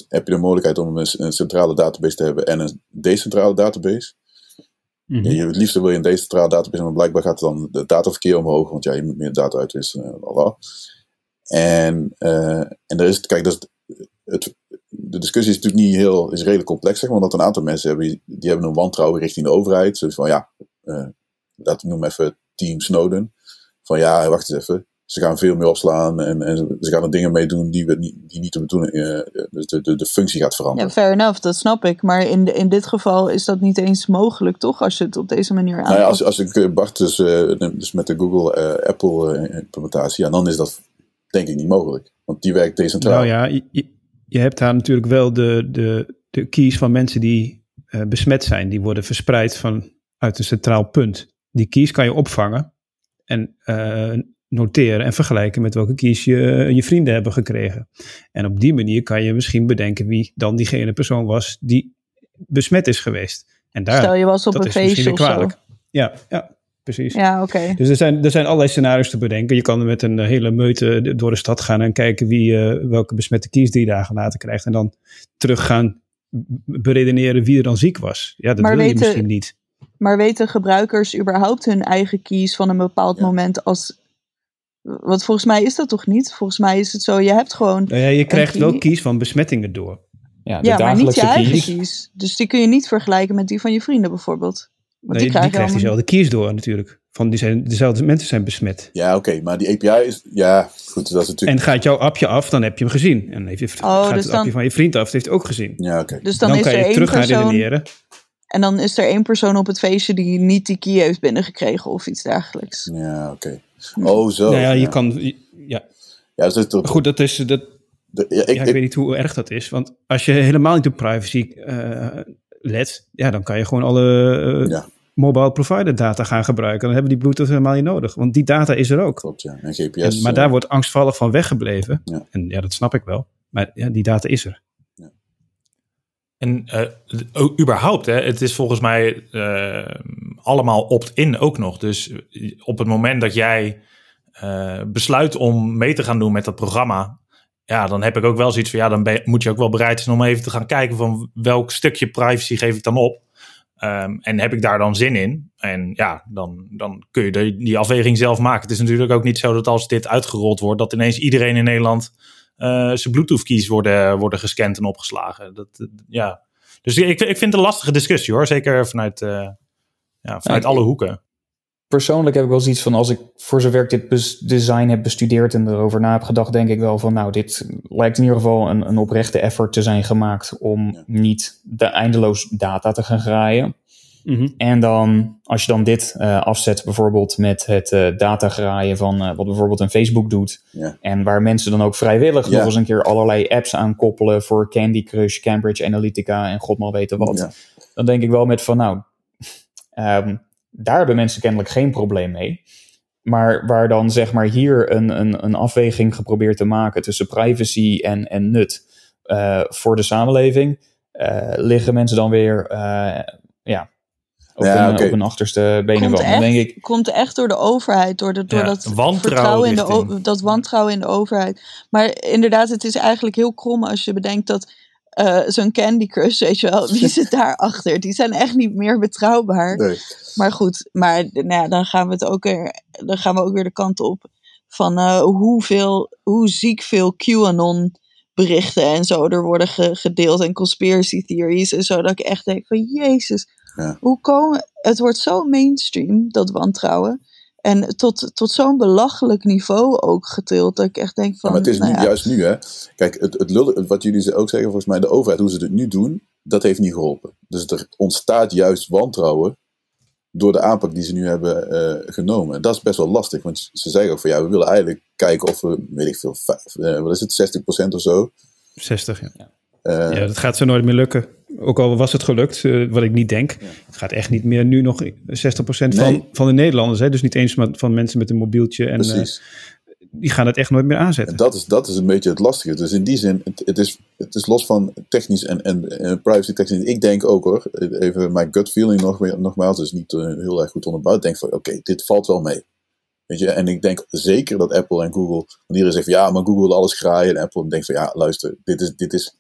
S1: heb je de mogelijkheid om een, een centrale database te hebben en een decentrale database.
S5: Mhm.
S1: Je, het liefst wil je een decentrale database, maar blijkbaar gaat dan het dataverkeer omhoog, want ja, je moet meer data uitwisselen. Lala. En, eh, en er is, kijk, dat is, het, de discussie is natuurlijk niet heel, is redelijk complex, zeg maar, omdat een aantal mensen hebben, die hebben een wantrouwen richting de overheid. Dus van ja, eh dat noem even Team Snowden. Van ja, wacht eens even. Ze gaan veel meer opslaan en, en ze gaan er dingen mee doen die, we niet, die niet de bedoeling, eh, dus de, de, de functie gaat veranderen.
S2: Ja, fair enough, dat snap ik. Maar in, de, in dit geval is dat niet eens mogelijk, toch? Als je het op deze manier aanpakt.
S1: Nou ja, als, als ik eh, Bart dus, eh, dus met de Google eh, Apple eh, implementatie, ja, dan is dat denk ik niet mogelijk. Want die werkt decentraal.
S5: Nou ja, je, je- hebt daar natuurlijk wel de, de, de keys van mensen die eh, besmet zijn. Die worden verspreid vanuit een centraal punt. Die keys kan je opvangen en eh, noteren en vergelijken met welke keys je, je vrienden hebben gekregen. En op die manier kan je misschien bedenken wie dan diegene persoon was die besmet is geweest. En daar,
S2: Stel je was op
S5: dat
S2: een
S5: is
S2: feestje of zo.
S5: kwalijk. Ja, ja, precies.
S2: Ja, oké.
S5: Dus er zijn, er zijn allerlei scenario's te bedenken. Je kan met een eh, hele meute door de stad gaan en kijken wie, eh, welke besmette kies drie dagen later krijgt. En dan terug gaan beredeneren wie er dan ziek was. Ja, dat
S2: Maar
S5: wil je
S2: weten-
S5: misschien niet.
S2: Maar weten gebruikers überhaupt hun eigen keys van een bepaald
S1: Ja.
S2: moment als... Want volgens mij is dat toch niet? Volgens mij is het zo, je hebt gewoon...
S5: Nou ja, je krijgt wel kies van besmettingen door.
S4: Ja, de
S2: Ja, maar niet je eigen
S4: keys.
S2: keys. Dus die kun je niet vergelijken met die van je vrienden bijvoorbeeld. Want
S5: Nee, die,
S2: krijg je
S5: krijgt
S2: allemaal-
S5: diezelfde kies door natuurlijk. Van die zijn, dezelfde mensen zijn besmet.
S1: Ja, oké, maar die API is, ja, goed, dat is natuurlijk,
S5: En gaat jouw appje af, dan heb je hem gezien. En heeft je,
S2: Oh,
S5: gaat
S2: dus
S5: het
S2: dan-
S5: appje van je vriend af, dat heeft hij ook gezien.
S1: ja, oké.
S2: Dus dan,
S5: Dan,
S2: is
S5: kan
S2: er
S5: je
S2: één
S5: terug gaan
S2: persoon...
S5: redeneren.
S2: En dan is er één persoon op het feestje die niet die key heeft binnengekregen of iets dergelijks.
S1: Ja, oké. Oh, zo.
S5: nou ja, je
S1: ja.
S5: kan... Ja,
S1: Ja, dat,
S5: goed, dat is... Dat,
S1: de- ja, ik,
S5: ja, ik
S1: ik-
S5: weet niet hoe erg dat is. Want als je helemaal niet op privacy eh, let, ja, dan kan je gewoon alle eh,
S1: Ja.
S5: mobile provider data gaan gebruiken. Dan hebben die Bluetooth helemaal niet nodig. Want die data is er ook.
S1: klopt, ja. En GPS.
S5: En, maar daar wordt angstvallig van weggebleven.
S1: Ja.
S5: En ja, dat snap ik wel. Maar ja, die data is er.
S3: En eh, überhaupt, hè, het is volgens mij, eh, allemaal opt-in ook nog. Dus op het moment dat jij besluit om mee te gaan doen met dat programma, ja, dan heb ik ook wel zoiets van, ja, dan moet je ook wel bereid zijn om even te gaan kijken van welk stukje privacy geef ik dan op. Um, en heb ik daar dan zin in? En ja, dan, dan kun je die afweging zelf maken. Het is natuurlijk ook niet zo dat als dit uitgerold wordt, dat ineens iedereen in Nederland uh, zijn Bluetooth-keys worden, worden gescand en opgeslagen. Dat, ja. Dus ik, ik vind het een lastige discussie hoor, zeker vanuit, uh, ja, vanuit alle hoeken
S4: persoonlijk heb ik wel zoiets van, als ik voor zover ik dit design heb bestudeerd en erover na heb gedacht, denk ik wel van, nou, dit lijkt in ieder geval een, een oprechte effort te zijn gemaakt om niet de eindeloos data te gaan graaien. Mhm. En dan, als je dan dit uh, afzet, bijvoorbeeld met het uh, data graaien van uh, wat bijvoorbeeld een Facebook doet. Ja. En waar mensen dan ook vrijwillig nog eens een keer allerlei apps aan koppelen voor Candy Crush, Cambridge Analytica en god maar weten wat. Dan denk ik wel met van, nou, um, daar hebben mensen kennelijk geen probleem mee. Maar waar dan zeg maar hier een, een, een afweging geprobeerd te maken tussen privacy en, en nut uh, voor de samenleving, uh, liggen mensen dan weer uh, ja, op, ja, een, okay. op een achterste benen
S2: komt
S4: van.
S2: Echt,
S4: denk ik.
S2: Komt echt door de overheid, door, de, door ja, dat, vertrouwen in de, dat wantrouwen in de overheid. Maar inderdaad, het is eigenlijk heel krom als je bedenkt dat uh, zo'n Candy Crush, weet je wel, wie zit daarachter? Die zijn echt niet meer betrouwbaar.
S1: Nee.
S2: Maar goed, maar nou ja, dan gaan we het ook weer, dan gaan we ook weer de kant op van uh, hoeveel, hoe ziek veel QAnon berichten en zo er worden ge gedeeld en conspiracy theories en zo dat ik echt denk van jezus, ja. hoe komen, het wordt zo mainstream dat wantrouwen en tot, tot zo'n belachelijk niveau ook getild. Dat ik echt denk van.
S1: Ja, maar het is
S2: nou
S1: nu,
S2: ja.
S1: juist nu, hè? Kijk, het, het lullen, wat jullie ook zeggen, volgens mij, de overheid, hoe ze het nu doen, dat heeft niet geholpen. Dus er ontstaat juist wantrouwen door de aanpak die ze nu hebben uh, genomen. En dat is best wel lastig, want ze zeggen ook van ja, we willen eigenlijk kijken of we, weet ik veel, vijf, uh, wat is het, 60% of zo.
S5: 60, ja. Uh, ja, dat gaat zo nooit meer lukken. Ook al was het gelukt, uh, wat ik niet denk. Ja. Het gaat echt niet meer nu nog 60% nee. van, van de Nederlanders. Hè? Dus niet eens van mensen met een mobieltje. En uh, die gaan het echt nooit meer aanzetten.
S1: En dat is, dat is een beetje het lastige. Dus in die zin, het, het, is, het is los van technisch en, en, en privacy technisch. Ik denk ook hoor, even mijn gut feeling nog, nogmaals, dus niet heel erg goed onderbouwd. Ik denk van oké, okay, dit valt wel mee. Weet je? En ik denk zeker dat Apple en Google, want iedereen zegt van ja, maar Google wil alles graaien. En Apple denkt van ja, luister, dit is, dit is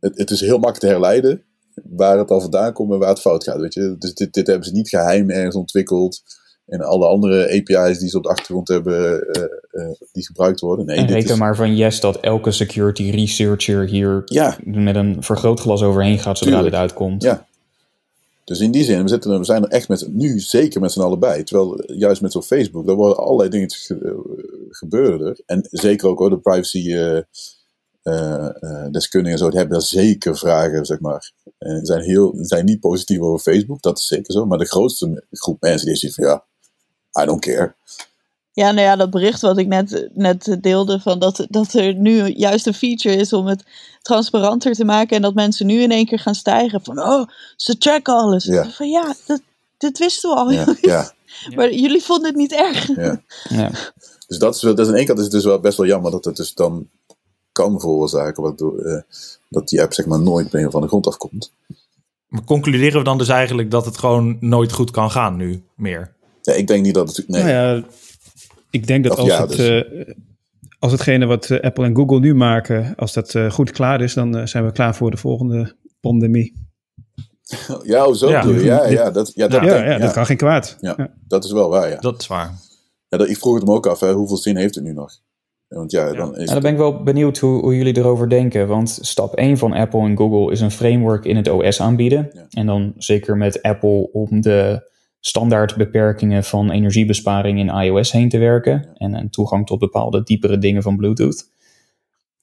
S1: het, het is heel makkelijk te herleiden waar het al vandaan komt en waar het fout gaat. Weet je? Dus dit, dit hebben ze niet geheim ergens ontwikkeld. En alle andere API's die ze op de achtergrond hebben, uh, uh, die gebruikt worden. Nee,
S4: en reken is... maar van yes dat elke security researcher hier
S1: ja.
S4: met een vergrootglas overheen gaat zodra Tuurlijk. dit uitkomt.
S1: Ja. Dus in die zin, we, zitten, we zijn er echt met, nu zeker met z'n allen bij. Terwijl juist met zo'n Facebook, daar worden allerlei dingen ge, gebeuren er. En zeker ook hoor, de privacy uh, uh, uh, deskundigen zo, die hebben daar zeker vragen, zeg maar. En zijn, heel, zijn niet positief over Facebook, dat is zeker zo. Maar de grootste groep mensen die zegt van ja, I don't care.
S2: Ja, nou ja, dat bericht wat ik net, net deelde, van dat, dat er nu juist een feature is om het transparanter te maken en dat mensen nu in één keer gaan stijgen van, oh, ze checken alles.
S1: Ja.
S2: Van ja, dat, dit wisten we al.
S1: Ja, ja.
S2: maar jullie vonden het niet erg.
S1: Ja. ja. Dus dat is, dat is aan de ene kant is het dus wel best wel jammer dat het dus dan kan veroorzaken, waardoor uh, dat die app zeg maar nooit meer van de grond afkomt.
S3: Maar concluderen we dan dus eigenlijk dat het gewoon nooit goed kan gaan nu meer?
S1: Ja, ik denk niet dat het. Nee.
S5: Nou ja, ik denk dat
S1: Of
S5: als,
S1: ja,
S5: het,
S1: dus-
S5: eh, als hetgene wat eh, Apple en Google nu maken, als dat eh, goed klaar is, dan zijn we klaar voor de volgende pandemie.
S1: Ja, oh, zo
S3: Ja.
S1: ja, ja, dat, ja, dat,
S5: Ja,
S1: denk-
S5: ja,
S1: ja,
S5: dat kan geen kwaad.
S1: Ja.
S5: Ja.
S1: dat is wel waar, ja.
S3: Dat is waar.
S1: ja dat, ik vroeg het me ook af, hè, hoeveel zin heeft het nu nog? Want ja, dan is
S4: Ja, dan ben ik wel benieuwd hoe, hoe jullie erover denken. Want stap 1 van Apple en Google is een framework in het OS aanbieden.
S1: Ja.
S4: En dan zeker met Apple om de standaard beperkingen van energiebesparing in iOS heen te werken. En een toegang tot bepaalde diepere dingen van Bluetooth.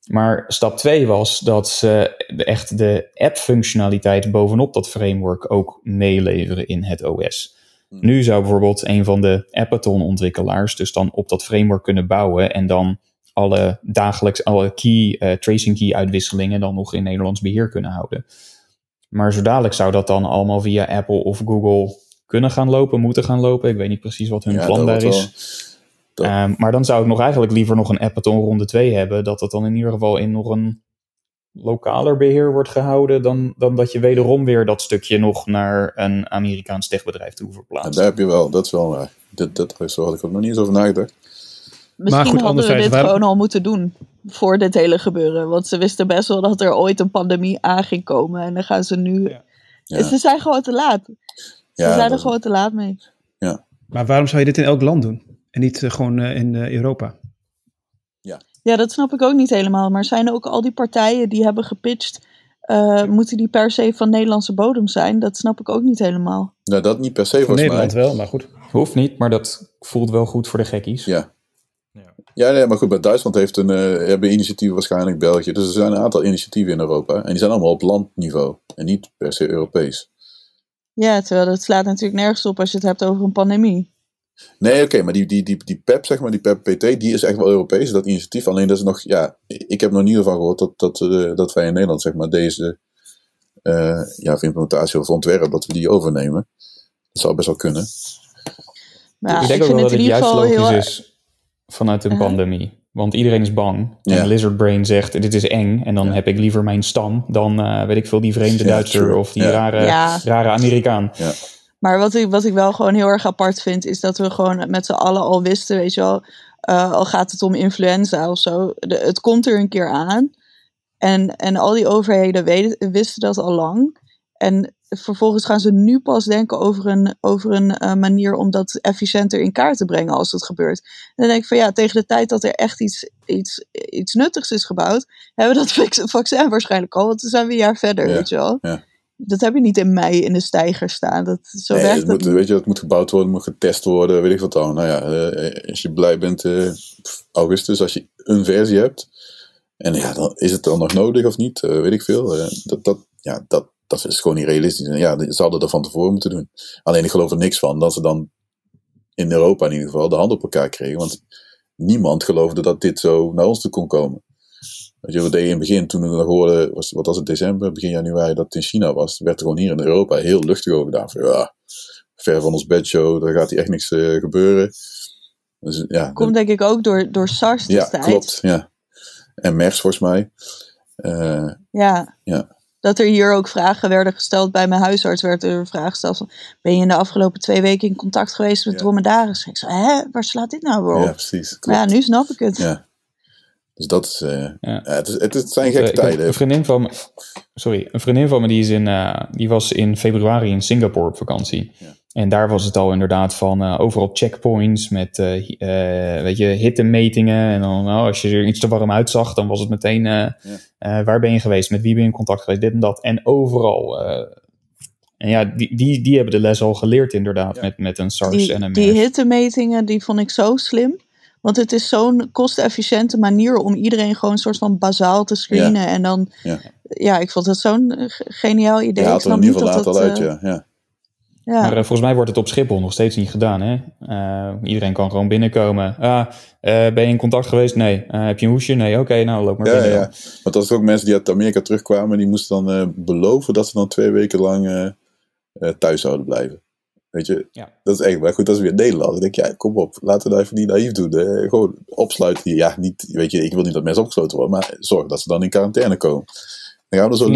S4: Maar stap 2 was dat ze echt de app-functionaliteit bovenop dat framework ook meeleveren in het OS.
S1: Hmm.
S4: Nu zou bijvoorbeeld een van de Appaton-ontwikkelaars dus dan op dat framework kunnen bouwen en dan alle dagelijks, alle key, eh, tracing key uitwisselingen dan nog in Nederlands beheer kunnen houden. Maar zo dadelijk zou dat dan allemaal via Apple of Google kunnen gaan lopen, moeten gaan lopen. Ik weet niet precies wat hun
S1: ja,
S4: plan
S1: dat
S4: daar is.
S1: wel- dat-
S4: Ehm, maar dan zou ik nog eigenlijk liever nog een Appaton ronde 2 hebben, dat het dan in ieder geval in nog een lokaler beheer wordt gehouden, dan, dan dat je wederom weer dat stukje nog naar een Amerikaans techbedrijf toe verplaatst.
S1: daar heb je wel, dat is wel waar. Dat, dat, zo had ik ook nog niet eens over nagedacht.
S2: Misschien
S5: goed,
S2: hadden we dit
S5: waarom-
S2: gewoon al moeten doen voor dit hele gebeuren. Want ze wisten best wel dat er ooit een pandemie aan ging komen. En dan gaan ze nu...
S5: Ja.
S1: Ja.
S2: Ze zijn gewoon te laat. Ze
S1: Ja,
S2: zijn er gewoon te laat mee.
S5: Maar waarom zou je dit in elk land doen? En niet eh, gewoon eh, in eh, Europa?
S2: Ja, dat snap ik ook niet helemaal. Maar zijn ook al die partijen die hebben gepitcht... eh, moeten die per se van Nederlandse bodem zijn? Dat snap ik ook niet helemaal.
S1: Nou, dat niet per se
S5: Voor
S1: volgens
S5: Nederland
S1: mij.
S5: wel, maar goed.
S4: Hoeft niet, maar dat voelt wel goed voor de gekkies.
S1: Ja.
S3: Ja.
S1: Nee, maar goed, bij Duitsland heeft een, eh, hebben initiatieven waarschijnlijk België. Dus er zijn een aantal initiatieven in Europa. En die zijn allemaal op landniveau. En niet per se Europees.
S2: Ja, terwijl dat slaat natuurlijk nergens op als je het hebt over een pandemie.
S1: Nee, oké, maar die, die, die, die PEP, zeg maar, die PEP-PT, die is echt wel Europees, dat initiatief. Alleen dat is nog, ja, ik heb nog niet ervan gehoord dat, dat, eh, dat wij in Nederland, zeg maar, deze, eh, ja, of implementatie of ontwerp, dat we die overnemen. Dat zou best wel kunnen.
S2: Maar ja,
S4: ik denk
S2: ik
S4: ook
S2: vind
S4: wel
S2: het
S4: dat
S2: in
S4: het
S2: ieder
S4: juist
S2: geval
S4: logisch
S2: heel...
S4: is vanuit een pandemie. Want iedereen is bang.
S1: Ja.
S4: En Lizard Brain zegt, dit is eng. En dan
S1: Ja.
S4: heb ik liever mijn stam dan, eh, weet ik veel, die vreemde
S1: Ja,
S4: Duitser
S1: true.
S4: of die rare,
S2: Ja.
S4: rare Amerikaan.
S2: Maar wat ik, wat ik wel gewoon heel erg apart vind, is dat we gewoon met z'n allen al wisten, weet je wel, eh, al gaat het om influenza of zo, de- het komt er een keer aan. En, en al die overheden weten, wisten dat al lang. En vervolgens gaan ze nu pas denken over een, over een eh, manier om dat efficiënter in kaart te brengen als het gebeurt. En dan denk ik van ja, tegen de tijd dat er echt iets, iets, iets nuttigs is gebouwd, hebben we dat vac- vaccin waarschijnlijk al, want dan zijn we een jaar verder,
S1: Ja,
S2: weet je wel.
S1: ja.
S2: Dat heb je niet in mei in de stijger staan. Dat, zo
S1: Nee,
S2: werkt
S1: het moet, weet je, het moet gebouwd worden, moet getest worden, weet ik wat dan. Nou ja, eh, als je blij bent, pff, augustus, als je een versie hebt. En ja, dan is het dan nog nodig of niet, weet ik veel. Dat, dat, ja, dat, dat is gewoon niet realistisch. En ja, ze hadden er van tevoren moeten doen. Alleen ik geloof er niks van dat ze dan in Europa in ieder geval de hand op elkaar kregen. Want niemand geloofde dat dit zo naar ons toe kon komen. Weet je, je in het begin, toen we nog hoorden, was, wat was het, december, begin januari, dat het in China was, werd er gewoon hier in Europa heel luchtig over gedaan. Van, ja, ver van ons bedshow, daar gaat hier echt niks eh, gebeuren. Dus, ja,
S2: Komt denk ik ook door, door SARS
S1: ja,
S2: destijds.
S1: klopt. Ja. En MERS volgens mij. Eh,
S2: Ja.
S1: Ja.
S2: Dat er hier ook vragen werden gesteld bij mijn huisarts. Werd er een vraag gesteld van, ben je in de afgelopen twee weken in contact geweest met
S1: Ja.
S2: dromedaris? Ik zei, hè, waar slaat dit nou weer op?
S1: ja, precies.
S2: maar
S1: Klopt.
S2: ja, nu snap ik het.
S1: Ja. Dus dat is, eh,
S4: Ja.
S1: ja, het, is het, zijn gekke
S4: eh, ik had
S1: tijden.
S4: Een vriendin van me, sorry, een vriendin van me die, is in, eh, die was in februari in Singapore op vakantie.
S1: Ja.
S4: En daar was het al inderdaad van eh, overal checkpoints met eh, hi- eh, weet je, hittemetingen. En dan nou, als je er iets te warm uitzag, dan was het meteen eh, eh, waar ben je geweest, met wie ben je in contact geweest, dit en dat. En overal. eh, en ja, die, die, die hebben de les al geleerd inderdaad
S1: Ja.
S4: met, met een SARS
S2: Die,
S4: en een
S2: die hittemetingen, die vond ik zo slim. Want het is zo'n kostefficiënte manier om iedereen gewoon een soort van bazaal te screenen. En dan,
S1: Ja.
S2: ja, ik vond het zo'n ge- geniaal idee.
S1: Je
S2: ik snap
S1: in ieder
S2: niet
S1: geval
S2: dat,
S1: uit, ja. Ja.
S4: Maar eh, volgens mij wordt het op Schiphol nog steeds niet gedaan. Hè? Eh, iedereen kan gewoon binnenkomen. Ah, eh, ben je in contact geweest? Nee. Eh, heb je een hoesje? Nee. Oké, nou loop maar
S1: Ja,
S4: binnen.
S1: ja.
S4: dan.
S1: Want dat is ook mensen die uit Amerika terugkwamen, die moesten dan eh, beloven dat ze dan twee weken lang thuis zouden blijven. Weet je,
S4: Ja.
S1: dat is echt, maar goed, dat is weer Nederland. Dan denk ik, ja, kom op, laten we nou even niet naïef doen. hè. Gewoon opsluiten. Ja, niet, weet je, ik wil niet dat mensen opgesloten worden, maar zorg dat ze dan in quarantaine komen. Dan gaan we er zo
S4: In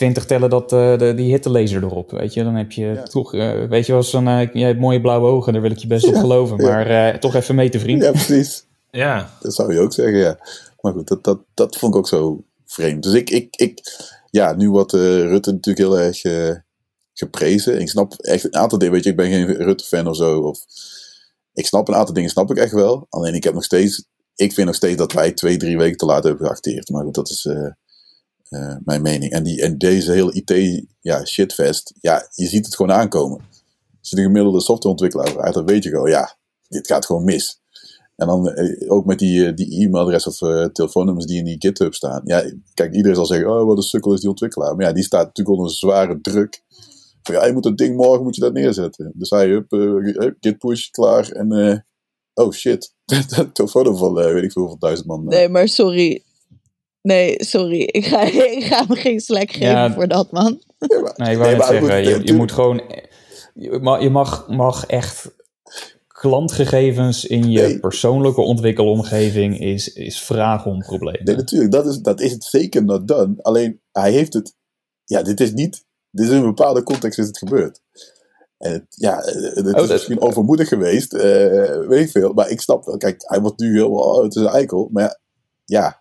S4: 20 tellen dat, eh, de, die hittelaser erop. Weet je, dan heb je
S1: Ja.
S4: toch, eh, weet je wel, zo'n, eh, jij hebt mooie blauwe ogen, daar wil ik je best op geloven.
S1: ja.
S4: Maar eh, toch even meten, vriend.
S1: Ja, precies.
S3: Ja,
S1: Dat zou je ook zeggen, ja. Maar goed, dat, dat, dat vond ik ook zo vreemd. Dus ik, ik, ik ja, nu wordt eh, Rutte natuurlijk heel erg eh, geprezen. Ik snap echt een aantal dingen, weet je, ik ben geen Rutte-fan of zo. Of, ik snap een aantal dingen, snap ik echt wel. Alleen ik heb nog steeds, ik vind nog steeds dat wij twee, drie weken te laat hebben geacteerd. Maar goed, dat is eh, mijn mening. En, die, en deze hele IT, ja, shitfest, ja, je ziet het gewoon aankomen. Als je de gemiddelde softwareontwikkelaar vraagt, dan weet je gewoon, ja, dit gaat gewoon mis. En dan eh, ook met die, eh, die e-mailadres of telefoonnummers die in die GitHub staan. Ja, kijk, iedereen zal zeggen, oh, wat een sukkel is die ontwikkelaar. Maar ja, die staat natuurlijk onder zware druk. Van ja, je moet dat ding morgen moet je dat neerzetten. Dus hij, hup, eh, git push, klaar. En, oh shit, telefoon van, eh, weet ik veel, van duizend man.
S2: Nee, maar sorry. Nee, sorry. Ik ga, ik ga me geen slack geven
S4: Ja.
S2: voor dat, man.
S4: Nee, ik wou
S1: Nee,
S4: zeggen, je, je moet gewoon, je mag, je mag, echt klantgegevens in je
S1: Nee.
S4: persoonlijke ontwikkelomgeving is, is vraag om problemen.
S1: Nee, natuurlijk, dat is, dat is het zeker not done. Alleen, hij heeft het... Ja, dit is niet... Dit is in een bepaalde context is het gebeurd. En het, ja, eh, het is
S4: dat-
S1: misschien overmoedig geweest, eh, weet ik veel. Maar ik snap wel, kijk, hij wordt nu heel... Oh, het is een eikel. Maar ja, ja,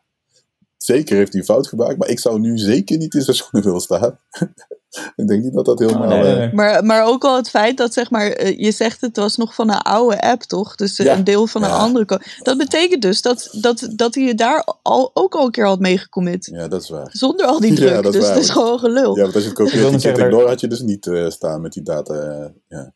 S1: zeker heeft hij een fout gemaakt. Maar ik zou nu zeker niet in zijn schoenen willen staan. ik denk niet dat dat helemaal...
S4: nee,
S1: eh,
S4: nee.
S2: Maar, maar ook al het feit dat, zeg maar, eh, je zegt het was nog van een oude app, toch? Dus eh,
S1: Ja.
S2: een deel van een
S1: Ja.
S2: andere. Dat betekent dus dat, dat, dat hij je daar al, ook al een keer had meegecommit.
S1: Ja, dat is waar.
S2: Zonder al die
S1: Ja,
S2: druk.
S1: dat is
S2: dus
S1: waar,
S2: het is gewoon gelul.
S1: Ja, want als je het kopieert, die
S4: zeggen,
S1: ignore had je dus niet eh, staan met die data. ja,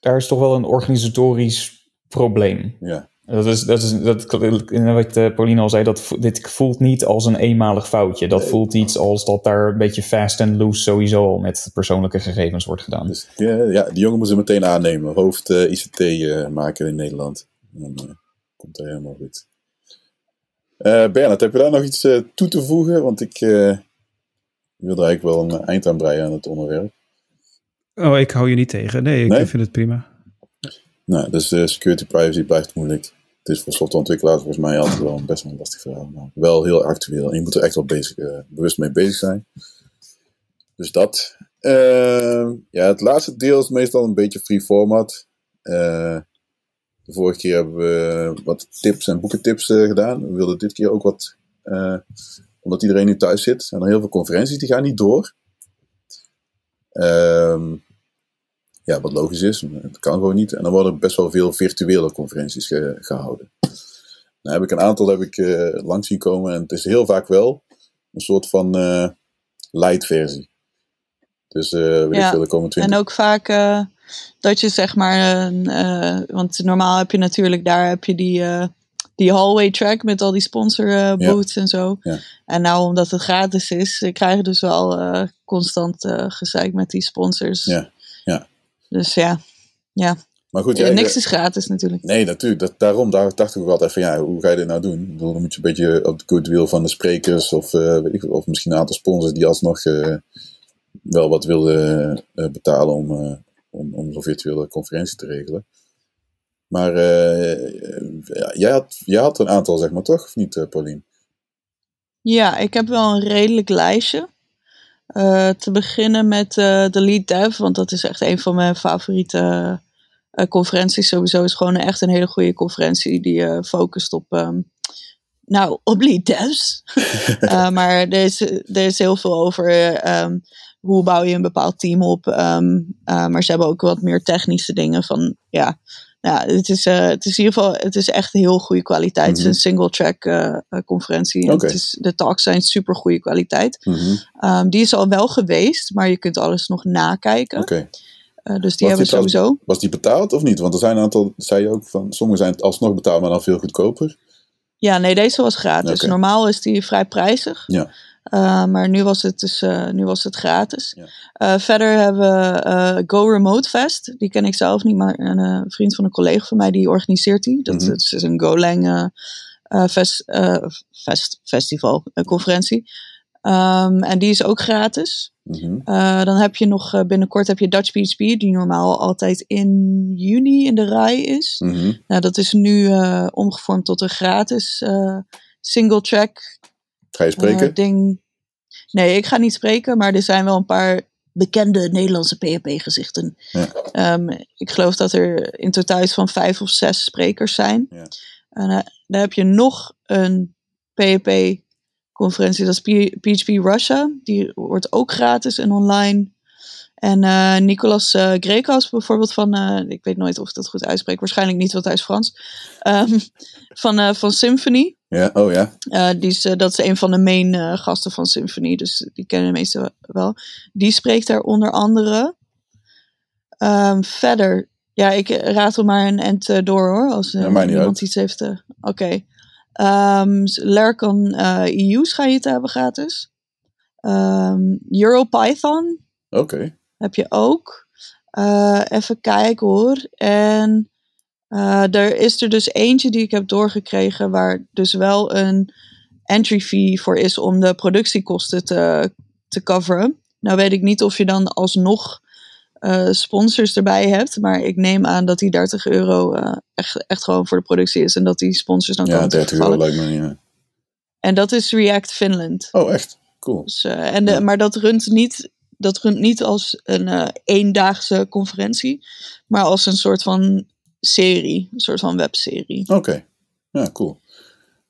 S4: Daar is toch wel een organisatorisch probleem.
S1: ja.
S4: Dat is, dat is dat, wat eh, Pauline al zei, dat, dit voelt niet als een eenmalig foutje. Dat
S1: Nee.
S4: voelt iets als dat daar een beetje fast and loose sowieso al met persoonlijke gegevens wordt gedaan.
S1: Dus ja, ja, die jongen moet ze meteen aannemen. Hoofd eh, ICT eh, maken in Nederland. Dan eh, komt er helemaal goed. Eh Bernard, heb je daar nog iets eh, toe te voegen? Want ik eh, wil er eigenlijk wel een eind aan breien aan het onderwerp.
S5: Oh, ik hou je niet tegen. Nee, ik
S1: Nee?
S5: vind het prima.
S1: Nou, dus eh, security privacy blijft moeilijk. Het is voor softwareontwikkelaars volgens mij altijd wel een best wel een lastig verhaal. Maar wel heel actueel. Je moet er echt wel eh, bewust mee bezig zijn. Dus dat. Eh, ja, het laatste deel is meestal een beetje free format. Eh, de vorige keer hebben we wat tips en boekentips eh, gedaan. We wilden dit keer ook wat, omdat iedereen nu thuis zit, zijn er heel veel conferenties die gaan niet door. Ehm ja, wat logisch is, het kan gewoon niet. En dan worden best wel veel virtuele conferenties ge- gehouden. Nou heb ik een aantal heb ik, eh, langs zien komen en het is heel vaak wel een soort van eh light versie. Dus eh weet ik
S2: Ja,
S1: veel, er komen twintig.
S2: En ook vaak dat je zeg maar, want normaal heb je natuurlijk, daar heb je die, die hallway track met al die sponsor
S1: Ja.
S2: booths en zo.
S1: Ja.
S2: En nou, omdat het gratis is, krijg je dus wel constant eh gezeik met die sponsors.
S1: Ja.
S2: Dus ja, ja.
S1: Maar goed,
S2: Eh,
S1: ja,
S2: niks
S1: ja,
S2: is gratis natuurlijk.
S1: Nee, natuurlijk. Dat, daarom daar dacht ik ook altijd van ja, hoe ga je dit nou doen? Ik bedoel, dan moet je een beetje op de goodwill van de sprekers of, eh, weet ik, of misschien een aantal sponsors die alsnog eh, wel wat wilden eh, betalen om, eh, om, om zo'n virtuele conferentie te regelen. Maar eh, ja, jij, had, jij had een aantal, zeg maar, toch? Of niet, eh, Paulien?
S2: Ja, ik heb wel een redelijk lijstje. Eh, te beginnen met eh, de Lead Dev, want dat is echt een van mijn favoriete eh, conferenties. Sowieso is gewoon echt een hele goede conferentie die focust op, ehm, nou, op Lead Devs. Maar er is, er is heel veel over eh, ehm, hoe bouw je een bepaald team op. ehm, eh, maar ze hebben ook wat meer technische dingen van, ja, ja, het is, eh, het is in ieder geval, het is echt heel goede kwaliteit. Het is
S1: Mhm.
S2: een single track eh, eh, conferentie. Het is, de talks zijn super goede kwaliteit.
S1: Mhm,
S2: Ehm, die is al wel geweest, maar je kunt alles nog nakijken. Dus die
S1: Was
S2: hebben
S1: dan-
S2: sowieso.
S1: Was die betaald of niet? Want er zijn een aantal, zei je ook van, sommige zijn alsnog betaald, maar dan veel goedkoper.
S2: Ja, nee, deze was gratis. Normaal is die vrij prijzig.
S1: Ja.
S2: Eh, maar nu was het dus eh, nu was het gratis.
S1: Ja.
S2: Eh, verder hebben we Go Remote Fest. Die ken ik zelf niet, maar een vriend van een collega van mij die organiseert die. Dat,
S1: Mhm.
S2: dat is een Golang fest, fest, festival, een conferentie. Ehm, en die is ook gratis.
S1: Mhm.
S2: Dan heb je nog binnenkort heb je Dutch PHP, die normaal altijd in juni in de rij is.
S1: Mhm.
S2: Nou, dat is nu eh, omgevormd tot een gratis single track
S1: Ga je
S2: eh,
S1: spreken?
S2: ding. Nee, ik ga niet spreken, maar er zijn wel een paar bekende Nederlandse PHP-gezichten.
S1: Ja.
S2: Ehm, ik geloof dat er in totaal iets van vijf of zes sprekers zijn.
S1: Ja.
S2: En eh, dan heb je nog een PHP-conferentie, dat is PHP Russia. Die wordt ook gratis en online. En eh, Nicolas eh Grekas bijvoorbeeld van, ik weet nooit of ik dat goed uitspreek, waarschijnlijk niet, want hij is Frans. Ehm, van, van Symphony.
S1: Ja, oh ja.
S2: Eh, die is, eh, dat is een van de main eh, gasten van Symphony, dus die kennen de meesten wel. Die spreekt daar onder andere. Ehm, verder, ja, ik raad maar een end door hoor, als
S1: Ja,
S2: iemand iets heeft. Oké. Ehm Lercon eh EU schijn je te hebben gratis. Ehm EuroPython
S1: Oké.
S2: heb je ook. Even kijken hoor. En eh, er is er dus eentje die ik heb doorgekregen waar dus wel een entry fee voor is om de productiekosten te, te coveren. Nou weet ik niet of je dan alsnog eh, sponsors erbij hebt. Maar ik neem aan dat die 30 euro eh, echt, echt gewoon voor de productie is. En dat die sponsors dan
S1: Ja,
S2: komen
S1: 30 euro lijkt me niet. ja.
S2: En dat is React Finland.
S1: Oh, echt? Cool.
S2: Dus, en de,
S1: Ja.
S2: Maar dat runt, niet, dat runt niet als een eendaagse conferentie. Maar als een soort van serie. Een soort van webserie.
S1: Oké. Ja, cool.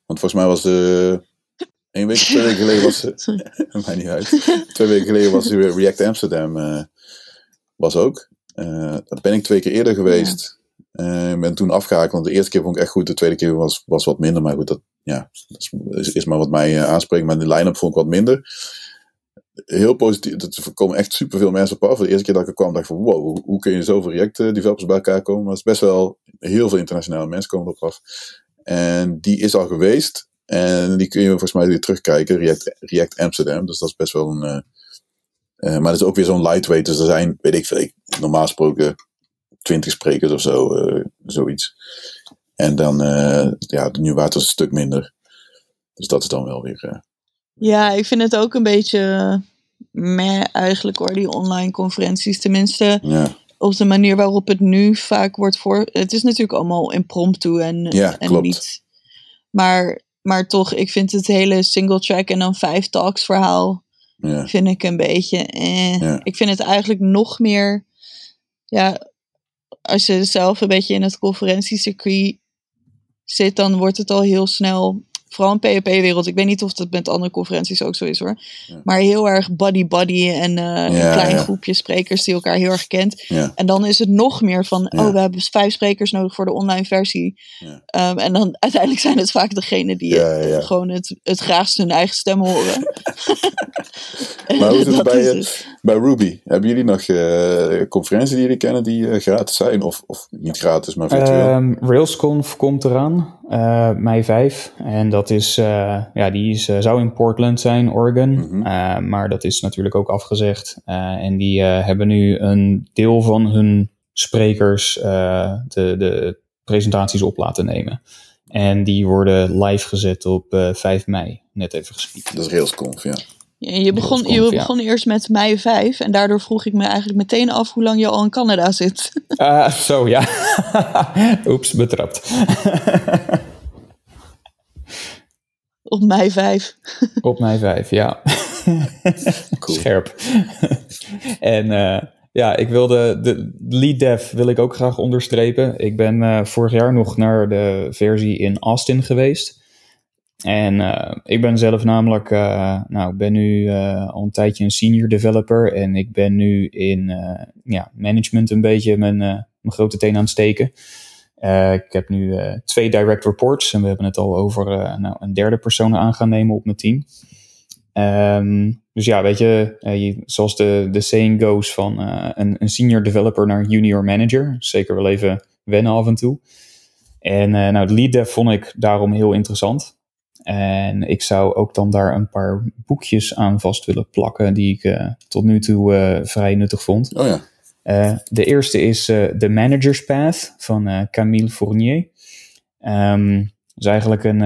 S1: Want volgens mij was de... Eén week, twee weken geleden was... Mij niet uit. Twee weken geleden was de React Amsterdam. eh, was ook. Eh daar ben ik twee keer eerder geweest. Eh, Ik ben toen afgehaakt, want de eerste keer vond ik echt goed. De tweede keer was, was wat minder. Maar goed, dat, ja, dat is, is maar wat mij eh, aanspreekt. Maar de line-up vond ik wat minder. Heel positief. Er komen echt superveel mensen op af. De eerste keer dat ik er kwam, dacht ik van wow, hoe, kun je zoveel React eh, bij elkaar komen? Maar het is best wel heel veel internationale mensen komen erop af. En die is al geweest. En die kun je volgens mij weer terugkijken. React, React Amsterdam. Dus dat is best wel een... eh, eh, maar het is ook weer zo'n lightweight. Dus er zijn, weet ik veel, normaal gesproken 20 sprekers of zo. zoiets. En dan, ja, nu waard het een stuk minder. Dus dat is dan wel weer... eh,
S2: Ja, ik vind het ook een beetje meh eigenlijk hoor, die online conferenties. Tenminste,
S1: ja,
S2: op de manier waarop het nu vaak wordt voor. Het is natuurlijk allemaal impromptu en,
S1: Ja,
S2: en
S1: klopt.
S2: niet. Maar, maar toch, ik vind het hele single track en dan vijf talks verhaal.
S1: ja,
S2: Vind ik een beetje. Eh.
S1: Ja.
S2: Ik vind het eigenlijk nog meer. Ja, als je zelf een beetje in het conferentiecircuit zit, dan wordt het al heel snel. Vooral in PHP-wereld. Ik weet niet of dat met andere conferenties ook zo is hoor.
S1: Ja.
S2: Maar heel erg buddy-buddy en eh, een
S1: Ja,
S2: klein
S1: ja.
S2: groepje sprekers die elkaar heel erg kent.
S1: ja,
S2: En dan is het nog meer van,
S1: Ja.
S2: oh, we hebben vijf sprekers nodig voor de online versie.
S1: Ja.
S2: Ehm, en dan uiteindelijk zijn het vaak degenen die
S1: Ja, ja, ja.
S2: gewoon het, het graagst hun eigen stem horen.
S1: Maar hoe is het
S2: Dat
S1: bij,
S2: is
S1: eh,
S2: het.
S1: bij Ruby? Hebben jullie nog eh, conferenties die jullie kennen die eh, gratis zijn? Of, of niet gratis, maar virtueel?
S4: Ehm, RailsConf komt eraan, eh, mei 5. En dat is, eh, ja, die is, eh, zou in Portland zijn, Oregon.
S1: Mhm.
S4: Eh, maar dat is natuurlijk ook afgezegd. Eh, en die eh, hebben nu een deel van hun sprekers eh, de, de presentaties op laten nemen. En die worden live gezet op eh, 5 mei. Net even gespiekt.
S1: dat is Railsconf, ja.
S2: Ja, je begon, je
S4: ja.
S2: begon eerst met mei 5 en daardoor vroeg ik me eigenlijk meteen af hoe lang je al in Canada zit.
S4: Ah, zo, ja. Oeps, betrapt.
S2: Op mei 5.
S4: Op mei 5, ja.
S1: Cool.
S4: Scherp. en eh, ja, ik wilde de lead dev wil ik ook graag onderstrepen. Ik ben eh, vorig jaar nog naar de versie in Austin geweest. En eh, ik ben zelf namelijk, eh, nou, ik ben nu eh, al een tijdje een senior developer. En ik ben nu in eh, ja, management een beetje mijn, mijn grote teen aan het steken. Eh, ik heb nu eh, twee direct reports en we hebben het al over eh, nou, een derde persoon aan gaan nemen op mijn team. Ehm, dus ja, weet je, je- zoals de, saying goes van een, een senior developer naar junior manager. Zeker wel even wennen af en toe. En nou, de lead dev vond ik daarom heel interessant. En ik zou ook dan daar een paar boekjes aan vast willen plakken die ik tot nu toe vrij nuttig vond.
S1: Oh ja,
S4: Eh, de eerste is eh The Manager's Path van eh, Camille Fournier. Ehm dat is eigenlijk een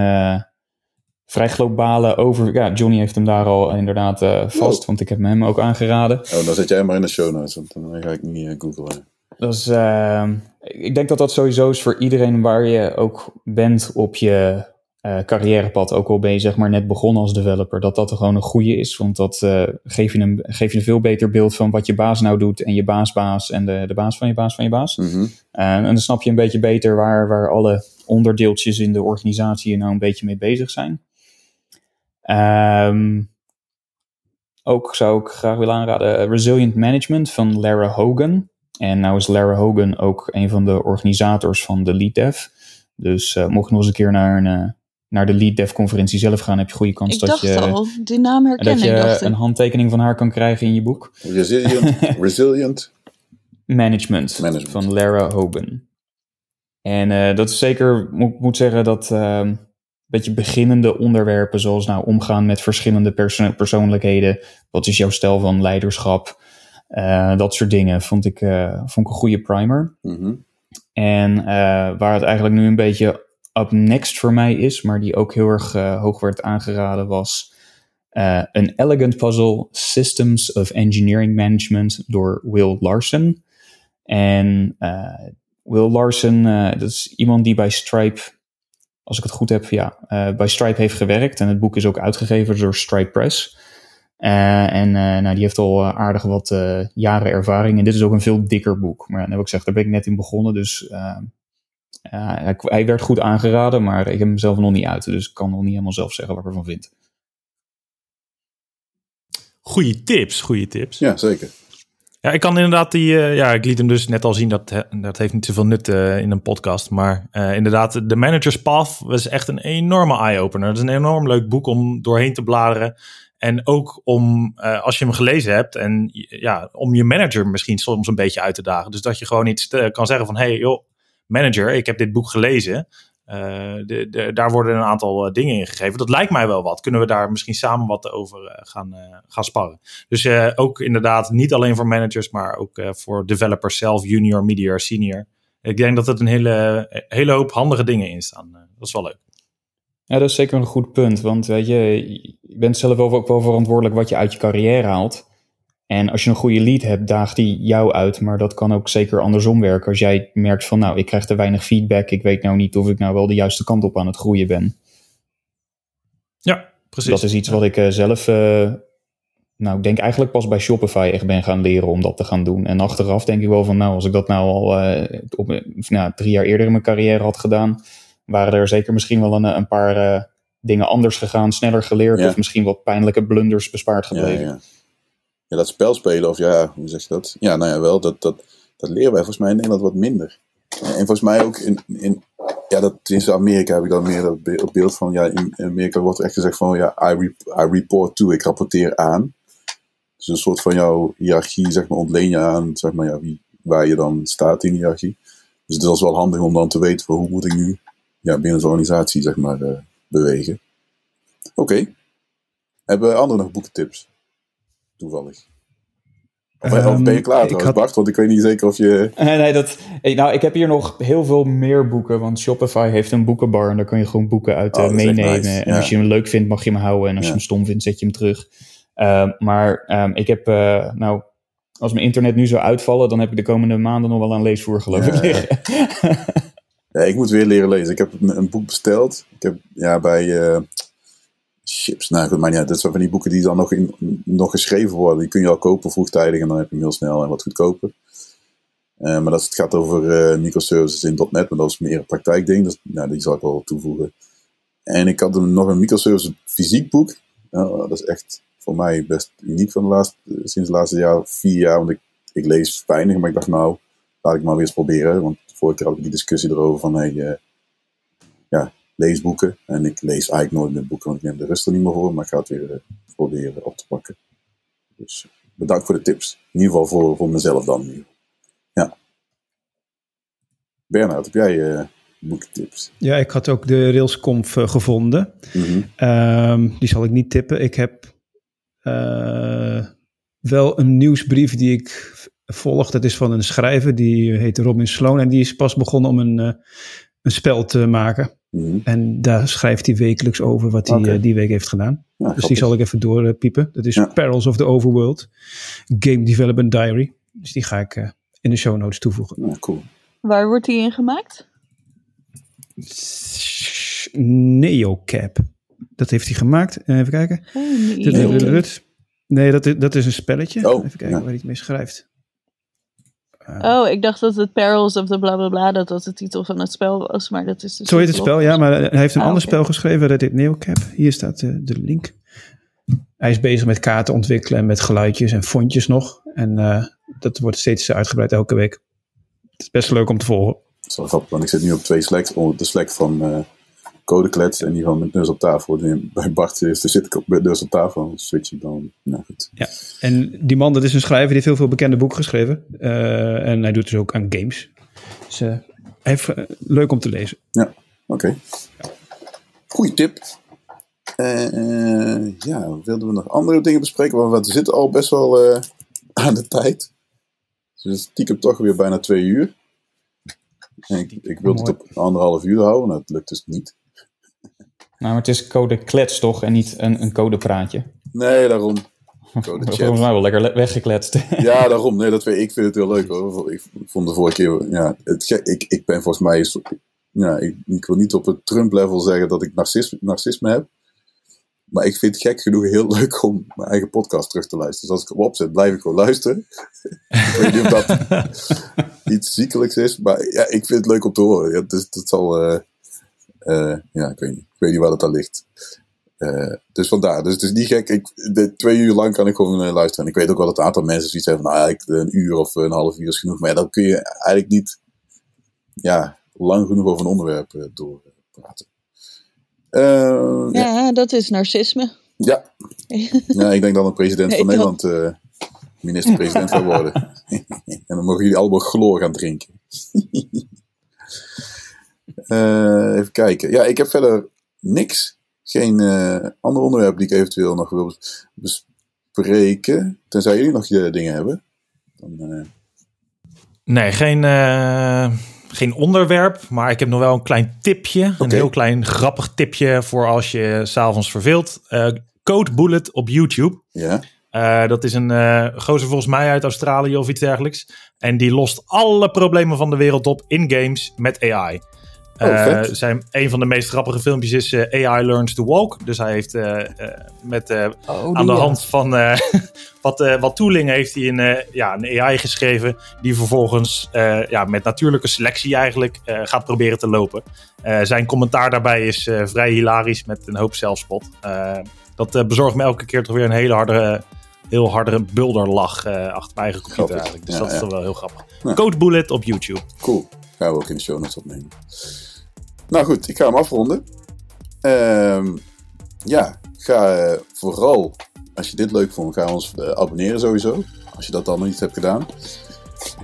S4: vrij globale over... Ja, Johnny heeft hem daar al inderdaad vast,
S1: Oh.
S4: want ik heb hem hem ook aangeraden.
S1: oh, dan zet jij maar in de show notes, want dan ga ik niet googlen.
S4: Dat is, ehm, ik denk dat dat sowieso is voor iedereen waar je ook bent op je eh, carrièrepad. Ook al ben je zeg maar net begonnen als developer. Dat dat er gewoon een goede is. Want dat eh geeft je, een, geeft je een veel beter beeld van wat je baas nou doet. En je baasbaas en de, de baas van je baas van je baas.
S1: Mhm.
S4: Eh, en dan snap je een beetje beter waar, waar alle onderdeeltjes in de organisatie nou een beetje mee bezig zijn. Ehm, ook zou ik graag willen aanraden Resilient Management van Lara Hogan. En nou is Lara Hogan ook een van de organisators van de Lead Dev. Dus mocht je nog eens een keer naar, een, naar de Lead Dev conferentie zelf gaan, heb je goede kans
S2: Ik
S4: dat
S2: dacht
S4: je,
S2: al, die naam herken
S4: dat
S2: ik,
S4: je
S2: dacht
S4: een handtekening van haar kan krijgen in je boek.
S1: Resilient, resilient.
S4: Management,
S1: Management.
S4: van Lara Hogan. En eh, dat is zeker, moet, moet zeggen dat ehm, een beetje beginnende onderwerpen, zoals nou omgaan met verschillende perso- persoonlijkheden. Wat is jouw stijl van leiderschap? Eh, dat soort dingen vond ik, eh, vond ik een goede primer.
S1: Mhm.
S4: En eh, waar het eigenlijk nu een beetje up next voor mij is, maar die ook heel erg eh, hoog werd aangeraden, was An Elegant Puzzle Systems of Engineering Management door Will Larson. En uh, Will Larson, dat is iemand die bij Stripe, als ik het goed heb, ja, bij Stripe heeft gewerkt. En het boek is ook uitgegeven door Stripe Press. en nou, die heeft al aardig wat jaren ervaring. En dit is ook een veel dikker boek. Maar dan heb ik gezegd, daar ben ik net in begonnen. Dus hij, hij, werd goed aangeraden, maar ik heb hem zelf nog niet uit. Dus ik kan nog niet helemaal zelf zeggen wat ik ervan vind.
S3: Goeie tips, goede tips.
S1: Ja, zeker.
S3: Ja, ik kan inderdaad die, uh, ja, ik liet hem dus net al zien, dat, dat heeft niet zoveel nut uh, in een podcast. Maar uh, inderdaad, de Manager's Path was echt een enorme eye-opener. Het is een enorm leuk boek om doorheen te bladeren. En ook om, als je hem gelezen hebt, en ja, om je manager misschien soms een beetje uit te dagen. Dus dat je gewoon iets kan zeggen van, hey joh, manager, ik heb dit boek gelezen. Uh, de, daar worden een aantal uh, dingen in gegeven. Dat lijkt mij wel wat. Kunnen we daar misschien samen wat over uh, gaan, gaan sparren? Dus ook inderdaad niet alleen voor managers, maar ook voor developers zelf, junior, medior, senior. Ik denk dat er een hele, hele hoop handige dingen in staan. dat is wel leuk.
S4: Ja, dat is zeker een goed punt. Want je, je bent zelf ook wel verantwoordelijk wat je uit je carrière haalt. En als je een goede lead hebt, daagt die jou uit. Maar dat kan ook zeker andersom werken. Als jij merkt van, nou, ik krijg te weinig feedback. Ik weet nou niet of ik nou wel de juiste kant op aan het groeien ben.
S3: Ja, precies.
S4: Dat is iets wat ik uh, zelf, uh, nou, ik denk eigenlijk pas bij Shopify echt ben gaan leren om dat te gaan doen. En achteraf denk ik wel van, nou, als ik dat nou al uh, op, nou, drie jaar eerder in mijn carrière had gedaan, waren er zeker misschien wel een, een paar dingen anders gegaan, sneller geleerd. Of misschien wat pijnlijke blunders bespaard gebleven.
S1: Ja, ja dat spel spelen, of ja, hoe zeg je dat? Ja, nou ja, wel, dat, dat, dat leren wij volgens mij in Nederland wat minder. En volgens mij ook in, in ja, dat in Amerika heb ik dan meer dat beeld van, ja, in Amerika wordt er echt gezegd van, ja, I, I report to, ik rapporteer aan. Dus een soort van jouw hiërarchie, zeg maar, ontleen je aan, zeg maar, ja, wie, waar je dan staat in de hiërarchie. Dus dat is wel handig om dan te weten, van, hoe moet ik nu ja, binnen zo'n organisatie, zeg maar, uh, bewegen. Oké. Hebben anderen nog boekentips? Toevallig. Of, um, ben je klaar trouwens, had... Bart? Want ik weet niet zeker of je...
S4: Nee, nee, dat... Nou, ik heb hier nog heel veel meer boeken. Want Shopify heeft een boekenbar. En daar kun je gewoon boeken uit oh, meenemen. En als je hem leuk vindt, mag je hem houden. En als je hem stom vindt, zet je hem terug. Uh, maar um, ik heb... Nou, als mijn internet nu zou uitvallen... dan heb ik de komende maanden nog wel een leesvoer, geloof ik, liggen.
S1: ja, ik moet weer leren lezen. Ik heb een, een boek besteld. Ik heb ja, bij chips. Nou goed, maar dat zijn van die boeken die dan nog, in, nog geschreven worden. Die kun je al kopen vroegtijdig en dan heb je hem heel snel en wat goedkoper. Uh, maar dat, het gaat over uh, microservices in .NET, maar dat is meer een praktijkding. Dus nou, die zal ik wel toevoegen. En ik had nog een microservice fysiek boek. Uh, dat is echt voor mij best uniek van de laatste, sinds de laatste jaar, vier jaar. Want ik, ik lees weinig, maar ik dacht nou, laat ik maar weer eens proberen. Want vorige keer had ik die discussie erover van, hey, ja, leesboeken. En ik lees eigenlijk nooit meer boeken, want ik neem de rust er niet meer voor. Maar ik ga het weer uh, proberen op te pakken. Dus bedankt voor de tips. In ieder geval voor, voor mezelf dan. Ja. Bernard, heb jij uh, boekentips?
S5: Ja, ik had ook de Railsconf uh, gevonden.
S1: Mm
S5: -hmm. die zal ik niet tippen. Ik heb wel een nieuwsbrief die ik volg. Dat is van een schrijver, die heet Robin Sloan. En die is pas begonnen om een, een spel te maken.
S1: Mhm.
S5: En daar schrijft hij wekelijks over wat hij eh, die week heeft gedaan.
S1: Ja,
S5: dus die zal ik even doorpiepen. Dat is
S1: Ja.
S5: Perils of the Overworld. Game Development Diary. Dus die ga ik eh, in de show notes toevoegen.
S1: Ja, cool.
S2: Waar wordt die in gemaakt?
S5: Neocap. Dat heeft hij gemaakt. Eh, Even kijken. Tudududud. Nee, dat is, dat is een spelletje.
S1: Oh,
S5: Even kijken
S1: ja.
S5: waar hij het mee schrijft.
S2: Oh, ik dacht dat het Perils of the bla bla bla, dat dat de titel van het spel was, maar dat is dus
S5: Zo heet het spel, ja, maar hij heeft een
S2: Ah,
S5: ander spel geschreven, dat heet Neocap. Hier staat de, de link. Hij is bezig met kaarten ontwikkelen en met geluidjes en fontjes nog. En eh, dat wordt steeds uitgebreid elke week. Het is best leuk om te volgen.
S1: Dat is wel grappig, want ik zit nu op twee slacks. Onder de slack van eh Codeklets en die van met neus op tafel. Bij Bart is, zit ik op met neus op tafel. Switch ik dan. Nou goed.
S5: En die man, dat is een schrijver, die heeft heel veel bekende boeken geschreven. Eh, en hij doet dus ook aan games. Dus eh, heeft, eh, leuk om te lezen.
S1: Oké. Goeie tip. Ja, wilden we nog andere dingen bespreken? Want we zitten al best wel aan de tijd. Dus stiekem toch weer bijna twee uur. Ik, ik wilde het op anderhalf uur houden, maar dat lukt dus niet.
S4: Nou, maar het is code klets toch en niet een, een codepraatje.
S1: Nee, daarom. Code
S4: Volgens
S1: chat.
S4: mij wel lekker le- weggekletst.
S1: Ja, daarom. Nee, dat weet ik. Ik vind het heel leuk hoor. Ik vond de vorige keer. Ja, het, ik, ik ben volgens mij. Ja, ik, ik wil niet op het Trump-level zeggen dat ik narcisme, narcisme heb. Maar ik vind het gek genoeg heel leuk om mijn eigen podcast terug te luisteren. Dus als ik hem opzet, blijf ik gewoon luisteren. ik weet niet of dat iets ziekelijks is. Maar ja, ik vind het leuk om te horen. Ja, dus dat zal. eh, eh, ja, ik weet niet. Ik weet niet waar dat aan ligt. Eh, dus vandaar. Dus het is niet gek. Ik, de, twee uur lang kan ik gewoon eh, luisteren. En ik weet ook wel dat een aantal mensen zoiets hebben van, nou, eigenlijk een uur of een half uur is genoeg. Maar ja, dan kun je eigenlijk niet ja, lang genoeg over een onderwerp eh, doorpraten. Ja.
S2: Ja, dat is narcisme.
S1: Ja. ja, ik denk dat een president van Nederland minister-president gaat worden. en dan mogen jullie allemaal chloor gaan drinken. Even kijken. Ja, ik heb verder niks. Geen eh ander onderwerp die ik eventueel nog wil bespreken. Tenzij jullie nog je dingen hebben. Dan, eh,
S3: Nee, geen, eh, geen onderwerp, maar ik heb nog wel een klein tipje. Een heel klein grappig tipje voor als je s'avonds verveelt. Code Bullet op YouTube.
S1: ja.
S3: Dat is een eh gozer volgens mij uit Australië of iets dergelijks. En die lost alle problemen van de wereld op in games met AI.
S1: Oh,
S3: Eh, zijn, een van de meest grappige filmpjes is eh, AI Learns to Walk. Dus hij heeft eh, met, eh, aan de hand van wat, wat tooling heeft hij een, ja, een AI geschreven. Die vervolgens ja, met natuurlijke selectie eigenlijk gaat proberen te lopen. Zijn commentaar daarbij is vrij hilarisch met een hoop zelfspot. Dat bezorgt me elke keer toch weer een hele harde, heel harde bulderlach eh, achter mijn eigen computer eigenlijk. Dus
S1: Ja,
S3: dat is toch wel heel grappig.
S1: Ja.
S3: Code Bullet op YouTube.
S1: Cool. Gaan we ook in de show notes opnemen. Nou goed, ik ga hem afronden. Ehm, ja, ga eh, vooral, als je dit leuk vond, ga ons eh, abonneren sowieso. Als je dat dan nog niet hebt gedaan.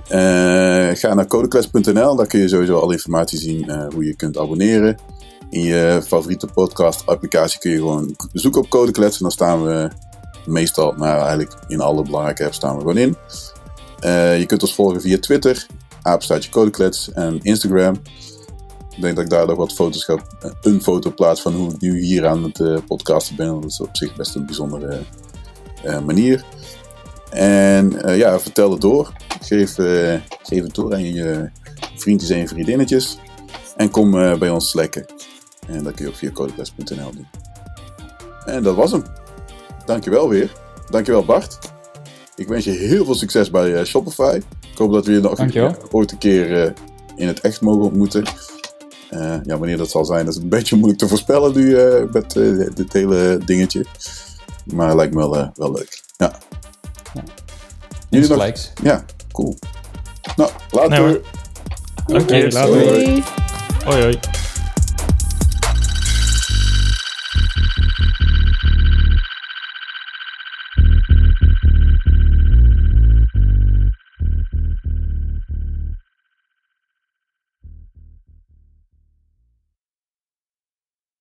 S1: Eh, ga naar codeclass.nl, daar kun je sowieso alle informatie zien hoe je kunt abonneren. In je favoriete podcast applicatie kun je gewoon zoeken op Codeclass en dan staan we meestal, nou eigenlijk in alle belangrijke apps staan we gewoon in. Je kunt ons volgen via Twitter, apenstaartje Codeklets en Instagram. Ik denk dat ik daar nog wat foto's ga, een foto plaats van hoe ik nu hier aan het eh, podcasten ben. Dat is op zich best een bijzondere eh, manier. En eh, ja, vertel het door. Geef, geef het door aan je vriendjes en je vriendinnetjes. En kom bij ons slacken. En dat kun je ook via doen. En dat was hem. Dankjewel weer. Dankjewel Bart. Ik wens je heel veel succes bij Shopify. Ik hoop dat we je nog ooit een keer in het echt mogen ontmoeten. Eh, ja, wanneer dat zal zijn, dat is een beetje moeilijk te voorspellen nu eh, met eh, dit hele dingetje. Maar het lijkt me wel, wel leuk. Ja. Jullie nog?
S4: Insgelijks.
S1: Ja, cool. Nou, later.
S3: Nee. Dank je.
S5: Later.
S3: Hoi hoi.